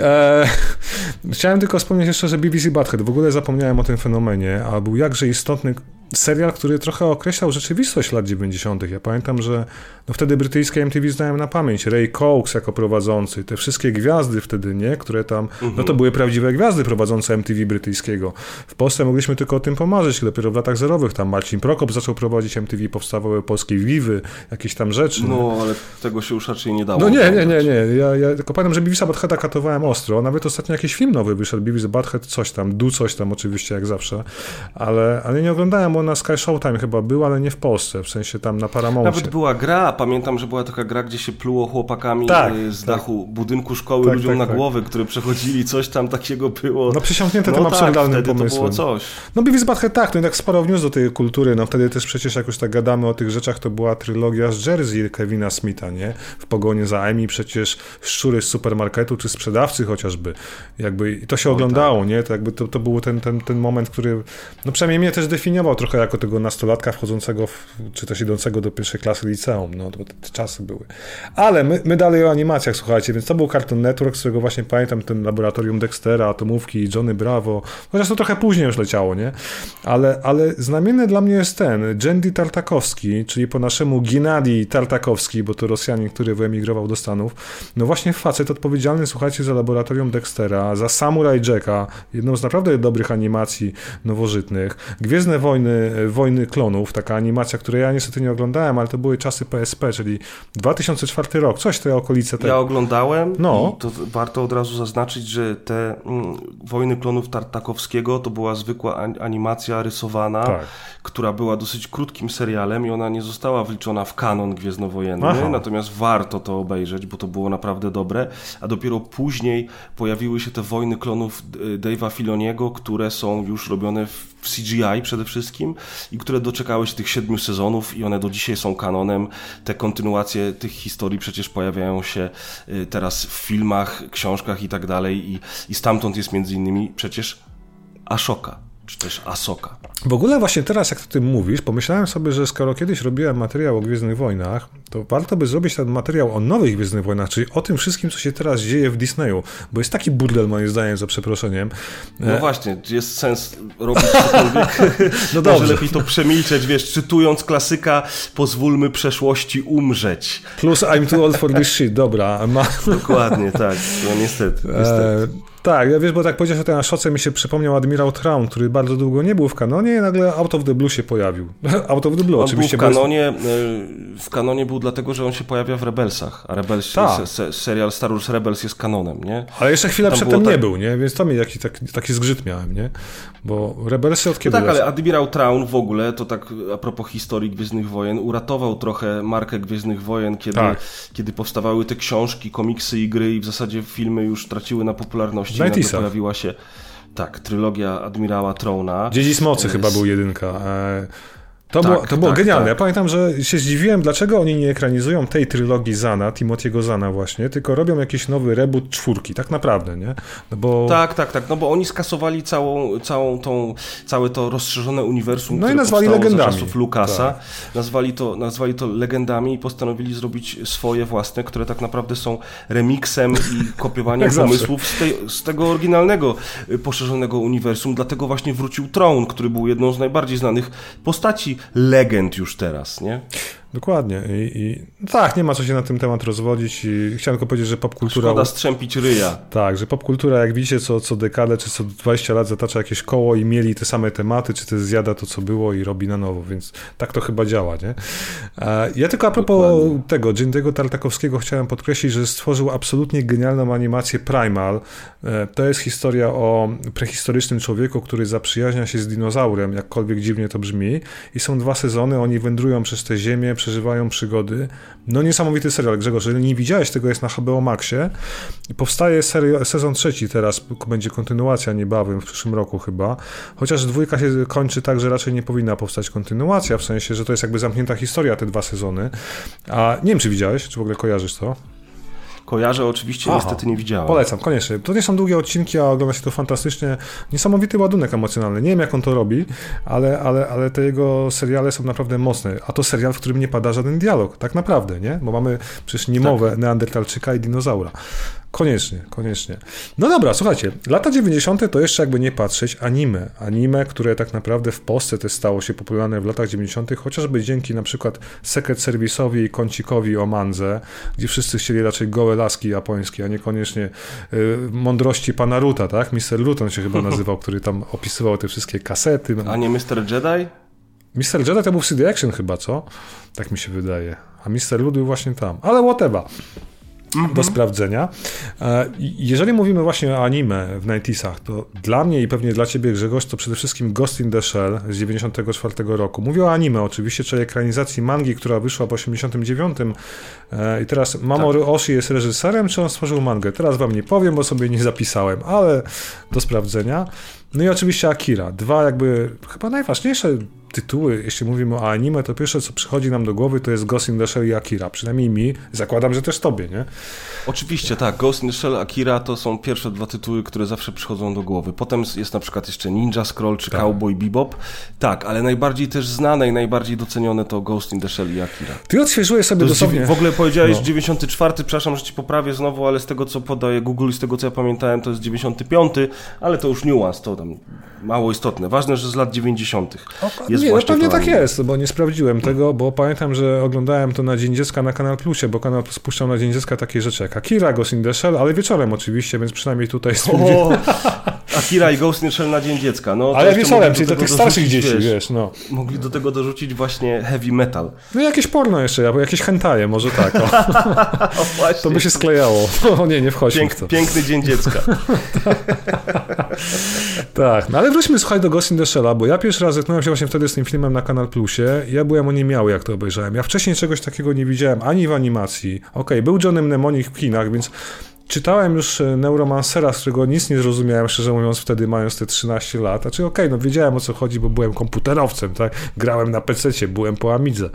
Eee, chciałem tylko wspomnieć jeszcze, że BBC Butthead, w ogóle zapomniałem o tym fenomenie, a był jakże istotny serial, który trochę określał rzeczywistość lat 90. Ja pamiętam, że no wtedy brytyjskie MTV znałem na pamięć. Ray Cox jako prowadzący, te wszystkie gwiazdy wtedy, nie? Które tam, no to mhm. były prawdziwe gwiazdy prowadzące MTV brytyjskiego. W Polsce mogliśmy tylko o tym pomarzyć, dopiero w latach zerowych tam Marcin Prokop zaczął prowadzić MTV, powstawały polskie Wiwy, jakieś tam rzeczy. No, ale tego się już raczej nie dało. No nie, nie, nie, nie. Ja, ja tylko pamiętam, że Beavis Buttheada katowałem ostro. Nawet ostatnio jakiś film nowy wyszedł, Beavis Butthead coś tam, Du coś tam oczywiście, jak zawsze. Ale, ale nie oglądałem, na Sky Showtime chyba był, ale nie w Polsce, w sensie tam na Paramountie. Nawet była gra, pamiętam, że była taka gra, gdzie się pluło chłopakami tak, y, z tak. dachu budynku szkoły tak, ludziom tak, na tak. głowy, które przechodzili, coś tam takiego było. No przysiągnięte no tym tak, absurdalnym pomysłem. to było coś. No Beavis Butthead tak, to tak sporo wniósł do tej kultury, no wtedy też przecież jak już tak gadamy o tych rzeczach, to była trylogia z Jersey Kevina Smitha, nie? W pogoni za Amy przecież szczury z supermarketu, czy sprzedawcy chociażby. Jakby i to się oglądało, nie? To jakby to, to był ten, ten, ten moment, który no przynajmniej mnie też definiował trochę jako tego nastolatka wchodzącego, w, czy też idącego do pierwszej klasy liceum, no to te czasy były. Ale my, my dalej o animacjach, słuchajcie, więc to był Cartoon Network, z którego właśnie pamiętam ten laboratorium Dextera, Atomówki, Johnny Bravo, chociaż to trochę później już leciało, nie? Ale, ale znamienny dla mnie jest ten, Jendy Tartakowski, czyli po naszemu Ginadi Tartakowski, bo to Rosjanin, który wyemigrował do Stanów, no właśnie facet odpowiedzialny, słuchajcie, za laboratorium Dextera, za Samurai Jacka, jedną z naprawdę dobrych animacji nowożytnych, Gwiezdne Wojny Wojny Klonów, taka animacja, której ja niestety nie oglądałem, ale to były czasy PSP, czyli 2004 rok, coś te okolice. Te... Ja oglądałem no. i to warto od razu zaznaczyć, że te mm, Wojny Klonów Tartakowskiego to była zwykła animacja rysowana, tak. która była dosyć krótkim serialem i ona nie została wliczona w kanon gwiezdnowojenny, Aha. natomiast warto to obejrzeć, bo to było naprawdę dobre, a dopiero później pojawiły się te Wojny Klonów Dave'a Filoniego, które są już robione w CGI przede wszystkim i które doczekały się tych siedmiu sezonów i one do dzisiaj są kanonem. Te kontynuacje tych historii przecież pojawiają się y, teraz w filmach, książkach i tak dalej i, i stamtąd jest między innymi przecież Ashoka czy też Asoka. W ogóle właśnie teraz, jak o tym mówisz, pomyślałem sobie, że skoro kiedyś robiłem materiał o Gwiezdnych Wojnach, to warto by zrobić ten materiał o nowych Gwiezdnych Wojnach, czyli o tym wszystkim, co się teraz dzieje w Disneyu, bo jest taki burdel moim zdaniem, za przeproszeniem. No e... właśnie, jest sens robić cokolwiek. no dobrze. Może lepiej to przemilczeć, wiesz, czytując klasyka, pozwólmy przeszłości umrzeć. Plus I'm too old for this shit, dobra. Ma... Dokładnie, tak, no niestety. niestety. E... Tak, ja wiesz, bo tak powiedziałeś o tej szoce, mi się przypomniał Admirał Traun, który bardzo długo nie był w kanonie i nagle Out of the Blue się pojawił. Out of the Blue on oczywiście. Był w, kanonie, jest... w kanonie był dlatego, że on się pojawia w Rebelsach, a Rebels, tak. se, serial Star Wars Rebels jest kanonem, nie? Ale jeszcze chwilę Tam przedtem tak... nie był, nie? Więc to mi taki, taki, taki zgrzyt miałem, nie? Bo Rebelsy od kiedy no tak, ale Admirał Traun w ogóle, to tak a propos historii Gwiezdnych Wojen, uratował trochę markę Gwiezdnych Wojen, kiedy, tak. kiedy powstawały te książki, komiksy i gry i w zasadzie filmy już traciły na popularności. Nagle pojawiła się tak, trylogia Admirała Trona. Dziedzic Mocy chyba był jedynka. To, tak, było, to było tak, genialne. Tak. Ja pamiętam, że się zdziwiłem, dlaczego oni nie ekranizują tej trylogii Zana, Timothy'ego Zana właśnie, tylko robią jakiś nowy reboot czwórki, tak naprawdę, nie? No bo... Tak, tak, tak, no bo oni skasowali całą, całą tą, całe to rozszerzone uniwersum, no i nazwali legendami. czasów Lukasa. Tak. Nazwali, to, nazwali to legendami i postanowili zrobić swoje własne, które tak naprawdę są remixem i kopiowaniem pomysłów z, tej, z tego oryginalnego y, poszerzonego uniwersum, dlatego właśnie wrócił Tron, który był jedną z najbardziej znanych postaci legend już teraz, nie? Dokładnie. I, I, no tak, nie ma co się na ten temat rozwodzić. I chciałem tylko powiedzieć, że popkultura. Szkoda strzępić ryja. Tak, że popkultura, jak widzicie, co, co dekadę czy co 20 lat zatacza jakieś koło i mieli te same tematy, czy też zjada to, co było i robi na nowo, więc tak to chyba działa, nie? Ja tylko a propos Dokładnie. tego, Jindy'ego Tartakowskiego chciałem podkreślić, że stworzył absolutnie genialną animację Primal. E, to jest historia o prehistorycznym człowieku, który zaprzyjaźnia się z dinozaurem, jakkolwiek dziwnie to brzmi. I są dwa sezony, oni wędrują przez tę ziemię, przeżywają przygody. No niesamowity serial, Grzegorz, jeżeli nie widziałeś tego, jest na HBO Maxie. Powstaje serial, sezon trzeci teraz, będzie kontynuacja niebawem, w przyszłym roku chyba. Chociaż dwójka się kończy tak, że raczej nie powinna powstać kontynuacja, w sensie, że to jest jakby zamknięta historia, te dwa sezony. A nie wiem, czy widziałeś, czy w ogóle kojarzysz to? Kojarzę, oczywiście Aha. niestety nie widziałem. Polecam, koniecznie. To nie są długie odcinki, a ogląda się to fantastycznie. Niesamowity ładunek emocjonalny. Nie wiem, jak on to robi, ale, ale, ale te jego seriale są naprawdę mocne. A to serial, w którym nie pada żaden dialog, tak naprawdę, nie? Bo mamy przecież niemowę tak. Neandertalczyka i dinozaura. Koniecznie, koniecznie. No dobra, słuchajcie, lata 90. to jeszcze jakby nie patrzeć anime. Anime, które tak naprawdę w Polsce też stało się popularne w latach 90., chociażby dzięki na przykład Secret Service'owi i kącikowi o Mandze, gdzie wszyscy chcieli raczej gołe laski japońskie, a niekoniecznie y, mądrości pana Ruta, tak? Mr. Luton się chyba nazywał, który tam opisywał te wszystkie kasety. A nie Mr. Jedi? Mr. Jedi to był CD Action chyba, co? Tak mi się wydaje. A Mr. Lud był właśnie tam. Ale whatever mhm. do sprawdzenia. E, jeżeli mówimy właśnie o anime w 90 to dla mnie i pewnie dla ciebie Grzegorz, to przede wszystkim Ghost in the Shell z 94 roku. Mówię o anime oczywiście, czyli ekranizacji mangi, która wyszła w 89 e, i teraz Mamoru tak. Oshii jest reżyserem, czy on stworzył mangę? Teraz wam nie powiem, bo sobie nie zapisałem, ale do sprawdzenia. No i oczywiście Akira. Dwa jakby chyba najważniejsze tytuły, jeśli mówimy o anime, to pierwsze, co przychodzi nam do głowy, to jest Ghost in the Shell i Akira. Przynajmniej mi, zakładam, że też tobie, nie? Oczywiście, tak. Ghost in the Shell, Akira to są pierwsze dwa tytuły, które zawsze przychodzą do głowy. Potem jest na przykład jeszcze Ninja Scroll czy tak. Cowboy Bebop. Tak, ale najbardziej też znane i najbardziej docenione to Ghost in the Shell i Akira. Ty odświeżyłeś sobie dosłownie... W ogóle powiedziałeś no. 94, przepraszam, że ci poprawię znowu, ale z tego, co podaje Google i z tego, co ja pamiętałem, to jest 95, ale to już niuans, to tam mało istotne. Ważne, że z lat 90. Jest nie, no pewnie tak jest, bo nie sprawdziłem tego, bo pamiętam, że oglądałem to na Dzień Dziecka na Kanal Plusie, bo Kanal Plus puszczał na Dzień Dziecka takie rzeczy jak Akira, Ghost in the Shell, ale wieczorem oczywiście, więc przynajmniej tutaj stwierdziłem. Akira i Ghost in the Shell na Dzień Dziecka. No, Ale wieczorem, czyli do tych starszych dzieci, wiesz, wiesz, no. Mogli do tego dorzucić właśnie heavy metal. No jakieś porno jeszcze, albo jakieś hentaje, może tak. O. o. To by się sklejało. O nie, nie wchodźmy Pięk. Piękny Dzień Dziecka. Tak, no ale wróćmy, słuchaj, do Ghost in the Shell, bo ja pierwszy raz zetknąłem się właśnie wtedy z tym filmem na Kanal Plusie. Ja byłem o miały, jak to obejrzałem. Ja wcześniej czegoś takiego nie widziałem, ani w animacji. Okej, okay, był Johnem Mnemonic w kinach, więc czytałem już e, Neuromancera, z którego nic nie zrozumiałem, szczerze mówiąc, wtedy mając te 13 lat. Znaczy, okej, okay, no wiedziałem o co chodzi, bo byłem komputerowcem, tak? Grałem na PC, byłem po Amidze,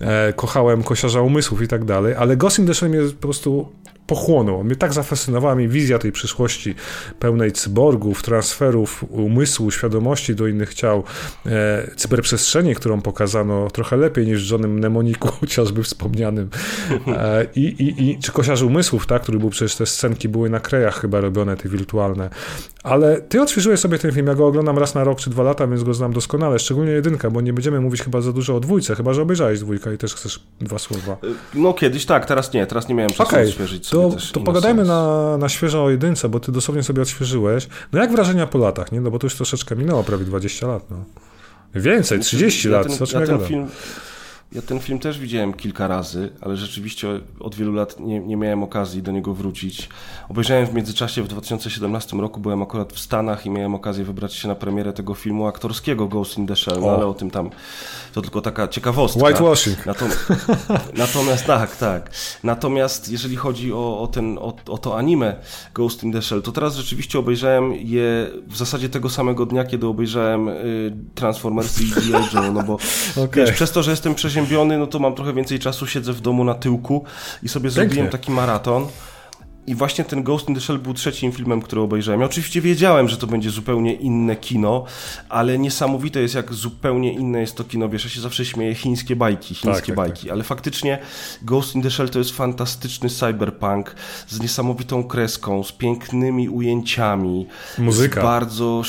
e, kochałem kosiarza umysłów i tak dalej, ale Ghost in the Shell mnie po prostu pochłonął. Mnie tak zafascynowała mi wizja tej przyszłości pełnej cyborgów, transferów umysłu, świadomości do innych ciał, e, cyberprzestrzeni, którą pokazano trochę lepiej niż w Johnem Mnemoniku, chociażby wspomnianym. E, i, i, I czy Kosiarz Umysłów, tak, który był przecież te scenki były na krejach chyba robione, te wirtualne. Ale ty odświeżyłeś sobie ten film, ja go oglądam raz na rok czy dwa lata, więc go znam doskonale, szczególnie jedynka, bo nie będziemy mówić chyba za dużo o dwójce, chyba że obejrzałeś dwójkę i też chcesz dwa słowa. No kiedyś tak, teraz nie, teraz nie miałem czasu okay. odświeżyć to, to pogadajmy na, na świeżo o jedynce, bo ty dosłownie sobie odświeżyłeś. No jak wrażenia po latach, nie? No bo to już troszeczkę minęło, prawie 20 lat, no. Więcej, 30 znaczy, ja lat, ten, co ja ten film, ja ten film też widziałem kilka razy, ale rzeczywiście od wielu lat nie, nie miałem okazji do niego wrócić. Obejrzałem w międzyczasie w 2017 roku, byłem akurat w Stanach i miałem okazję wybrać się na premierę tego filmu aktorskiego Ghost in the Shell, no, ale o tym tam to tylko taka ciekawostka. Whitewashing. Natomiast, natomiast tak, tak. Natomiast jeżeli chodzi o, o, ten, o, o to anime Ghost in the Shell, to teraz rzeczywiście obejrzałem je w zasadzie tego samego dnia, kiedy obejrzałem y, Transformersy i G.I. Joe, no bo okay. wiesz, przez to, że jestem przeziębiony przeziębiony, no to mam trochę więcej czasu, siedzę w domu na tyłku i sobie Pięknie. zrobiłem taki maraton. I właśnie ten Ghost in the Shell był trzecim filmem, który obejrzałem. Ja oczywiście wiedziałem, że to będzie zupełnie inne kino, ale niesamowite jest, jak zupełnie inne jest to kino. Wiesz, ja się zawsze śmieję, chińskie bajki, chińskie tak, tak bajki, tak. ale faktycznie Ghost in the Shell to jest fantastyczny cyberpunk z niesamowitą kreską, z pięknymi ujęciami. Muzyka. Z bardzo,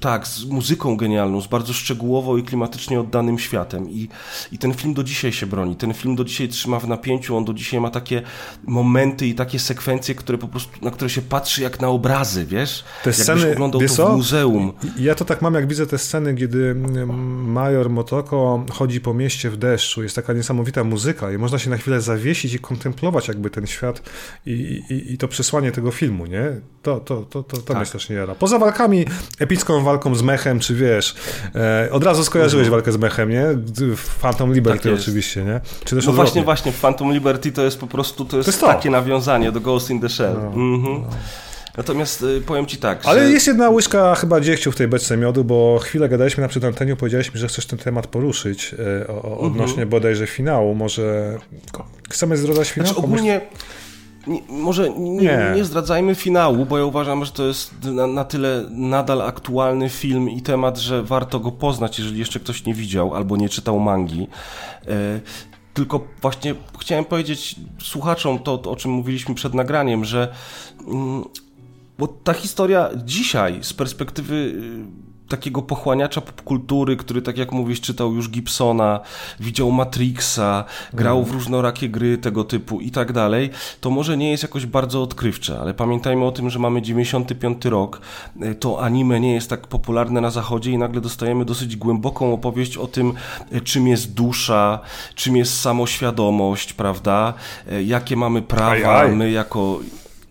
tak, z muzyką genialną, z bardzo szczegółowo i klimatycznie oddanym światem. I, I ten film do dzisiaj się broni. Ten film do dzisiaj trzyma w napięciu, on do dzisiaj ma takie momenty i takie sekwencje, które po prostu, na które się patrzy jak na obrazy, wiesz? Te Jakbyś sceny, oglądał to w muzeum. Ja to tak mam, jak widzę te sceny, kiedy major Motoko chodzi po mieście w deszczu, jest taka niesamowita muzyka i można się na chwilę zawiesić i kontemplować jakby ten świat i, i, i to przesłanie tego filmu, nie? To, to, to, to, to tak. mnie strasznie jara. Poza walkami, epicką walką z mechem, czy wiesz, e, od razu skojarzyłeś mhm. walkę z mechem, nie? W Phantom Liberty tak oczywiście, nie? Czy też no właśnie, właśnie, w Phantom Liberty to jest po prostu, to jest, to jest to. takie nawiązanie do Ghost in the Shell. No, mhm. no. Natomiast y, powiem ci tak. Ale że... jest jedna łyżka chyba dziegciu w tej beczce miodu, bo chwilę gadaliśmy na przedanteniu, powiedziałeś mi, że chcesz ten temat poruszyć y, o, o, odnośnie mhm. bodajże finału. Może chcemy zdradzać finał? Znaczy, ogólnie... Nie, może nie, nie. zdradzajmy finału, bo ja uważam, że to jest na, na, tyle nadal aktualny film i temat, że warto go poznać, jeżeli jeszcze ktoś nie widział albo nie czytał mangi. Tylko właśnie chciałem powiedzieć słuchaczom to, to o czym mówiliśmy przed nagraniem, że mm, bo ta historia dzisiaj z perspektywy y, takiego pochłaniacza popkultury, który, tak jak mówisz, czytał już Gibsona, widział Matrixa, grał w różnorakie gry tego typu i tak dalej, to może nie jest jakoś bardzo odkrywcze, ale pamiętajmy o tym, że mamy 95 rok, e, to anime nie jest tak popularne na zachodzie i nagle dostajemy dosyć głęboką opowieść o tym, e, czym jest dusza, czym jest samoświadomość, prawda, e, jakie mamy prawa, aj, aj. my jako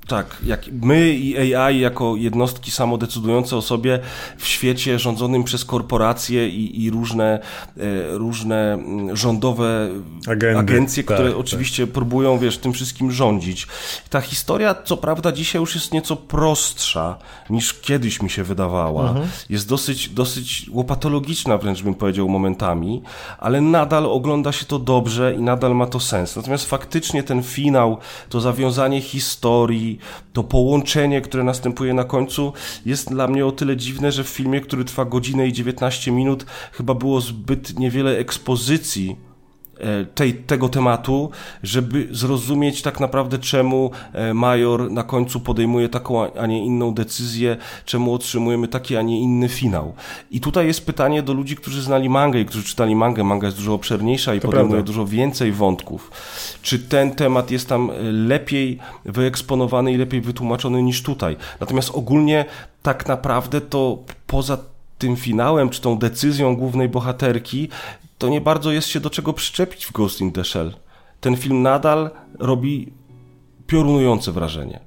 tak, jak my i AI jako jednostki samodecydujące o sobie w świecie rządzonym przez korporacje i, i różne, e, różne mm, rządowe Agendy. agencje, które tak, tak. oczywiście tak. próbują, wiesz, tym wszystkim rządzić. Ta historia, co prawda, dzisiaj już jest nieco prostsza niż kiedyś mi się wydawała. Mhm. Jest dosyć, dosyć łopatologiczna wręcz bym powiedział momentami, ale nadal ogląda się to dobrze i nadal ma to sens. Natomiast faktycznie ten finał, to zawiązanie historii, to połączenie, które następuje na końcu, jest dla mnie o tyle dziwne, że w filmie, który trwa godzinę i 19 minut, chyba było zbyt niewiele ekspozycji tej, tego tematu, żeby zrozumieć tak naprawdę, czemu e, major na końcu podejmuje taką, a nie inną decyzję, czemu otrzymujemy taki, a nie inny finał. I tutaj jest pytanie do ludzi, którzy znali mangę i którzy czytali mangę. Manga jest dużo obszerniejsza i to podejmuje prawda. dużo więcej wątków. Czy ten temat jest tam e, lepiej wyeksponowany i lepiej wytłumaczony niż tutaj? Natomiast ogólnie tak naprawdę to poza tym finałem, czy tą decyzją głównej bohaterki, to nie bardzo jest się do czego przyczepić w Ghost in the Shell. Ten film nadal robi piorunujące wrażenie.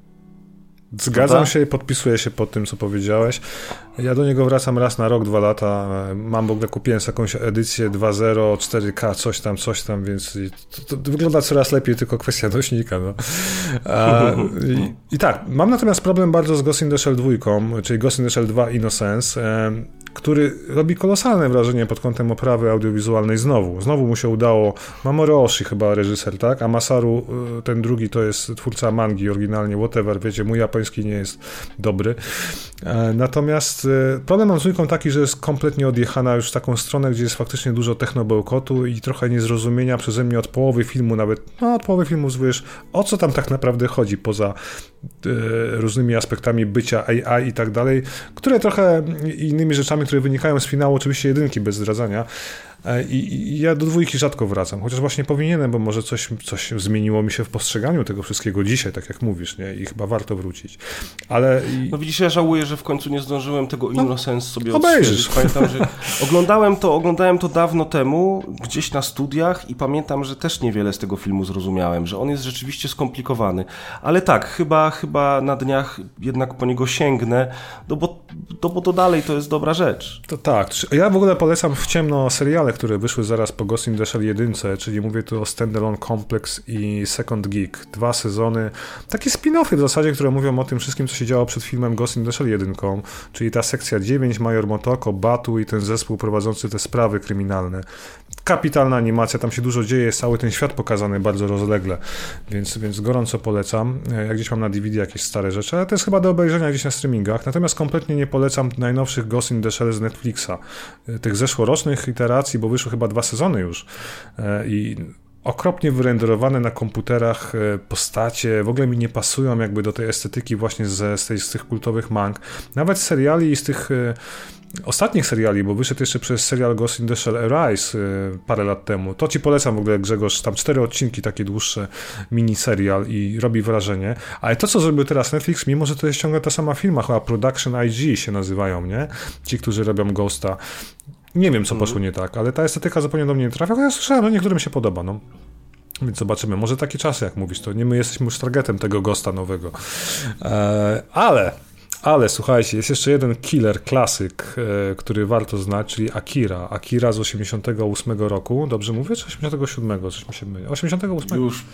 Zgadzam się i podpisuję się pod tym, co powiedziałeś. Ja do niego wracam raz na rok, dwa lata. Mam w ogóle kupiłem jakąś edycję 2.0, 4K, coś tam, coś tam, więc to, to wygląda coraz lepiej, tylko kwestia nośnika. No. A, i, i, tak, mam natomiast problem bardzo z Ghost in the Shell 2, czyli Ghost in the Shell 2 Innocence który robi kolosalne wrażenie pod kątem oprawy audiowizualnej znowu. Znowu mu się udało, Mamoru Oshii chyba reżyser, tak? A Masaru, y, ten drugi to jest twórca mangi oryginalnie, whatever, wiecie, mój japoński nie jest dobry. E, natomiast y, problem mam z taki, że jest kompletnie odjechana już w taką stronę, gdzie jest faktycznie dużo technobełkotu i trochę niezrozumienia przeze mnie od połowy filmu, nawet no, od połowy filmu zwycz, o co tam tak naprawdę chodzi, poza różnymi aspektami bycia AI i tak dalej, które trochę innymi rzeczami które wynikają z finału, oczywiście jedynki bez zdradzania, E, I, I, ja do dwójki rzadko wracam, chociaż właśnie powinienem, bo może coś, coś zmieniło mi się w postrzeganiu tego wszystkiego dzisiaj, tak jak mówisz, nie? I chyba warto wrócić. Ale... No widzisz, ja żałuję, że w końcu nie zdążyłem tego no, Innocence sobie obejrzysz. Pamiętam, że oglądałem to, oglądałem to dawno temu, gdzieś na studiach i pamiętam, że też niewiele z tego filmu zrozumiałem, że on jest rzeczywiście skomplikowany. Ale tak, chyba, chyba na dniach jednak po niego sięgnę, no bo, no bo to dalej to jest dobra rzecz. To tak. Ja w ogóle polecam w ciemno seriale, które wyszły zaraz po Ghost in the Shell 1, czyli mówię tu o Standalone Complex i Second Geek. Dwa sezony, takie spin-offy w zasadzie, które mówią o tym wszystkim, co się działo przed filmem Ghost in the Shell 1, czyli ta sekcja 9, Major Motoko, Batu i ten zespół prowadzący te sprawy kryminalne. Kapitalna animacja, tam się dużo dzieje, jest cały ten świat pokazany bardzo rozlegle, więc, więc gorąco polecam. Ja gdzieś mam na DVD jakieś stare rzeczy, ale to jest chyba do obejrzenia gdzieś na streamingach. Natomiast kompletnie nie polecam najnowszych Ghost in the Shell z Netflixa. Tych zeszłorocznych iteracji, bo wyszły chyba dwa sezony już e, i okropnie wyrenderowane na komputerach e, postacie w ogóle mi nie pasują jakby do tej estetyki właśnie z, z, tej, z tych kultowych mang. Nawet seriali z tych e, ostatnich seriali, bo wyszedł jeszcze przez serial Ghost in the Shell Arise parę lat temu. To ci polecam w ogóle Grzegorz, tam cztery odcinki, takie dłuższe mini serial i robi wrażenie. Ale to, co zrobił teraz Netflix, mimo że to jest ciągle ta sama firma, chyba Production IG się nazywają, nie? Ci, którzy robią Ghosta. Nie wiem, co mhm. poszło nie tak, ale ta estetyka zupełnie do mnie nie trafia, ja słyszałem, że niektórym się podoba, no. Więc zobaczymy. Może takie czasy, jak mówisz, to nie my jesteśmy już targetem tego gosta nowego. Eee, ale ale słuchajcie, jest jeszcze jeden killer, klasyk, e, który warto znać, czyli Akira. Akira z 88 roku. Dobrze mówię, czy 87? Coś mi się myli. 88. Już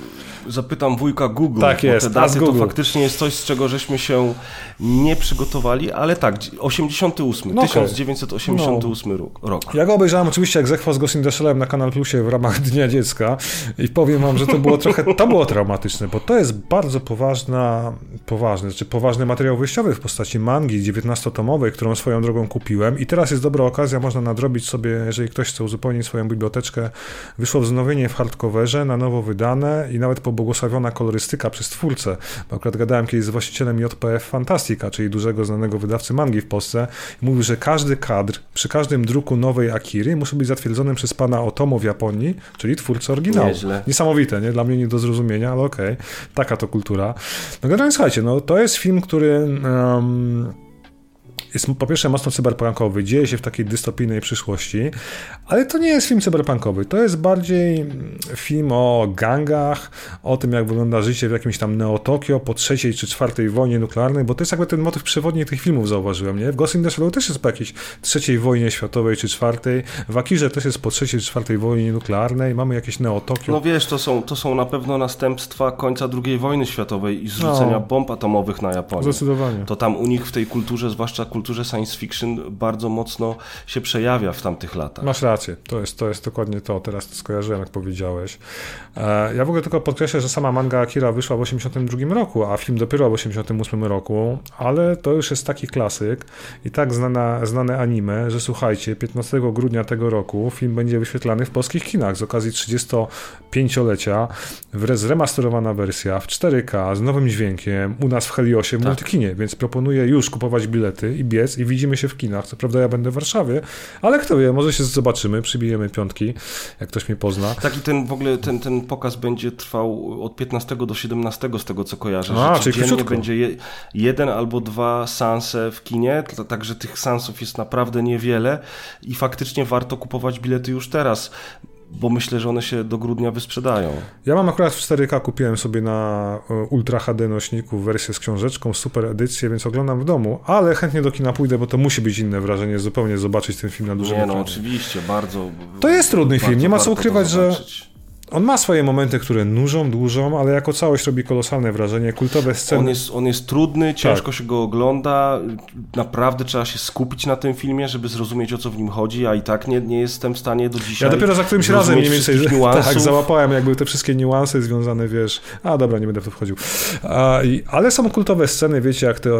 zapytam wujka Google. Tak jest, te daty to faktycznie jest coś, z czego żeśmy się nie przygotowali, ale tak, 88, no 1988 no. rok. Ja go obejrzałem oczywiście jak zechwał z Ghost in na Kanal Plusie w ramach Dnia Dziecka i powiem wam, że to było trochę, to było traumatyczne, bo to jest bardzo poważna, poważny, znaczy poważny materiał wyjściowy w postaci postaci mangi 19-tomowej, którą swoją drogą kupiłem i teraz jest dobra okazja, można nadrobić sobie, jeżeli ktoś chce uzupełnić swoją biblioteczkę, wyszło wznowienie w hardcoverze, na nowo wydane i nawet pobłogosławiona kolorystyka przez twórcę, bo akurat gadałem kiedyś z właścicielem JPF Fantastica, czyli dużego znanego wydawcy mangi w Polsce i mówił, że każdy kadr przy każdym druku nowej Akiry musi być zatwierdzony przez pana Otomo w Japonii, czyli twórcę oryginału. Nieźle. Niesamowite, nie? Dla mnie nie do zrozumienia, ale okej, okay. taka to kultura. No generalnie słuchajcie, no to jest film, który um, Um, jest po pierwsze mocno cyberpunkowy, dzieje się w takiej dystopijnej przyszłości, ale to nie jest film cyberpunkowy, to jest bardziej film o gangach, o tym jak wygląda życie w jakimś tam Neo-Tokio po trzeciej czy czwartej wojnie nuklearnej, bo to jest jakby ten motyw przewodni tych filmów zauważyłem, nie? W Ghost in the Shell też jest po jakiejś trzeciej wojnie światowej czy czwartej, w Akirze też jest po trzeciej czy czwartej wojnie nuklearnej, mamy jakieś Neo-Tokio. No wiesz, to są, to są na pewno następstwa końca II wojny światowej i zrzucenia no. bomb atomowych na Japonię. Zdecydowanie. To tam u nich w tej kulturze, zwłaszcza kulturze kulturze science fiction bardzo mocno się przejawia w tamtych latach. Masz rację, to jest, to jest dokładnie to, teraz to skojarzyłem, jak powiedziałeś. E, ja w ogóle tylko podkreślę, że sama manga Akira wyszła w 82 roku, a film dopiero w 88 roku, ale to już jest taki klasyk i tak znana, znane anime, że słuchajcie, 15 grudnia tego roku film będzie wyświetlany w polskich kinach z okazji 35-lecia, zremasterowana wersja w 4K z nowym dźwiękiem, u nas w Heliosie w tak. multikinie, więc proponuję już kupować bilety i biec i widzimy się w kinach. Co prawda ja będę w Warszawie, ale kto wie, może się zobaczymy, przybijemy piątki, jak ktoś mnie pozna. Tak i ten w ogóle, ten, ten pokaz będzie trwał od 15 do 17 z tego co kojarzę, A, czyli dziennie będzie je, jeden albo dwa sanse w kinie, także tych sansów jest naprawdę niewiele i faktycznie warto kupować bilety już teraz bo myślę, że one się do grudnia wysprzedają. Ja mam akurat w 4K, kupiłem sobie na e, Ultra HD nośniku wersję z książeczką, super edycję, więc oglądam w domu, ale chętnie do kina pójdę, bo to musi być inne wrażenie, zupełnie zobaczyć ten film na dużym Nie, no oczywiście, bardzo... To jest trudny film, nie ma co ukrywać, że on ma swoje momenty, które nużą, dłużą, ale jako całość robi kolosalne wrażenie. Kultowe sceny. On jest, on jest trudny, ciężko tak. się go ogląda. Naprawdę trzeba się skupić na tym filmie, żeby zrozumieć o co w nim chodzi, a i tak nie, nie jestem w stanie do dzisiaj. Ja dopiero za którymś razem mniej więcej tak, załapałem jakby te wszystkie niuanse związane, wiesz. A dobra, nie będę w to wchodził. A, i, ale są kultowe sceny, wiecie, jak te,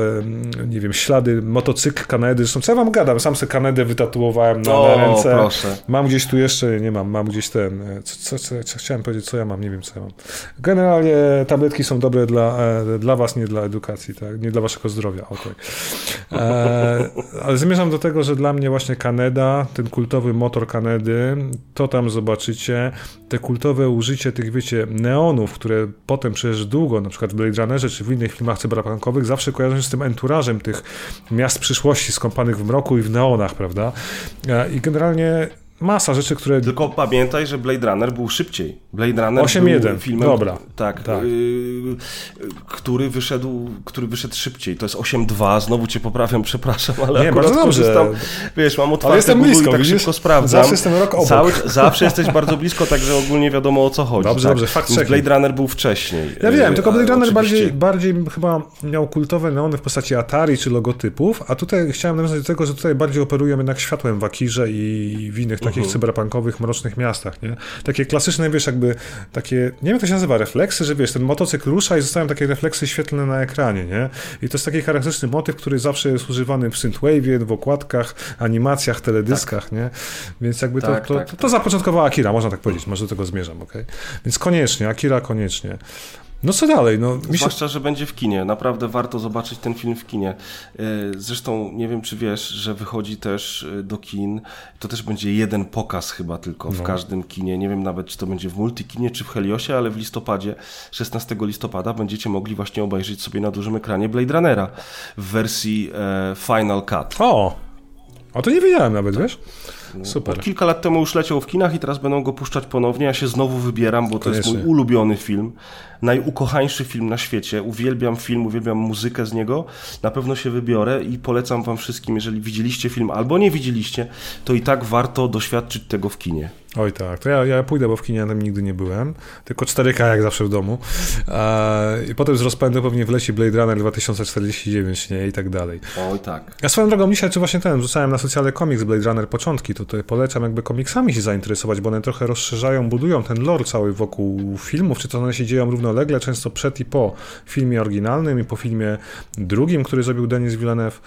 nie wiem, ślady, motocykl Kanedy. Zresztą co ja wam gadam? Sam sobie Kanedę wytatuowałem na, o, na ręce. Proszę. Mam gdzieś tu jeszcze, nie mam, mam gdzieś ten. Co, co, co, chciałem powiedzieć, co ja mam, nie wiem, co ja mam. Generalnie tabletki są dobre dla, e, dla was, nie dla edukacji, tak? nie dla waszego zdrowia. Okay. E, ale zmierzam do tego, że dla mnie właśnie Kaneda, ten kultowy motor Kanedy, to tam zobaczycie, te kultowe użycie tych, wiecie, neonów, które potem przecież długo, na przykład w Blade Runnerze czy w innych filmach cyberpunkowych, zawsze kojarzą się z tym enturażem tych miast przyszłości skąpanych w mroku i w neonach, prawda? E, I generalnie masa rzeczy, które... Tylko pamiętaj, że Blade Runner był szybciej. Blade Runner 8, był filmem... Dobra. Tak, tak. Yy, który, wyszedł, który wyszedł szybciej. To jest 8.2, znowu cię poprawiam, przepraszam, ale Nie, bardzo dobrze. Wiesz, mam otwarte ale jestem blisko, i tak widzisz? szybko sprawdzam. Zawsze jestem rok obok. Cały, zawsze jesteś bardzo blisko, także ogólnie wiadomo o co chodzi. Dobrze, tak? dobrze, fakt Blade Runner był wcześniej. Ja wiem, tylko Blade Runner bardziej, bardziej chyba miał kultowe neony w postaci Atari czy logotypów, a tutaj chciałem nawiązać do tego, że tutaj bardziej operują jednak światłem w Akirze i w innych takich uh -huh. cyberpunkowych mrocznych miastach, nie? Takie klasyczne, wiesz, jakby takie, nie wiem jak to się nazywa, refleksy, że wiesz, ten motocykl rusza i zostają takie refleksy świetlne na ekranie, nie? I to jest taki charakterystyczny motyw, który zawsze jest używany w synthwave'ie, w okładkach, animacjach, teledyskach, tak. nie? Więc jakby tak, to, to, tak, to, to tak. zapoczątkowała Akira, można tak powiedzieć, może do tego zmierzam, ok? Więc koniecznie, Akira koniecznie. No co dalej? No, mi się... Zwłaszcza, że będzie w kinie. Naprawdę warto zobaczyć ten film w kinie. E, zresztą nie wiem, czy wiesz, że wychodzi też e, do kin. To też będzie jeden pokaz chyba tylko w no. każdym kinie. Nie wiem nawet, czy to będzie w multikinie, czy w Heliosie, ale w listopadzie, 16 listopada będziecie mogli właśnie obejrzeć sobie na dużym ekranie Blade Runnera w wersji e, Final Cut. O! A to nie wiedziałem nawet, wiesz? Super. Od kilka lat temu już leciał w kinach i teraz będą go puszczać ponownie. Ja się znowu wybieram, bo to Koniecznie. jest mój ulubiony film. Najukochańszy film na świecie. Uwielbiam film, uwielbiam muzykę z niego. Na pewno się wybiorę i polecam wam wszystkim, jeżeli widzieliście film albo nie widzieliście, to i tak warto doświadczyć tego w kinie. Oj tak, to ja, ja pójdę, bo w kinie tam nigdy nie byłem, tylko 4K jak zawsze w domu. I potem z rozpędu pewnie wleci Blade Runner 2049 nie? i tak dalej. Oj tak. Ja swoją drogą dzisiaj, czy właśnie ten, rzucałem na socjale komiks Blade Runner początki, to tutaj polecam jakby komiksami się zainteresować, bo one trochę rozszerzają, budują ten lore cały wokół filmów, czy to one się dzieją równolegle, często przed i po filmie oryginalnym i po filmie drugim, który zrobił Denis Villeneuve,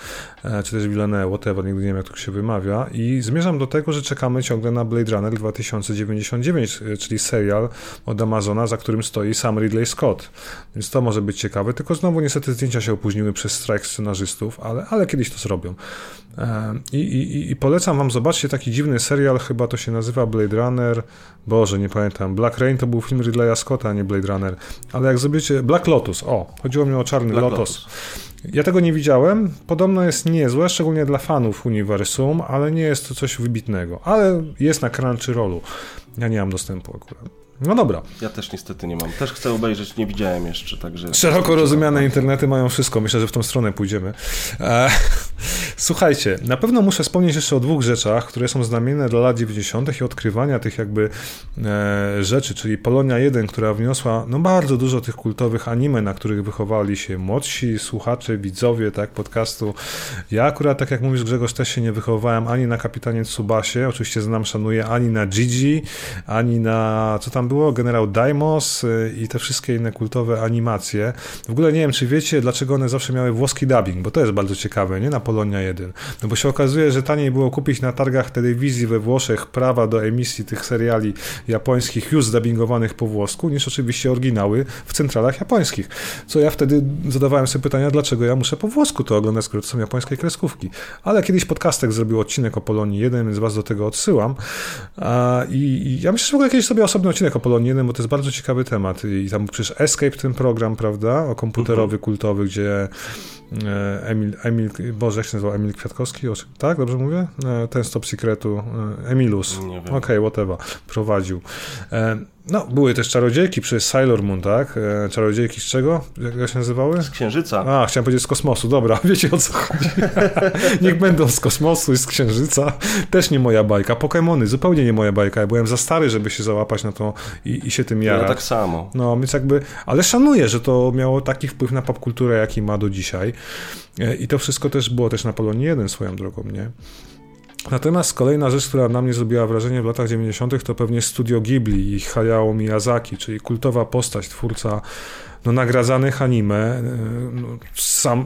e, czy też Villeneuve, whatever, nigdy nie wiem jak to się wymawia i zmierzam do tego, że czekamy ciągle na Blade Runner 2049 2099, e, czyli serial od Amazona, za którym stoi sam Ridley Scott. Więc to może być ciekawe, tylko znowu niestety zdjęcia się opóźniły przez strajk scenarzystów, ale, ale kiedyś to zrobią. E, I, i, I polecam wam, zobaczcie taki dziwny serial, chyba to się nazywa Blade Runner, Boże, nie pamiętam. Black Rain to był film Ridleya Scotta, a nie Blade Runner. Ale jak zobaczycie, Black Lotus, o, chodziło mi o Czarny Black Lotus. Lotus. Ja tego nie widziałem. Podobno jest niezłe, szczególnie dla fanów uniwersum, ale nie jest to coś wybitnego. Ale jest na Crunchyrollu. Ja nie mam dostępu akurat. No dobra. Ja też niestety nie mam. Też chcę obejrzeć, nie widziałem jeszcze, także... Szeroko rozumiane internety mają wszystko. Myślę, że w tą stronę pójdziemy. E, Słuchajcie, na pewno muszę wspomnieć jeszcze o dwóch rzeczach, które są znamienne dla lat 90. i odkrywania tych jakby e, rzeczy, czyli Polonia 1, która wniosła no bardzo dużo tych kultowych anime, na których wychowali się młodsi słuchacze, widzowie tak podcastu. Ja akurat, tak jak mówisz Grzegorz, też się nie wychowałem ani na Kapitanie Tsubasie, oczywiście znam, szanuję, ani na Gigi, ani na, co tam było, Generał Daimos e, i te wszystkie inne kultowe animacje. W ogóle nie wiem, czy wiecie, dlaczego one zawsze miały włoski dubbing, bo to jest bardzo ciekawe, nie? Na Polonia 1. No bo się okazuje, że taniej było kupić na targach telewizji we Włoszech prawa do emisji tych seriali japońskich już zdubbingowanych po włosku, niż oczywiście oryginały w centralach japońskich. Co ja wtedy zadawałem sobie pytania, dlaczego ja muszę po włosku to oglądać, skoro to są japońskie kreskówki. Ale kiedyś podcastek zrobił odcinek o Polonii 1, więc was do tego odsyłam. I, ja myślę, że w ogóle kiedyś sobie osobny odcinek o Polonii 1, bo to jest bardzo ciekawy temat. I tam przecież Escape ten program, prawda, o komputerowy, mhm. kultowy, gdzie E, Emil, Emil, Boże, jak się nazywał? Emil Kwiatkowski? Tak, dobrze mówię? E, ten Stop Secretu. E, Emilus. Okej, okay, whatever. Prowadził. No, były też czarodziejki przez Sailor Moon, tak? E, czarodziejki z czego? Jak się nazywały? Z Księżyca. A, chciałem powiedzieć z kosmosu, dobra, wiecie o co chodzi. Niech będą z kosmosu i z Księżyca. Też nie moja bajka. Pokémony, zupełnie nie moja bajka. Ja byłem za stary, żeby się załapać na to i, i się tym jarać. Ja tak samo. No, więc jakby, ale szanuję, że to miało taki wpływ na popkulturę, jaki ma do dzisiaj. E, I to wszystko też było też na Polonii 1 swoją drogą, nie? Natomiast kolejna rzecz, która na mnie zrobiła wrażenie w latach 90., to pewnie studio Ghibli i Hayao Miyazaki, czyli kultowa postać, twórca no, nagradzanych anime. E, no, sam,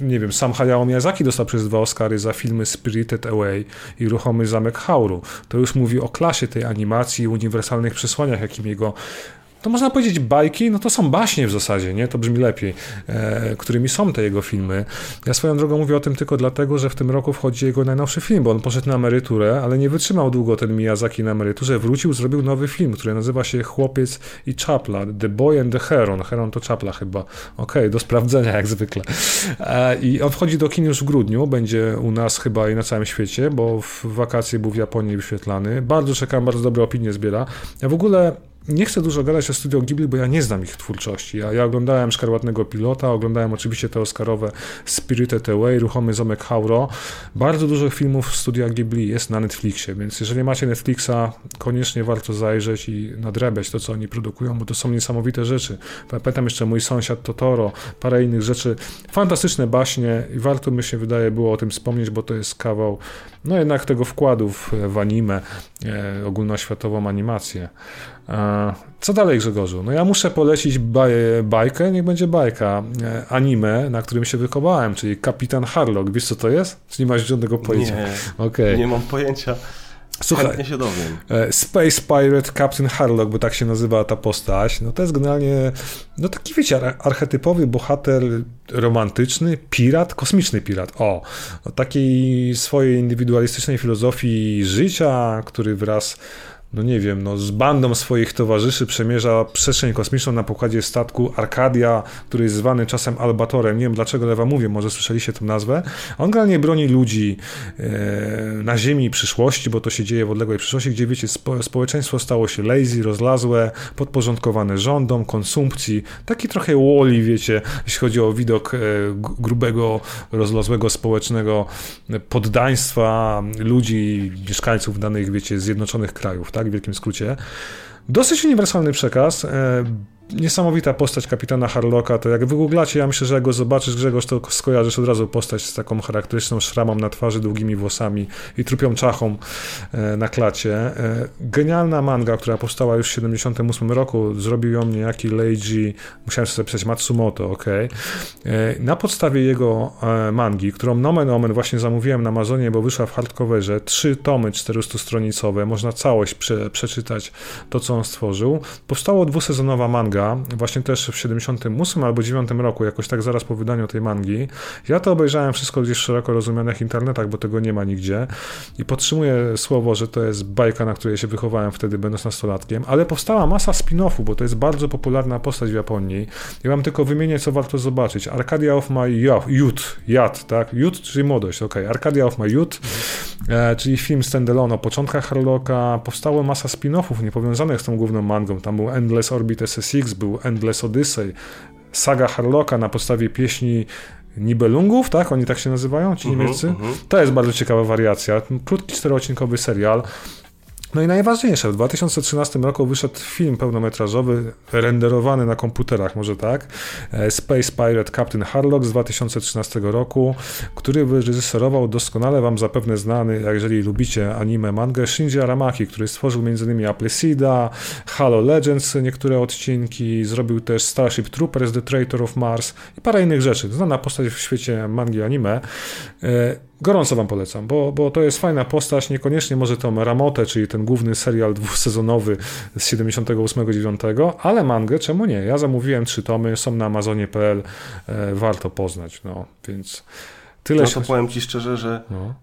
nie wiem, sam Hayao Miyazaki dostał przez dwa Oscary za filmy Spirited Away i Ruchomy Zamek Hauru. To już mówi o klasie tej animacji i uniwersalnych przesłaniach, jakim jego to można powiedzieć bajki, no to są baśnie w zasadzie, nie? To brzmi lepiej, e, którymi są te jego filmy. Ja swoją drogą mówię o tym tylko dlatego, że w tym roku wchodzi jego najnowszy film, bo on poszedł na emeryturę, ale nie wytrzymał długo ten Miyazaki na emeryturze, wrócił, zrobił nowy film, który nazywa się Chłopiec i Czapla, The Boy and the Heron. Heron to Czapla chyba. Okej, okay, do sprawdzenia jak zwykle. E, I on wchodzi do kin już w grudniu, będzie u nas chyba i na całym świecie, bo w wakacje był w Japonii wyświetlany. Bardzo czekam, bardzo dobre opinie zbiera. Ja w ogóle nie chcę dużo gadać o studio Ghibli, bo ja nie znam ich twórczości. Ja, ja oglądałem Szkarłatnego Pilota, oglądałem oczywiście te Oscarowe Spirited Away, Ruchomy Zamek Hauro. Bardzo dużo filmów studia Ghibli jest na Netflixie, więc jeżeli macie Netflixa, koniecznie warto zajrzeć i nadrabiać to, co oni produkują, bo to są niesamowite rzeczy. Pamiętam jeszcze Mój Sąsiad Totoro, parę innych rzeczy. Fantastyczne baśnie i warto, mi się wydaje, było o tym wspomnieć, bo to jest kawał, no jednak tego wkładu w anime, e, ogólnoświatową animację. Co dalej, Grzegorzu? No ja muszę polecić baj, bajkę, niech będzie bajka, e, anime, na którym się wychowałem, czyli Kapitan Harlock. Wiesz, co to jest? Czy nie masz żadnego pojęcia? Nie, okay. nie mam pojęcia. Słuchaj, Chętnie się dowiem. E, Space Pirate Captain Harlock, bo tak się nazywa ta postać, no to jest generalnie, no taki wiecie, archetypowy bohater romantyczny, pirat, kosmiczny pirat, o, o takiej swojej indywidualistycznej filozofii życia, który wraz no nie wiem, no z bandą swoich towarzyszy przemierza przestrzeń kosmiczną na pokładzie statku Arcadia, który jest zwany czasem Albatorem. Nie wiem dlaczego lewa mówię, może słyszeliście tę nazwę. On generalnie broni ludzi e, na Ziemi przyszłości, bo to się dzieje w odległej przyszłości, gdzie wiecie, spo, społeczeństwo stało się lazy, rozlazłe, podporządkowane rządom, konsumpcji. Taki trochę woli, wiecie, jeśli chodzi o widok e, grubego, rozlazłego społecznego poddaństwa ludzi, mieszkańców danych, wiecie, zjednoczonych krajów. Tak? w wielkim skrócie. Dosyć uniwersalny przekaz. E, niesamowita postać kapitana Harlocka, to jak wygooglacie, ja myślę, że jak go zobaczysz, Grzegorz, to skojarzysz od razu postać z taką charakterystyczną szramą na twarzy, długimi włosami i trupią czachą e, na klacie. E, genialna manga, która powstała już w 78 roku, zrobił ją niejaki Leiji, musiałem sobie pisać Matsumoto, ok. Na podstawie jego mangi, którą nomen omen właśnie zamówiłem na Amazonie, bo wyszła w hardcoverze, trzy tomy 400-stronicowe, można całość prze, przeczytać to, co on stworzył. Powstała dwusezonowa manga, manga, właśnie też w 78 albo 9 roku, jakoś tak zaraz po wydaniu tej mangi. Ja to obejrzałem wszystko gdzieś w szeroko rozumianych internetach, bo tego nie ma nigdzie i podtrzymuję słowo, że to jest bajka, na której się wychowałem wtedy, będąc nastolatkiem, ale powstała masa spin-offów, bo to jest bardzo popularna postać w Japonii. Ja wam tylko wymienię, co warto zobaczyć. Arcadia of my youth, yat, tak? Youth, czyli młodość, ok. Arcadia of my youth, e, czyli film standalone o początkach Harlocka. Powstało masa spin-offów niepowiązanych z tą główną mangą. Tam był Endless Orbit SSX, był Endless Odyssey, saga Harlocka na podstawie pieśni Nibelungów, tak? Oni tak się nazywają, ci Mhm, niemieccy. mhm. To jest bardzo ciekawa wariacja. Krótki, czteroodcinkowy serial. No i najważniejsze, w 2013 roku wyszedł film pełnometrażowy, renderowany na komputerach, może tak, e, Space Pirate Captain Harlock z 2013 roku, który wyreżyserował doskonale wam zapewne znany, jeżeli lubicie anime, mangę, Shinji Aramaki, który stworzył m.in. Appleseeda, Halo Legends, niektóre odcinki, zrobił też Starship Troopers, The Traitor of Mars i parę innych rzeczy. Znana postać w świecie mangi anime. Gorąco wam polecam, bo, bo to jest fajna postać, niekoniecznie może tą Ramotę, czyli ten główny serial dwusezonowy z 78-9, ale mangę, czemu nie? Ja zamówiłem trzy tomy, są na amazonie.pl, e, warto poznać, no, więc tyle No się... to powiem ci szczerze, że No.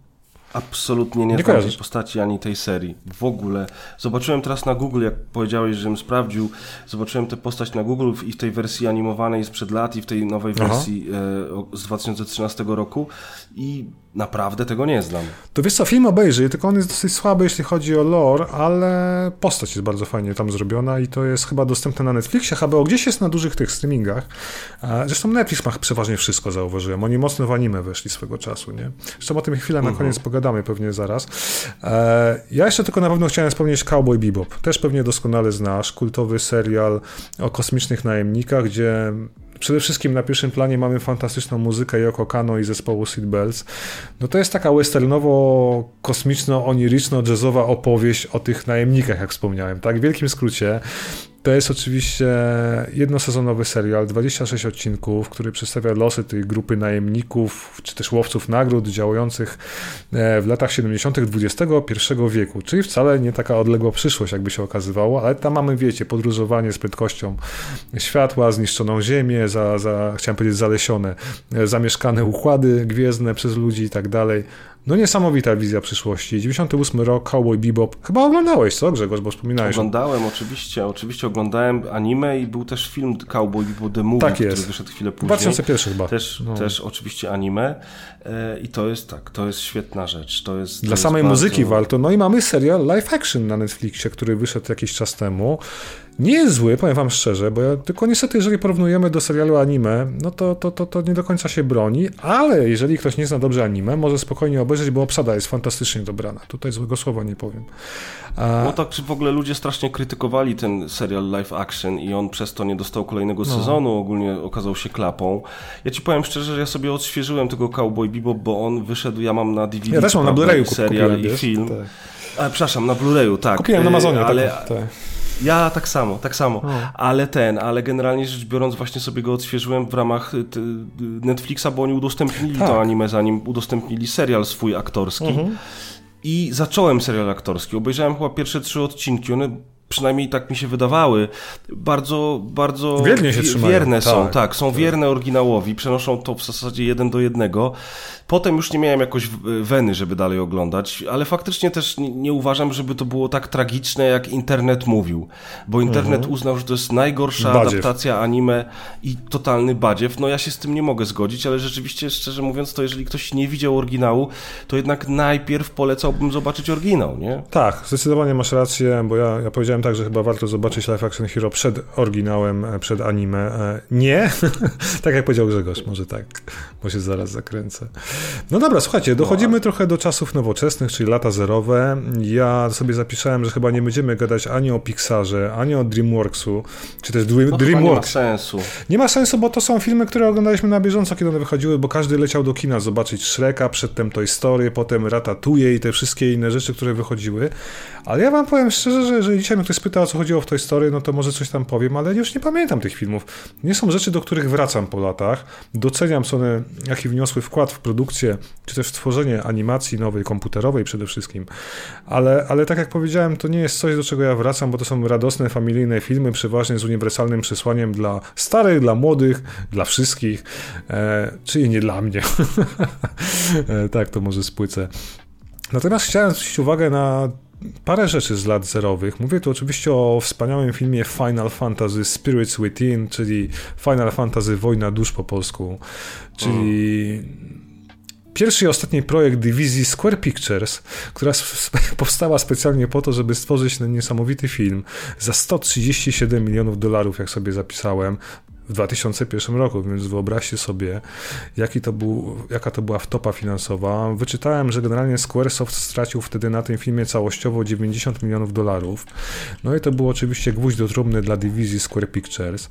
absolutnie nie, Nie znam tej postaci ani tej serii. W ogóle. Zobaczyłem teraz na Google, jak powiedziałeś, żebym sprawdził, zobaczyłem tę postać na Google i w tej wersji animowanej sprzed lat i w tej nowej Aha. wersji e, z 2013 roku i naprawdę tego nie znam. To wiesz co, film obejrzyj, tylko on jest dosyć słaby, jeśli chodzi o lore, ale postać jest bardzo fajnie tam zrobiona i to jest chyba dostępne na Netflixie, HBO gdzieś jest na dużych tych streamingach. Zresztą Netflix ma przeważnie wszystko, zauważyłem. Oni mocno w anime weszli swego czasu, nie? Zresztą o tym chwilę na koniec pogadamy pewnie zaraz. E, ja jeszcze tylko na pewno chciałem wspomnieć Cowboy Bebop. Też pewnie doskonale znasz, kultowy serial o kosmicznych najemnikach, gdzie Przede wszystkim na pierwszym planie mamy fantastyczną muzykę Yoko Kano i zespołu Seatbelts. No to jest taka westernowo-kosmiczno-oniryczno-jazzowa opowieść o tych najemnikach, jak wspomniałem, tak? W wielkim skrócie. To jest oczywiście jednosezonowy serial, 26 odcinków, który przedstawia losy tej grupy najemników, czy też łowców nagród działających e, w latach 70. XXI wieku, czyli wcale nie taka odległa przyszłość, jakby się okazywało, ale tam mamy, wiecie, podróżowanie z prędkością światła, zniszczoną ziemię, za, za, chciałem powiedzieć zalesione, e, zamieszkane układy gwiezdne przez ludzi i tak dalej. No niesamowita wizja przyszłości. 98 rok, Cowboy Bebop. Chyba oglądałeś, co Grzegorz, bo wspominałeś. Oglądałem oczywiście, oczywiście oglądałem anime i był też film Cowboy Bebop The Movie, Tak który jest. wyszedł chwilę później. 2001 chyba. Też, No. też oczywiście anime e, i to jest tak, to jest świetna rzecz. To jest, to Dla jest samej bardzo... muzyki warto. No i mamy serial live action na Netflixie, który wyszedł jakiś czas temu. Nie jest zły, powiem wam szczerze, bo ja, tylko niestety, jeżeli porównujemy do serialu anime, no to, to, to, to nie do końca się broni, ale jeżeli ktoś nie zna dobrze anime, może spokojnie obejrzeć, bo obsada jest fantastycznie dobrana. Tutaj złego słowa nie powiem. A, No tak, czy w ogóle ludzie strasznie krytykowali ten serial live action i on przez to nie dostał kolejnego No. sezonu, ogólnie okazał się klapą. Ja ci powiem szczerze, że ja sobie odświeżyłem tego Cowboy Bebop, bo on wyszedł, ja mam na DVD ja też mam na Blu-rayu serial kupiłem, i film. Tak. A, przepraszam, na Blu-rayu, tak. Kupiłem na E, Amazonie, ale, tak, tak. Ja tak samo, tak samo. No. Ale ten, ale generalnie rzecz biorąc, właśnie sobie go odświeżyłem w ramach y, Netflixa, bo oni udostępnili Tak. to anime, zanim udostępnili serial swój aktorski. Mhm. I zacząłem serial aktorski. Obejrzałem chyba pierwsze trzy odcinki. One przynajmniej tak mi się wydawały. Bardzo, bardzo Wiernie się trzymają, wierne są, tak, tak, są wierne oryginałowi, przenoszą to w zasadzie jeden do jednego. Potem już nie miałem jakoś weny, żeby dalej oglądać, ale faktycznie też nie, uważam, żeby to było tak tragiczne, jak internet mówił. Bo internet uznał, że to jest najgorsza Badziew. adaptacja anime i totalny badziew. No ja się z tym nie mogę zgodzić, ale rzeczywiście, szczerze mówiąc, to jeżeli ktoś nie widział oryginału, to jednak najpierw polecałbym zobaczyć oryginał, nie? Tak, zdecydowanie masz rację, bo ja, ja powiedziałem tak, że chyba warto zobaczyć Live Action Hero przed oryginałem, e, przed anime. E, Nie, tak jak powiedział Grzegorz, może tak, bo się zaraz zakręcę. No dobra, słuchajcie, dochodzimy trochę do czasów nowoczesnych, czyli lata zerowe. Ja sobie zapisałem, że chyba nie będziemy gadać ani o Pixarze, ani o DreamWorksu, czy też Dream, No, chyba nie ma DreamWorks. sensu. Nie ma sensu, bo to są filmy, które oglądaliśmy na bieżąco, kiedy one wychodziły, bo każdy leciał do kina zobaczyć Shreka, przedtem Toy Story, potem Ratatouille i te wszystkie inne rzeczy, które wychodziły. Ale ja wam powiem szczerze, że jeżeli dzisiaj mnie ktoś spyta, o co chodziło w Toy Story, no to może coś tam powiem, ale już nie pamiętam tych filmów. Nie są rzeczy, do których wracam po latach. Doceniam, co one, jaki wniosły wkład w produkcję, czy też w tworzenie animacji nowej, komputerowej przede wszystkim. Ale, ale tak jak powiedziałem, to nie jest coś, do czego ja wracam, bo to są radosne, familijne filmy, przeważnie z uniwersalnym przesłaniem dla starych, dla młodych, dla wszystkich, e, czyli nie dla mnie. e, tak, to może spłycę. Natomiast chciałem zwrócić uwagę na parę rzeczy z lat zerowych. Mówię tu oczywiście o wspaniałym filmie Final Fantasy Spirits Within, czyli Final Fantasy Wojna Dusz po polsku, czyli pierwszy i ostatni projekt dywizji Square Pictures, która powstała specjalnie po to, żeby stworzyć ten niesamowity film za 137 milionów dolarów, jak sobie zapisałem. W 2001 roku, więc wyobraźcie sobie, jaki to był, jaka to była wtopa finansowa. Wyczytałem, że generalnie Squaresoft stracił wtedy na tym filmie całościowo 90 milionów dolarów. No i to był oczywiście gwóźdź do trumny dla dywizji Square Pictures.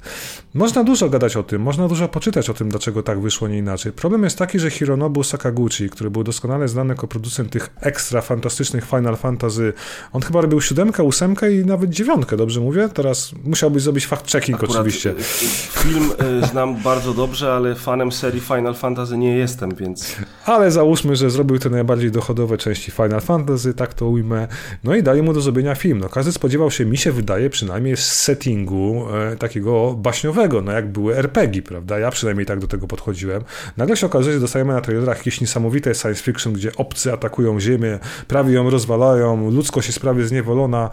Można dużo gadać o tym, można dużo poczytać o tym, dlaczego tak wyszło, nie inaczej. Problem jest taki, że Hironobu Sakaguchi, który był doskonale znany jako producent tych ekstra fantastycznych Final Fantasy, on chyba robił siódemkę, ósemkę i nawet dziewiątkę, dobrze mówię? Teraz musiałbyś zrobić fact-checking oczywiście. Film y, znam bardzo dobrze, ale fanem serii Final Fantasy nie jestem, więc... Ale załóżmy, że zrobił te najbardziej dochodowe części Final Fantasy, tak to ujmę. No i dali mu do zrobienia film. No, każdy spodziewał się, mi się wydaje, przynajmniej z settingu e, takiego baśniowego, no jak były RPG, prawda? Ja przynajmniej tak do tego podchodziłem. Nagle się okazuje, że dostajemy na trailerach jakieś niesamowite science fiction, gdzie obcy atakują Ziemię, prawie ją rozwalają, ludzkość jest prawie zniewolona.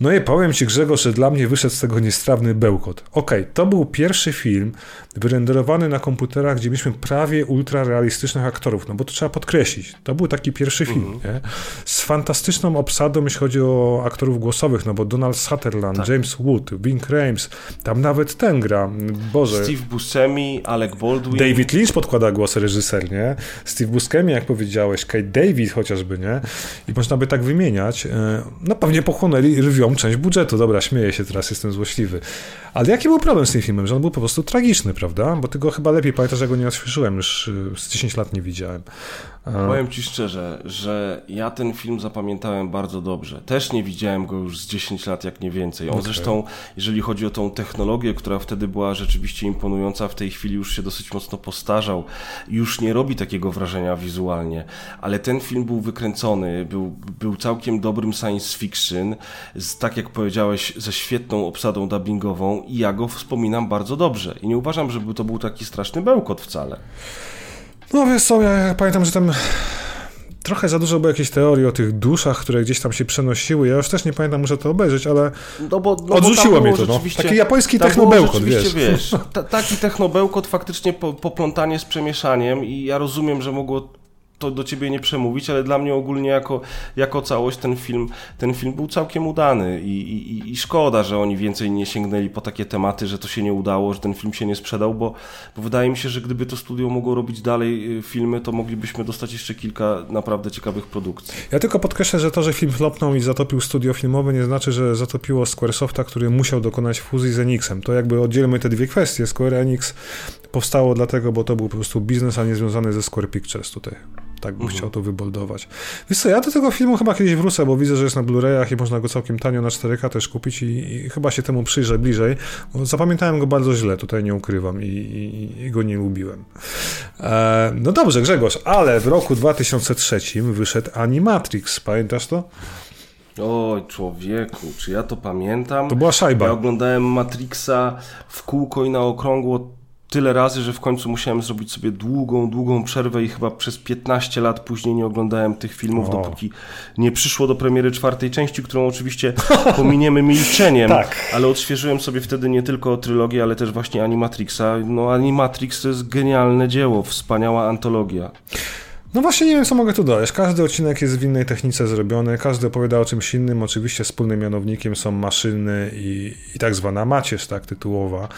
No i powiem Ci Grzegorz, że dla mnie wyszedł z tego niestrawny bełkot. Okej, okay, to był pierwszy film wyrenderowany na komputerach, gdzie mieliśmy prawie ultrarealistycznych aktorów, no bo to trzeba podkreślić. To był taki pierwszy film, mm -hmm. Z fantastyczną obsadą, jeśli chodzi o aktorów głosowych, no bo Donald Sutherland, tak. James Wood, Bing Rames, tam nawet ten gra, Boże. Steve Buscemi, Alec Baldwin. David Lynch podkłada głos reżyser, nie? Steve Buscemi, jak powiedziałeś, Kate David chociażby, nie? I można by tak wymieniać. E, no pewnie pochłonęli rwią część budżetu. Dobra, śmieję się teraz, jestem złośliwy. Ale jaki był problem z tym filmem? Że on był po prostu tragiczny, prawda? Bo ty go chyba lepiej pamiętasz, że go nie odświeżyłem, już y, z 10 lat nie widziałem. Powiem ci szczerze, że ja ten film zapamiętałem bardzo dobrze. Też nie widziałem go już z 10 lat, jak nie więcej. On okay. zresztą, jeżeli chodzi o tą technologię, która wtedy była rzeczywiście imponująca, w tej chwili już się dosyć mocno postarzał. Już nie robi takiego wrażenia wizualnie. Ale ten film był wykręcony, był, był całkiem dobrym science fiction, z, tak jak powiedziałeś, ze świetną obsadą dubbingową i ja go wspominam bardzo dobrze. I nie uważam, żeby to był taki straszny bełkot wcale. No wiesz co, ja pamiętam, że tam trochę za dużo było jakiejś teorii o tych duszach, które gdzieś tam się przenosiły. Ja już też nie pamiętam, muszę to obejrzeć, ale no bo, no odrzuciło mnie to. No. Taki japoński technobełkot, wiesz. wiesz taki technobełkot, faktycznie po, poplątanie z przemieszaniem i ja rozumiem, że mogło to do ciebie nie przemówić, ale dla mnie ogólnie jako, jako całość ten film, ten film był całkiem udany I, i, i szkoda, że oni więcej nie sięgnęli po takie tematy, że to się nie udało, że ten film się nie sprzedał, bo, bo wydaje mi się, że gdyby to studio mogło robić dalej y, filmy, to moglibyśmy dostać jeszcze kilka naprawdę ciekawych produkcji. Ja tylko podkreślę, że to, że film flopnął i zatopił studio filmowe nie znaczy, że zatopiło Squaresofta, który musiał dokonać fuzji z Enixem. To jakby oddzielmy te dwie kwestie. Square Enix powstało dlatego, bo to był po prostu biznes, a nie związany ze Square Pictures tutaj. Tak bym mhm. chciał to wyboldować. Wiesz co, ja do tego filmu chyba kiedyś wrócę, bo widzę, że jest na Blu-rayach i można go całkiem tanio na 4K też kupić i, i chyba się temu przyjrzę bliżej, zapamiętałem go bardzo źle, tutaj nie ukrywam i, i, i go nie lubiłem. E, no dobrze, Grzegorz, ale w roku 2003 wyszedł Animatrix, pamiętasz to? Oj, człowieku, czy ja to pamiętam? To była szajba. Ja oglądałem Matrixa w kółko i na okrągło tyle razy, że w końcu musiałem zrobić sobie długą, długą przerwę i chyba przez 15 lat później nie oglądałem tych filmów, o. dopóki nie przyszło do premiery czwartej części, którą oczywiście pominiemy milczeniem, tak. ale odświeżyłem sobie wtedy nie tylko trylogię, ale też właśnie Animatrixa. No Animatrix to jest genialne dzieło, wspaniała antologia. No właśnie nie wiem, co mogę tu dodać. Każdy odcinek jest w innej technice zrobiony, każdy opowiada o czymś innym. Oczywiście wspólnym mianownikiem są maszyny i, i tak zwana macierz, tak, tytułowa.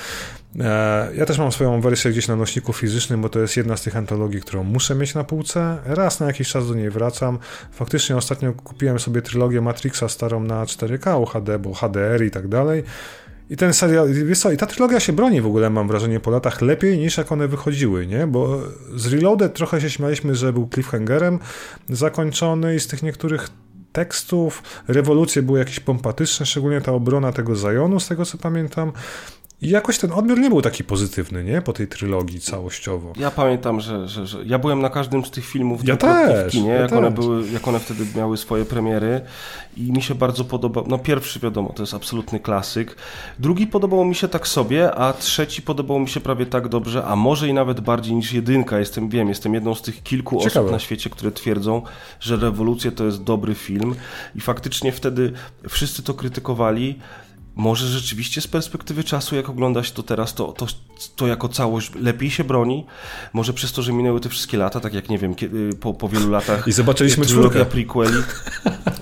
E, ja też mam swoją wersję gdzieś na nośniku fizycznym, bo to jest jedna z tych antologii, którą muszę mieć na półce. Raz na jakiś czas do niej wracam. Faktycznie ostatnio kupiłem sobie trylogię Matrixa starą na 4K UHD, bo HDR i tak dalej. I ten serial, wiesz co, i ta trylogia się broni w ogóle, mam wrażenie, po latach lepiej niż jak one wychodziły, nie? Bo z Reloaded trochę się śmialiśmy, że był cliffhangerem zakończony i z tych niektórych tekstów rewolucje były jakieś pompatyczne, szczególnie ta obrona tego Zajonu, z tego co pamiętam. I jakoś ten odbiór nie był taki pozytywny, nie? Po tej trylogii całościowo. Ja pamiętam, że, że, że ja byłem na każdym z tych filmów ja też, kinie, ja jak, też. One były, jak one wtedy miały swoje premiery i mi się bardzo podobał. No pierwszy wiadomo, to jest absolutny klasyk. Drugi podobał mi się tak sobie, a trzeci podobał mi się prawie tak dobrze, a może i nawet bardziej niż jedynka. Jestem, wiem, jestem jedną z tych kilku Ciekawe. osób na świecie, które twierdzą, że Rewolucja to jest dobry film i faktycznie wtedy wszyscy to krytykowali może rzeczywiście z perspektywy czasu, jak oglądać to teraz, to, to, to jako całość lepiej się broni. Może przez to, że minęły te wszystkie lata, tak jak nie wiem, kiedy, po, po wielu latach. I zobaczyliśmy czwórkę. prequeli.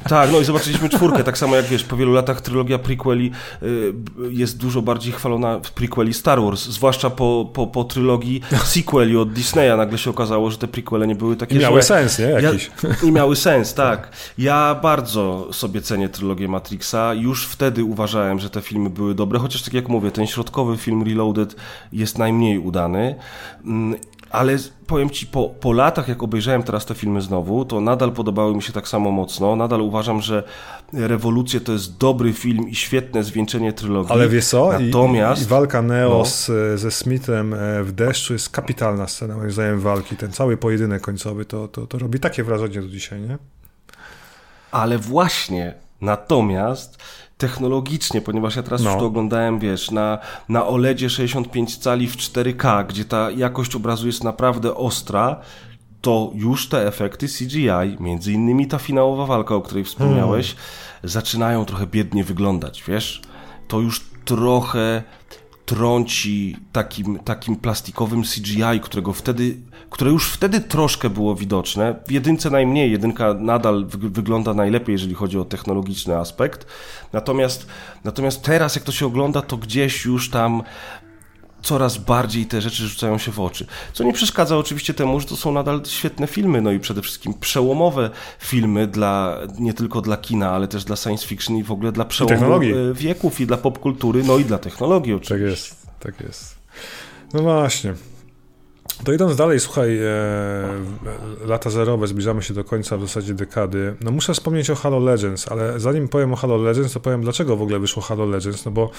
Tak, no i zobaczyliśmy czwórkę, tak samo jak wiesz, po wielu latach trylogia prequeli y, jest dużo bardziej chwalona w prequeli Star Wars, zwłaszcza po, po, po trylogii sequeli od Disneya. Nagle się okazało, że te prequele nie były takie I miały złe. sens, nie? Jakiś. Ja, I miały sens, tak. Ja bardzo sobie cenię trylogię Matrixa. Już wtedy uważałem, że te filmy były dobre, chociaż tak jak mówię, ten środkowy film Reloaded jest najmniej udany. Mm, ale powiem ci, po, po latach, jak obejrzałem teraz te filmy znowu, to nadal podobały mi się tak samo mocno. Nadal uważam, że Rewolucje to jest dobry film i świetne zwieńczenie trylogii. Ale wiesz co? Natomiast... I, i walka Neo no. z, ze Smithem e, w deszczu jest kapitalna scena, moim zdaniem, walki. Ten cały pojedynek końcowy to, to, to robi takie wrażenie do dzisiaj, nie? Ale właśnie, natomiast technologicznie, ponieważ ja teraz no. już to oglądałem, wiesz, na, na OLEDzie 65 cali w 4K, gdzie ta jakość obrazu jest naprawdę ostra, to już te efekty CGI, między innymi ta finałowa walka, o której wspomniałeś, hmm. zaczynają trochę biednie wyglądać, wiesz? To już trochę trąci takim, takim plastikowym CGI, którego wtedy, które już wtedy troszkę było widoczne. W jedynce najmniej, jedynka nadal wygląda najlepiej, jeżeli chodzi o technologiczny aspekt. Natomiast, natomiast teraz, jak to się ogląda, to gdzieś już tam coraz bardziej te rzeczy rzucają się w oczy. Co nie przeszkadza oczywiście temu, że to są nadal świetne filmy, no i przede wszystkim przełomowe filmy dla, nie tylko dla kina, ale też dla science fiction i w ogóle dla przełomu I wieków i dla popkultury, no i dla technologii oczywiście. Tak jest, tak jest. No właśnie. To idąc dalej, słuchaj, e, lata zerowe, zbliżamy się do końca w zasadzie dekady. No muszę wspomnieć o Halo Legends, ale zanim powiem o Halo Legends, to powiem dlaczego w ogóle wyszło Halo Legends, no bo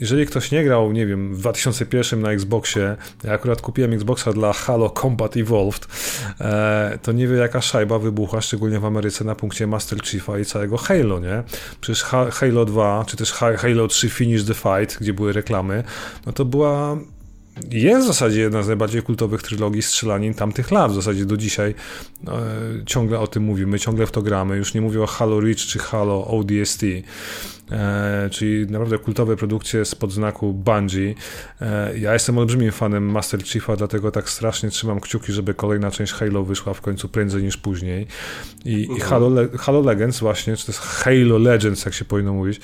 jeżeli ktoś nie grał, nie wiem, w 2001 na Xboxie, ja akurat kupiłem Xboxa dla Halo Combat Evolved, e, to nie wie jaka szajba wybuchła, szczególnie w Ameryce na punkcie Master Chiefa i całego Halo, nie? Przecież Halo 2, czy też Halo 3 Finish the Fight, gdzie były reklamy, no to była jest w zasadzie jedna z najbardziej kultowych trylogii strzelanin tamtych lat, w zasadzie do dzisiaj e, ciągle o tym mówimy, ciągle w to gramy, już nie mówię o Halo Reach czy Halo ODST, E, czyli naprawdę kultowe produkcje spod znaku Bungie. E, ja jestem olbrzymim fanem Master Chiefa, dlatego tak strasznie trzymam kciuki, żeby kolejna część Halo wyszła w końcu prędzej niż później. I, i mhm. Halo, Le Halo Legends właśnie, czy to jest Halo Legends, jak się powinno mówić,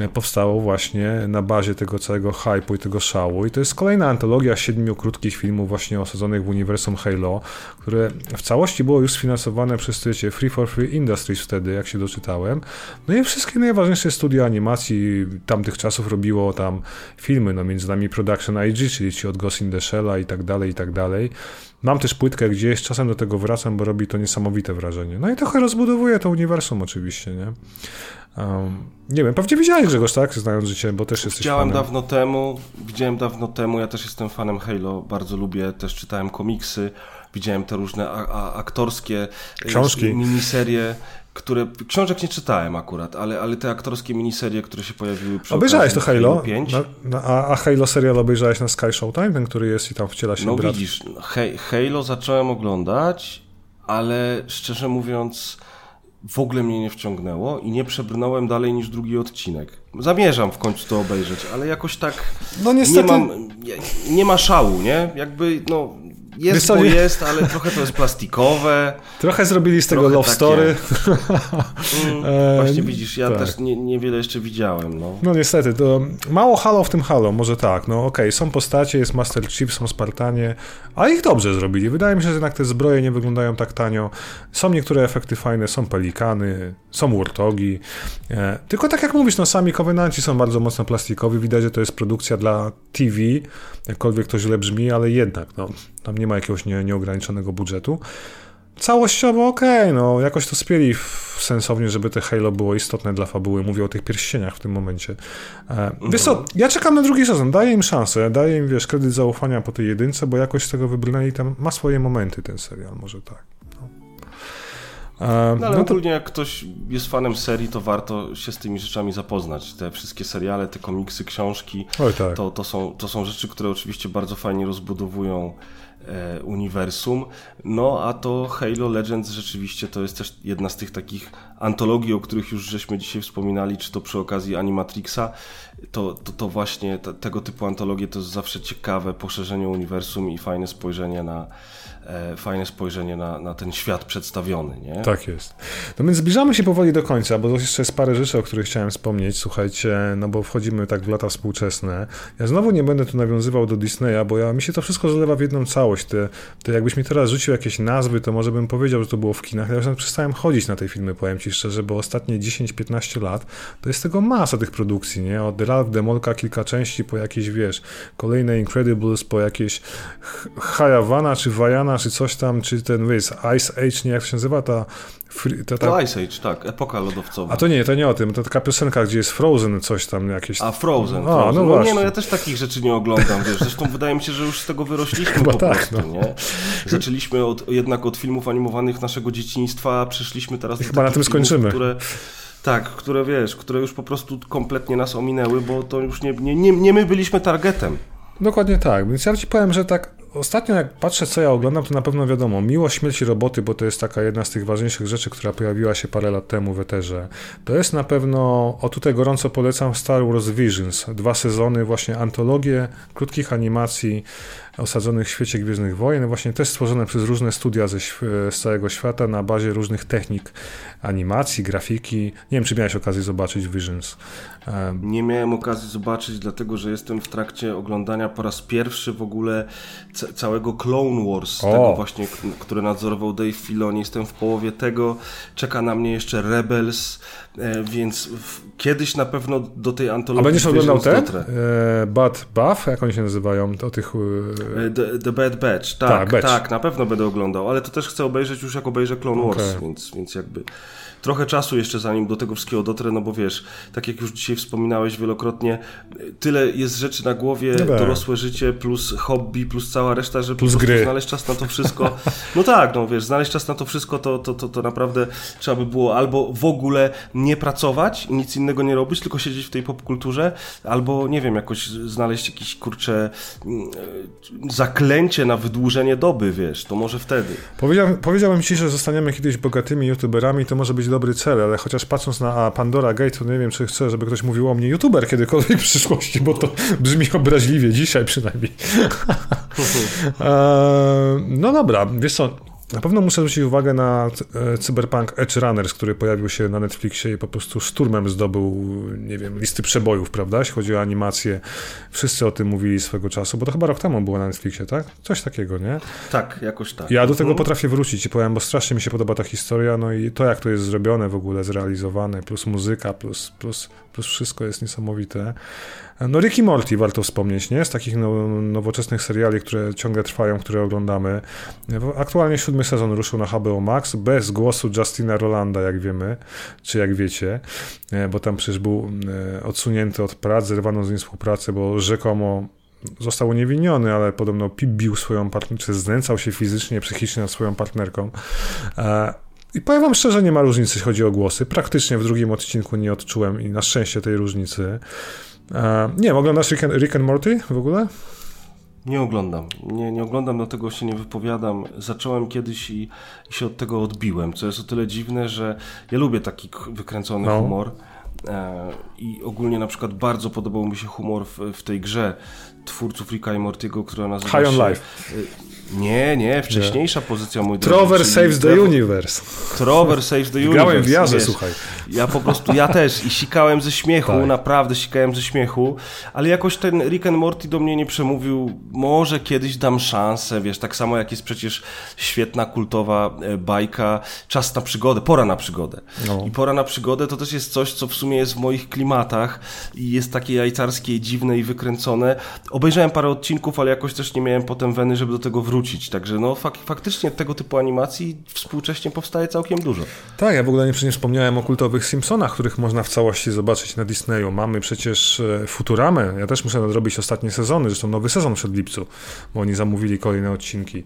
e, powstało właśnie na bazie tego całego hype'u i tego szału. I to jest kolejna antologia siedmiu krótkich filmów właśnie osadzonych w uniwersum Halo, które w całości było już sfinansowane przez wiecie, Free for Free Industries wtedy, jak się doczytałem. No i wszystkie najważniejsze studia animacji tamtych czasów robiło tam filmy, no między nami Production IG, czyli ci od Ghost in the Shell'a i tak dalej, i tak dalej. Mam też płytkę gdzieś, czasem do tego wracam, bo robi to niesamowite wrażenie. No i trochę rozbudowuje to uniwersum oczywiście, nie? Um, nie wiem, pewnie widziałeś Grzegorz, tak? Znając życie, bo też jesteś Widziałem fanem. dawno temu, widziałem dawno temu, ja też jestem fanem Halo, bardzo lubię, też czytałem komiksy, widziałem te różne aktorskie e, książki, miniserie które książek nie czytałem akurat, ale, ale te aktorskie miniserie, które się pojawiły przy Obejrzałeś to Halo? 5. a, a Halo serial obejrzałeś na Sky Showtime, ten, który jest i tam wciela się No brat. widzisz, Halo zacząłem oglądać, ale szczerze mówiąc w ogóle mnie nie wciągnęło i nie przebrnąłem dalej niż drugi odcinek. Zamierzam w końcu to obejrzeć, ale jakoś tak no niestety... nie, mam, nie ma szału, nie? Jakby, no, jest, bo jest, ale trochę to jest plastikowe. Trochę zrobili z tego love takie... story. Mm, e, właśnie widzisz, ja tak. też nie, niewiele jeszcze widziałem. No. no niestety, to mało halo w tym halo, może tak. No okej, okay, są postacie, jest Master Chief, są Spartanie, a ich dobrze zrobili. Wydaje mi się, że jednak te zbroje nie wyglądają tak tanio. Są niektóre efekty fajne, są pelikany, są wartogi. E, tylko tak jak mówisz, no sami Covenanci są bardzo mocno plastikowi. Widać, że to jest produkcja dla TV, jakkolwiek to źle brzmi, ale jednak, no, tam nie ma jakiegoś nie, nieograniczonego budżetu. Całościowo okej, okay, no jakoś to spieli sensownie, żeby te Halo było istotne dla fabuły. Mówię o tych pierścieniach w tym momencie. E, wiesz co, ja czekam na drugi sezon, daję im szansę, daję im, wiesz, kredyt zaufania po tej jedynce, bo jakoś z tego wybrnęli tam, ma swoje momenty ten serial, może tak. No. E, no ale no to... ogólnie jak ktoś jest fanem serii, to warto się z tymi rzeczami zapoznać. Te wszystkie seriale, te komiksy, książki, Oj, tak. to, to, są, to są rzeczy, które oczywiście bardzo fajnie rozbudowują uniwersum. No a to Halo Legends rzeczywiście to jest też jedna z tych takich antologii, o których już żeśmy dzisiaj wspominali, czy to przy okazji Animatrixa, to, to, to właśnie te, tego typu antologie to jest zawsze ciekawe poszerzenie uniwersum i fajne spojrzenie na, e, fajne spojrzenie na, na ten świat przedstawiony. Nie? Tak jest. No więc zbliżamy się powoli do końca, bo jeszcze jest parę rzeczy, o których chciałem wspomnieć. Słuchajcie, no bo wchodzimy tak w lata współczesne. Ja znowu nie będę tu nawiązywał do Disneya, bo ja, mi się to wszystko zlewa w jedną całość. Te, te jakbyś mi teraz rzucił jakieś nazwy, to może bym powiedział, że to było w kinach. Ja już przestałem chodzić na te filmy, powiem ci szczerze, bo ostatnie 10-15 lat to jest tego masa tych produkcji, nie? Od Ralph Demolka kilka części po jakieś, wiesz, kolejne Incredibles, po jakieś Hayavana, czy Vajana, czy coś tam, czy ten, wiesz, Ice Age, nie, jak się nazywa ta... ta, ta... To Ice Age, tak, epoka lodowcowa. A to nie, to nie o tym, to taka piosenka, gdzie jest Frozen, coś tam jakieś... A, Frozen, A, Frozen. No, no nie, no ja też takich rzeczy nie oglądam, wiesz, zresztą wydaje mi się, że już z tego wyrośliśmy Chyba po tak, prostu, no. nie? Zaczęliśmy od, jednak od filmów animowanych naszego dzieciństwa, a przeszliśmy teraz do Chyba na tym skończymy. Filmów, które tak, które wiesz, które już po prostu kompletnie nas ominęły, bo to już nie, nie, nie, nie my byliśmy targetem. Dokładnie tak, więc ja ci powiem, że tak ostatnio jak patrzę, co ja oglądam, to na pewno wiadomo, Miłość Śmierci Roboty, bo to jest taka jedna z tych ważniejszych rzeczy, która pojawiła się parę lat temu w Eterze. To jest na pewno, o tutaj gorąco polecam Star Wars Visions, dwa sezony, właśnie antologie krótkich animacji osadzonych w świecie Gwiezdnych Wojen, właśnie też stworzone przez różne studia ze, z całego świata na bazie różnych technik animacji, grafiki. Nie wiem, czy miałeś okazję zobaczyć Visions. Nie miałem okazji zobaczyć, dlatego że jestem w trakcie oglądania po raz pierwszy w ogóle całego Clone Wars, o. tego właśnie, które nadzorował Dave Filoni. Jestem w połowie tego, czeka na mnie jeszcze Rebels, e, więc kiedyś na pewno do tej antologii... A będziesz oglądał te? E, Bad Buff, jak oni się nazywają? To tych... E... The, the, Bad Batch, tak, Ta, batch. tak, na pewno będę oglądał, ale to też chcę obejrzeć już jak obejrzę Clone Wars, okay. więc, więc jakby trochę czasu jeszcze zanim do tego wszystkiego dotrę, no bo wiesz, tak jak już dzisiaj wspominałeś wielokrotnie, tyle jest rzeczy na głowie, no tak. dorosłe życie plus hobby, plus cała reszta, żeby plus gry. znaleźć czas na to wszystko. No tak, no wiesz, znaleźć czas na to wszystko, to, to, to, to naprawdę trzeba by było albo w ogóle nie pracować i nic innego nie robić, tylko siedzieć w tej popkulturze, albo nie wiem, jakoś znaleźć jakieś kurcze mm, zaklęcie na wydłużenie doby, wiesz, to może wtedy. Powiedziałem, powiedziałem ci, że zostaniemy kiedyś bogatymi youtuberami, to może być dobry cel, ale chociaż patrząc na Pandora Gate, to nie wiem, czy chcę, żeby ktoś mówił o mnie youtuber kiedykolwiek w przyszłości, bo to brzmi obraźliwie, dzisiaj przynajmniej. E, no dobra, wiesz co, na pewno muszę zwrócić uwagę na e, Cyberpunk Edge Runners, który pojawił się na Netflixie i po prostu szturmem zdobył, nie wiem, listy przebojów, prawda? Jeśli chodzi o animację. Wszyscy o tym mówili swego czasu, bo to chyba rok temu było na Netflixie, tak? Coś takiego, nie? Tak, jakoś tak. Ja do tego mhm. potrafię wrócić i powiem, bo strasznie mi się podoba ta historia, no i to, jak to jest zrobione w ogóle, zrealizowane, plus muzyka, plus, plus, plus wszystko jest niesamowite. No Ricky Morty warto wspomnieć, nie? Z takich no, nowoczesnych seriali, które ciągle trwają, które oglądamy. Aktualnie siódmy sezon ruszył na HBO Max, bez głosu Justina Rolanda, jak wiemy, czy jak wiecie, e, bo tam przecież był e, odsunięty od pracy, zerwano z nim współpracę, bo rzekomo został uniewinniony, ale podobno bił swoją partnerkę, czy znęcał się fizycznie, psychicznie nad swoją partnerką. E, I powiem wam szczerze, nie ma różnicy, jeśli chodzi o głosy. Praktycznie w drugim odcinku nie odczułem i na szczęście tej różnicy. E, nie wiem, oglądasz Rick and, Rick and Morty w ogóle? Nie oglądam. Nie, nie oglądam, dlatego się nie wypowiadam. Zacząłem kiedyś i, i, się od tego odbiłem, co jest o tyle dziwne, że ja lubię taki wykręcony no. humor. E, I ogólnie na przykład bardzo podobał mi się humor w, w tej grze twórców Ricka i Mortiego, która nazywa High się... on Life. Nie, nie, wcześniejsza nie. pozycja, mój drogi. Trover saves the universe. Trover saves the universe. Grałem w jarze, słuchaj. Ja po prostu, ja też i sikałem ze śmiechu, tak. naprawdę sikałem ze śmiechu, ale jakoś ten Rick and Morty do mnie nie przemówił, może kiedyś dam szansę, wiesz, tak samo jak jest przecież świetna, kultowa e, bajka Czas na przygodę, Pora na przygodę. No. I Pora na przygodę to też jest coś, co w sumie jest w moich klimatach i jest takie jajcarskie, dziwne i wykręcone. Obejrzałem parę odcinków, ale jakoś też nie miałem potem weny, żeby do tego wrócić wrócić. Także no fak faktycznie tego typu animacji współcześnie powstaje całkiem dużo. Tak, ja w ogóle nie, nie wspomniałem o kultowych Simpsonach, których można w całości zobaczyć na Disneyu. Mamy przecież e, Futuramę, ja też muszę nadrobić ostatnie sezony, zresztą nowy sezon przed lipcu, bo oni zamówili kolejne odcinki.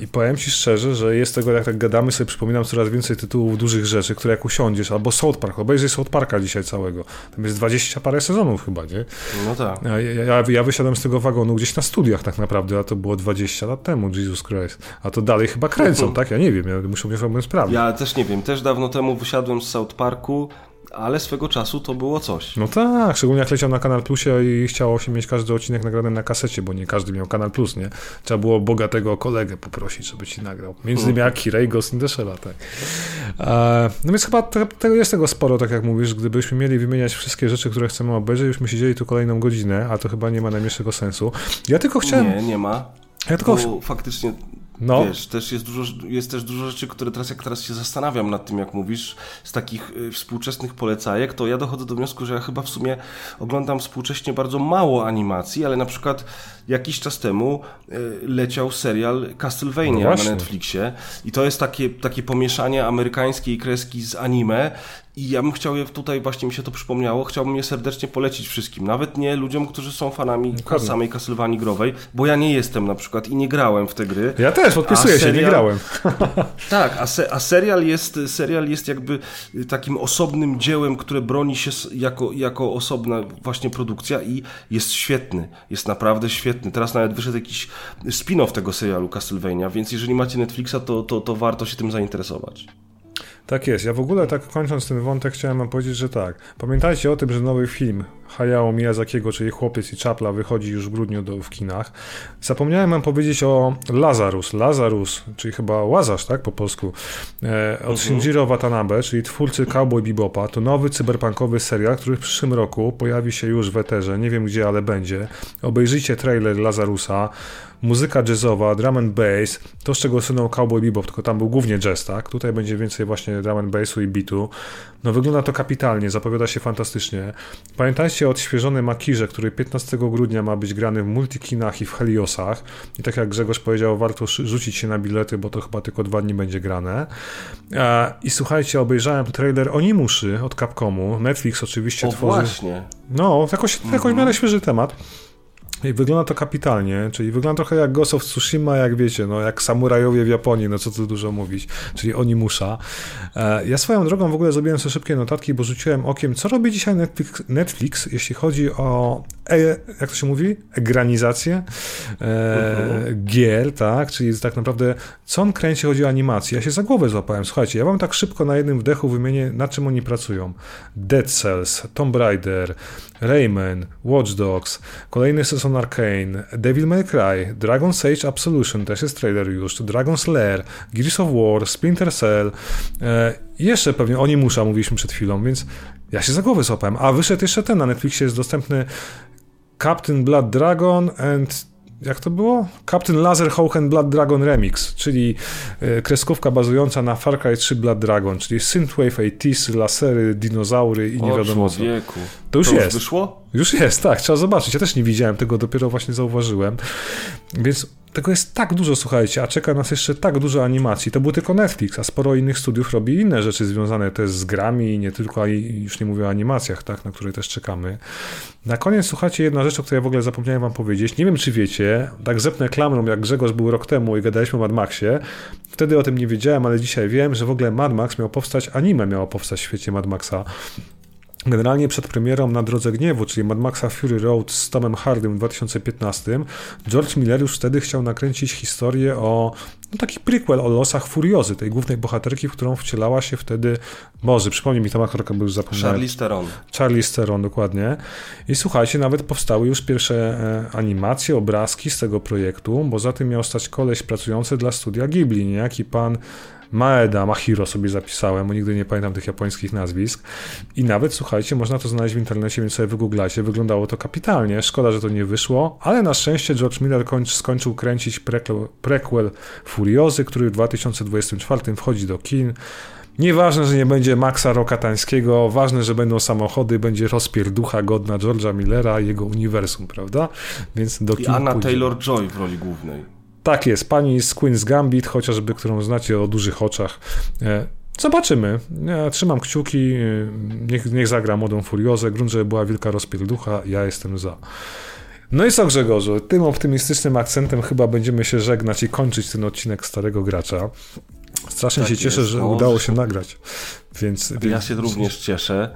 I powiem Ci szczerze, że jest tego, jak tak gadamy, sobie przypominam coraz więcej tytułów dużych rzeczy, które jak usiądziesz, albo South Park, obejrzyj South Parka dzisiaj całego. Tam jest dwadzieścia parę sezonów chyba, nie? No tak. Ja, ja, ja wysiadłem z tego wagonu gdzieś na studiach tak naprawdę, a to było 20 lat temu, Jesus Christ. A to dalej chyba kręcą, tak? Ja nie wiem, ja muszę mnie sprawdzić. Ja też nie wiem, też dawno temu wysiadłem z South Parku, ale swego czasu to było coś. No tak, szczególnie jak leciał na Kanal Plusie i chciało się mieć każdy odcinek nagrany na kasecie, bo nie każdy miał Kanal Plus, nie? Trzeba było bogatego kolegę poprosić, żeby ci nagrał. Między innymi jak Kira i Ghost in the Shell, tak. E, no więc chyba jest tego sporo, tak jak mówisz, gdybyśmy mieli wymieniać wszystkie rzeczy, które chcemy obejrzeć, byśmy siedzieli tu kolejną godzinę, a to chyba nie ma najmniejszego sensu. Ja tylko chciałem... Nie, nie ma. Ja tylko... Bo faktycznie no. Wiesz, też jest, dużo, jest też dużo rzeczy, które teraz, jak teraz się zastanawiam nad tym, jak mówisz, z takich y, współczesnych polecajek, to ja dochodzę do wniosku, że ja chyba w sumie oglądam współcześnie bardzo mało animacji, ale na przykład jakiś czas temu y, leciał serial Castlevania no na Netflixie i to jest takie, takie pomieszanie amerykańskiej kreski z anime i ja bym chciał je tutaj, właśnie mi się to przypomniało, chciałbym je serdecznie polecić wszystkim. Nawet nie ludziom, którzy są fanami Dokładnie. samej Castlevanii growej, bo ja nie jestem na przykład i nie grałem w te gry. Ja też, podpisuję serial... się, nie grałem. tak, a, se, a serial, jest, serial jest jakby takim osobnym dziełem, które broni się jako, jako osobna właśnie produkcja i jest świetny. Jest naprawdę świetny. Teraz nawet wyszedł jakiś spin-off tego serialu Castlevania, więc jeżeli macie Netflixa, to, to, to warto się tym zainteresować. Tak jest. Ja w ogóle tak kończąc ten wątek chciałem wam powiedzieć, że tak. Pamiętajcie o tym, że nowy film Hayao Miyazakiego, czyli Chłopiec i Czapla wychodzi już w grudniu do, w kinach. Zapomniałem wam powiedzieć o Lazarus. Lazarus, czyli chyba Łazarz, tak po polsku, e, od mhm. Shinjiro Watanabe, czyli twórcy Cowboy Bebopa. To nowy cyberpunkowy serial, który w przyszłym roku pojawi się już w eterze. Nie wiem gdzie, ale będzie. Obejrzyjcie trailer Lazarusa muzyka jazzowa, drum and bass, to z czego słynął Cowboy Bebop, tylko tam był głównie jazz, tak? Tutaj będzie więcej właśnie drum and bassu i beatu. No wygląda to kapitalnie, zapowiada się fantastycznie. Pamiętajcie o odświeżonym Makirze, który 15 grudnia ma być grany w multikinach i w Heliosach. I tak jak Grzegorz powiedział, warto rzucić się na bilety, bo to chyba tylko dwa dni będzie grane. I słuchajcie, obejrzałem trailer Onimuszy od Capcomu. Netflix oczywiście o, tworzy... właśnie. No, jakoś, jakoś mm -hmm. miarę świeży temat. I wygląda to kapitalnie, czyli wygląda trochę jak Ghost of Tsushima, jak wiecie, no jak samurajowie w Japonii, no co tu dużo mówić, czyli oni musza. E, ja swoją drogą w ogóle zrobiłem sobie szybkie notatki, bo rzuciłem okiem, co robi dzisiaj Netflix, Netflix jeśli chodzi o, e, jak to się mówi, egranizację e, gier, tak, czyli tak naprawdę, co on kręci, chodzi o animację. Ja się za głowę złapałem, słuchajcie, ja wam tak szybko na jednym wdechu wymienię, na czym oni pracują. Dead Cells, Tomb Raider, Rayman, Watch Dogs, kolejny sezon Arcane, Devil May Cry, Dragon's Age Absolution, też jest trailer już, Dragon's Lair, Gears of War, Splinter Cell, e, jeszcze pewnie oni musza, mówiliśmy przed chwilą, więc ja się za głowę złapałem. A wyszedł jeszcze ten, na Netflixie jest dostępny Captain Blood Dragon and jak to było? Captain Laser Hawken Blood Dragon Remix, czyli e, kreskówka bazująca na Far Cry 3 Blood Dragon, czyli Synthwave 80s, lasery, dinozaury i nie wiadomo co. To już to jest. Już wyszło? Już jest, tak, trzeba zobaczyć. Ja też nie widziałem tego, dopiero właśnie zauważyłem. Więc tego jest tak dużo, słuchajcie, a czeka nas jeszcze tak dużo animacji. To był tylko Netflix, a sporo innych studiów robi inne rzeczy związane też z grami, nie tylko, już nie mówię o animacjach, tak, na które też czekamy. Na koniec, słuchajcie, jedna rzecz, o której w ogóle zapomniałem wam powiedzieć. Nie wiem, czy wiecie, tak zepnę klamrą, jak Grzegorz był rok temu i gadaliśmy o Mad Maxie. Wtedy o tym nie wiedziałem, ale dzisiaj wiem, że w ogóle Mad Max miał powstać, anime miało powstać w świecie Mad Maxa. Generalnie przed premierą Na Drodze Gniewu, czyli Mad Maxa Fury Road z Tomem Hardym w 2015, George Miller już wtedy chciał nakręcić historię o no, taki prequel o losach Furiozy, tej głównej bohaterki, w którą wcielała się wtedy, Boże, przypomnij mi, ta aktorka, był już zapomniałem. Charlie Steron. Charlie Steron, dokładnie. I słuchajcie, nawet powstały już pierwsze e, animacje, obrazki z tego projektu, bo za tym miał stać koleś pracujący dla studia Ghibli, niejaki pan Maeda, Mahiro sobie zapisałem, bo nigdy nie pamiętam tych japońskich nazwisk. I nawet, słuchajcie, można to znaleźć w internecie, więc sobie wygooglajcie. Wyglądało to kapitalnie. Szkoda, że to nie wyszło, ale na szczęście George Miller skończył kręcić prequel, prequel Furiozy, który w 2024 wchodzi do kin. Nieważne, że nie będzie Maxa Rokatańskiego, ważne, że będą samochody, będzie rozpierducha godna George'a Millera i jego uniwersum, prawda? Więc do I Anna Taylor-Joy w roli głównej. Tak jest, pani z Queen's Gambit, chociażby, którą znacie o dużych oczach. E, zobaczymy. Ja trzymam kciuki, e, niech, niech zagra młodą Furiozę. Grunt, żeby była wielka rozpierducha, ja jestem za. No i co Grzegorzu, tym optymistycznym akcentem chyba będziemy się żegnać i kończyć ten odcinek Starego Gracza. Strasznie tak się cieszę, że udało się nagrać Więc, więc... Ja się również cieszę.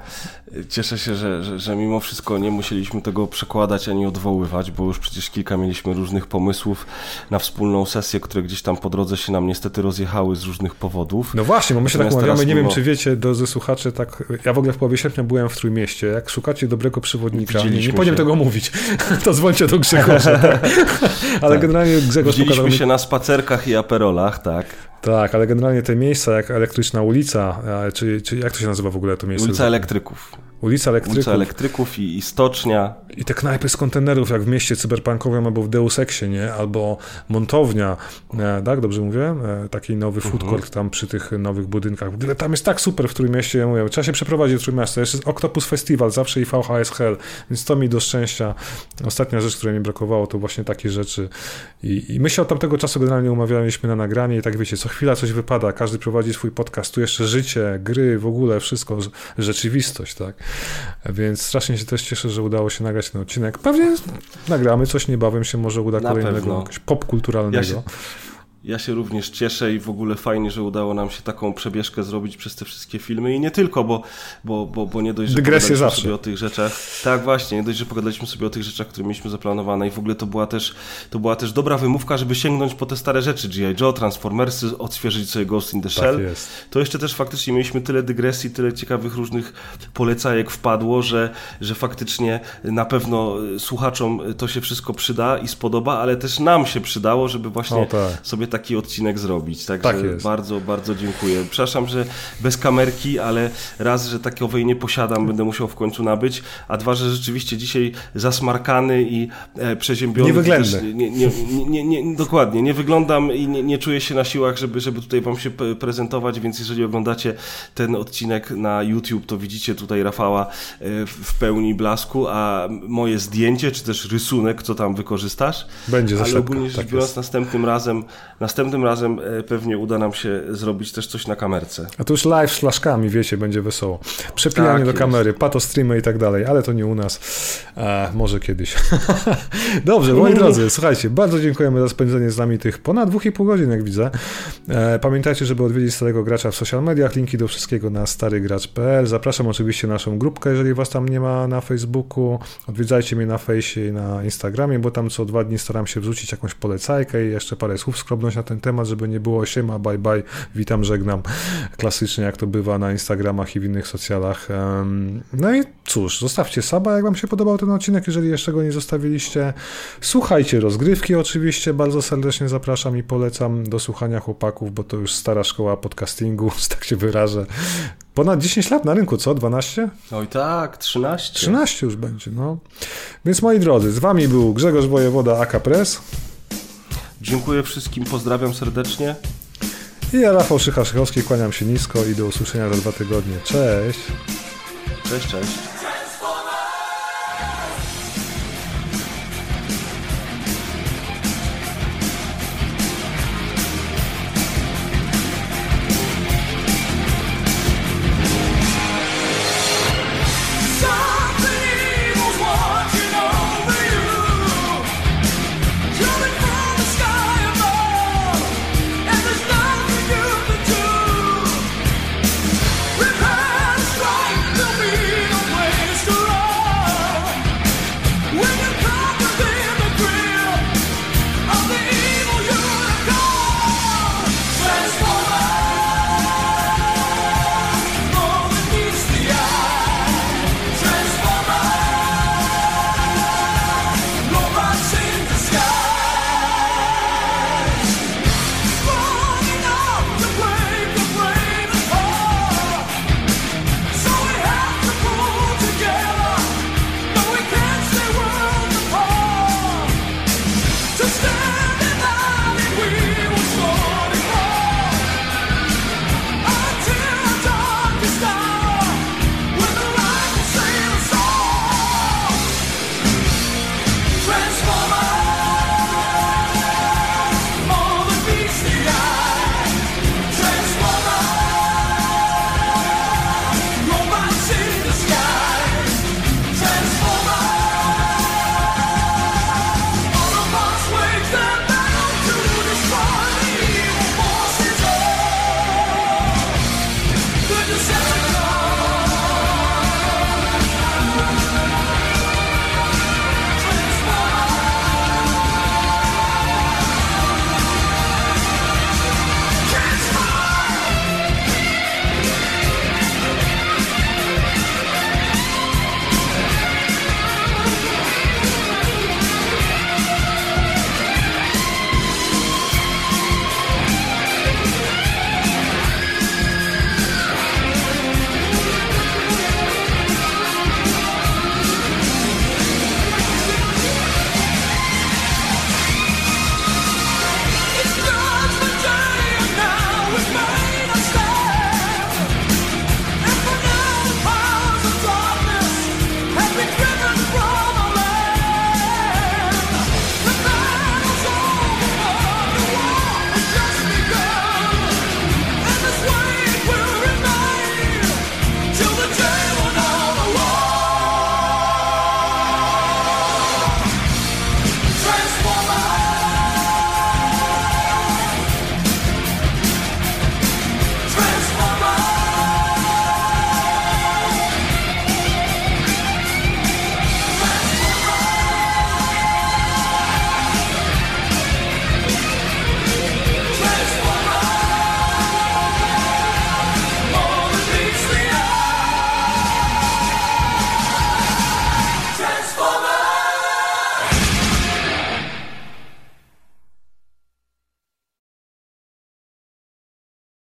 Cieszę się, że, że, że, mimo wszystko nie musieliśmy tego przekładać ani odwoływać, bo już przecież kilka mieliśmy różnych pomysłów na wspólną sesję, które gdzieś tam po drodze się nam niestety rozjechały z różnych powodów. No właśnie, bo my się tak Natomiast tak umawiamy, nie mimo... wiem czy wiecie, drodzy słuchacze, tak, ja w ogóle w połowie sierpnia byłem w Trójmieście, jak szukacie dobrego przewodnika, nie, nie powinien tego mówić, to dzwońcie do Grzegorza. Tak? Ale tak. generalnie Grzegorz Widzieliśmy pokazał się na spacerkach i aperolach, tak. Tak, ale generalnie te miejsca, jak elektryczna ulica, czy, czy jak to się nazywa w ogóle to miejsce? Ulica Elektryków. Ulica Elektryków. Ulica Elektryków i, i Stocznia. I te knajpy z kontenerów, jak w mieście cyberpunkowym albo w Deus Exie, nie? Albo montownia, e, tak? Dobrze mówię? E, taki nowy food mhm. court tam przy tych nowych budynkach. W ogóle tam jest tak super w Trójmieście, ja mówię, trzeba się przeprowadzić do Trójmiasta. Jeszcze jest Octopus Festival, zawsze i VHS Hell, więc to mi do szczęścia. Ostatnia rzecz, której mi brakowało, to właśnie takie rzeczy. I, i my się od tamtego czasu generalnie umawialiśmy na nagranie i tak wiecie, co chwila coś wypada, każdy prowadzi swój podcast, tu jeszcze życie, gry, w ogóle wszystko, rzeczywistość, tak? Więc strasznie się też cieszę, że udało się nagrać ten odcinek. Pewnie nagramy coś niebawem się może uda Na kolejnego, pewno. jakiegoś popkulturalnego. Ja się, ja się również cieszę i w ogóle fajnie, że udało nam się taką przebieżkę zrobić przez te wszystkie filmy i nie tylko, bo, bo, bo, bo nie dość, że pogadaliśmy zawsze. sobie o tych rzeczach. Tak, właśnie, nie dość, że pogadaliśmy sobie o tych rzeczach, które mieliśmy zaplanowane i w ogóle to była też, to była też dobra wymówka, żeby sięgnąć po te stare rzeczy, G.I. Joe, Transformersy, odświeżyć sobie Ghost in the tak Shell. Tak jest. To jeszcze też faktycznie mieliśmy tyle dygresji, tyle ciekawych różnych polecajek wpadło, że, że faktycznie na pewno słuchaczom to się wszystko przyda i spodoba, ale też nam się przydało, żeby właśnie o, tak. sobie taki odcinek zrobić. Także tak bardzo, bardzo dziękuję. Przepraszam, że bez kamerki, ale raz, że takowej nie posiadam, będę musiał w końcu nabyć, a dwa, że rzeczywiście dzisiaj zasmarkany i e, przeziębiony. Nie wygląda. Nie, nie, nie, nie, dokładnie, nie wyglądam i nie, nie czuję się na siłach, żeby, żeby tutaj wam się prezentować, więc jeżeli oglądacie ten odcinek na YouTube, to widzicie tutaj Rafała e, w pełni blasku, a moje zdjęcie, czy też rysunek, co tam wykorzystasz. Będzie za Ale ogólnie rzecz tak biorąc, następnym razem, następnym razem e, pewnie uda nam się zrobić też coś na kamerce. A to już live z flaszkami, wiecie, będzie wesoło. Przepijanie tak do jest. kamery, pato streamy i tak dalej, ale to nie u nas. E, może kiedyś. Dobrze, moi drodzy, słuchajcie, bardzo dziękujemy za spędzenie z nami tych ponad 2,5 godzin, jak widzę. E, pamiętajcie, żeby odwiedzić Starego Gracza w social mediach, linki do wszystkiego na starygracz.pl. Zapraszam oczywiście naszą grupkę, jeżeli was tam nie ma na Facebooku. Odwiedzajcie mnie na fejsie i na Instagramie, bo tam co dwa dni staram się wrzucić jakąś polecajkę i jeszcze parę słów skrobność na ten temat, żeby nie było siema, bye bye, witam, żegnam. Klasycznie jak to bywa na Instagramach i w innych socjalach. No i cóż, zostawcie saba, jak wam się podobał ten odcinek, jeżeli jeszcze go nie zostawiliście. Słuchajcie rozgrywki oczywiście, bardzo serdecznie zapraszam i polecam do słuchania chłopaków, bo to już stara szkoła podcastingu, tak się wyrażę. Ponad 10 lat na rynku, co? 12? Oj tak, 13. 13 już będzie, no. Więc moi drodzy, z wami był Grzegorz Wojewoda, AK Press. Dziękuję wszystkim, pozdrawiam serdecznie. I ja, Rafał Szycha-Szychowski, kłaniam się nisko i do usłyszenia za dwa tygodnie. Cześć! Cześć, cześć.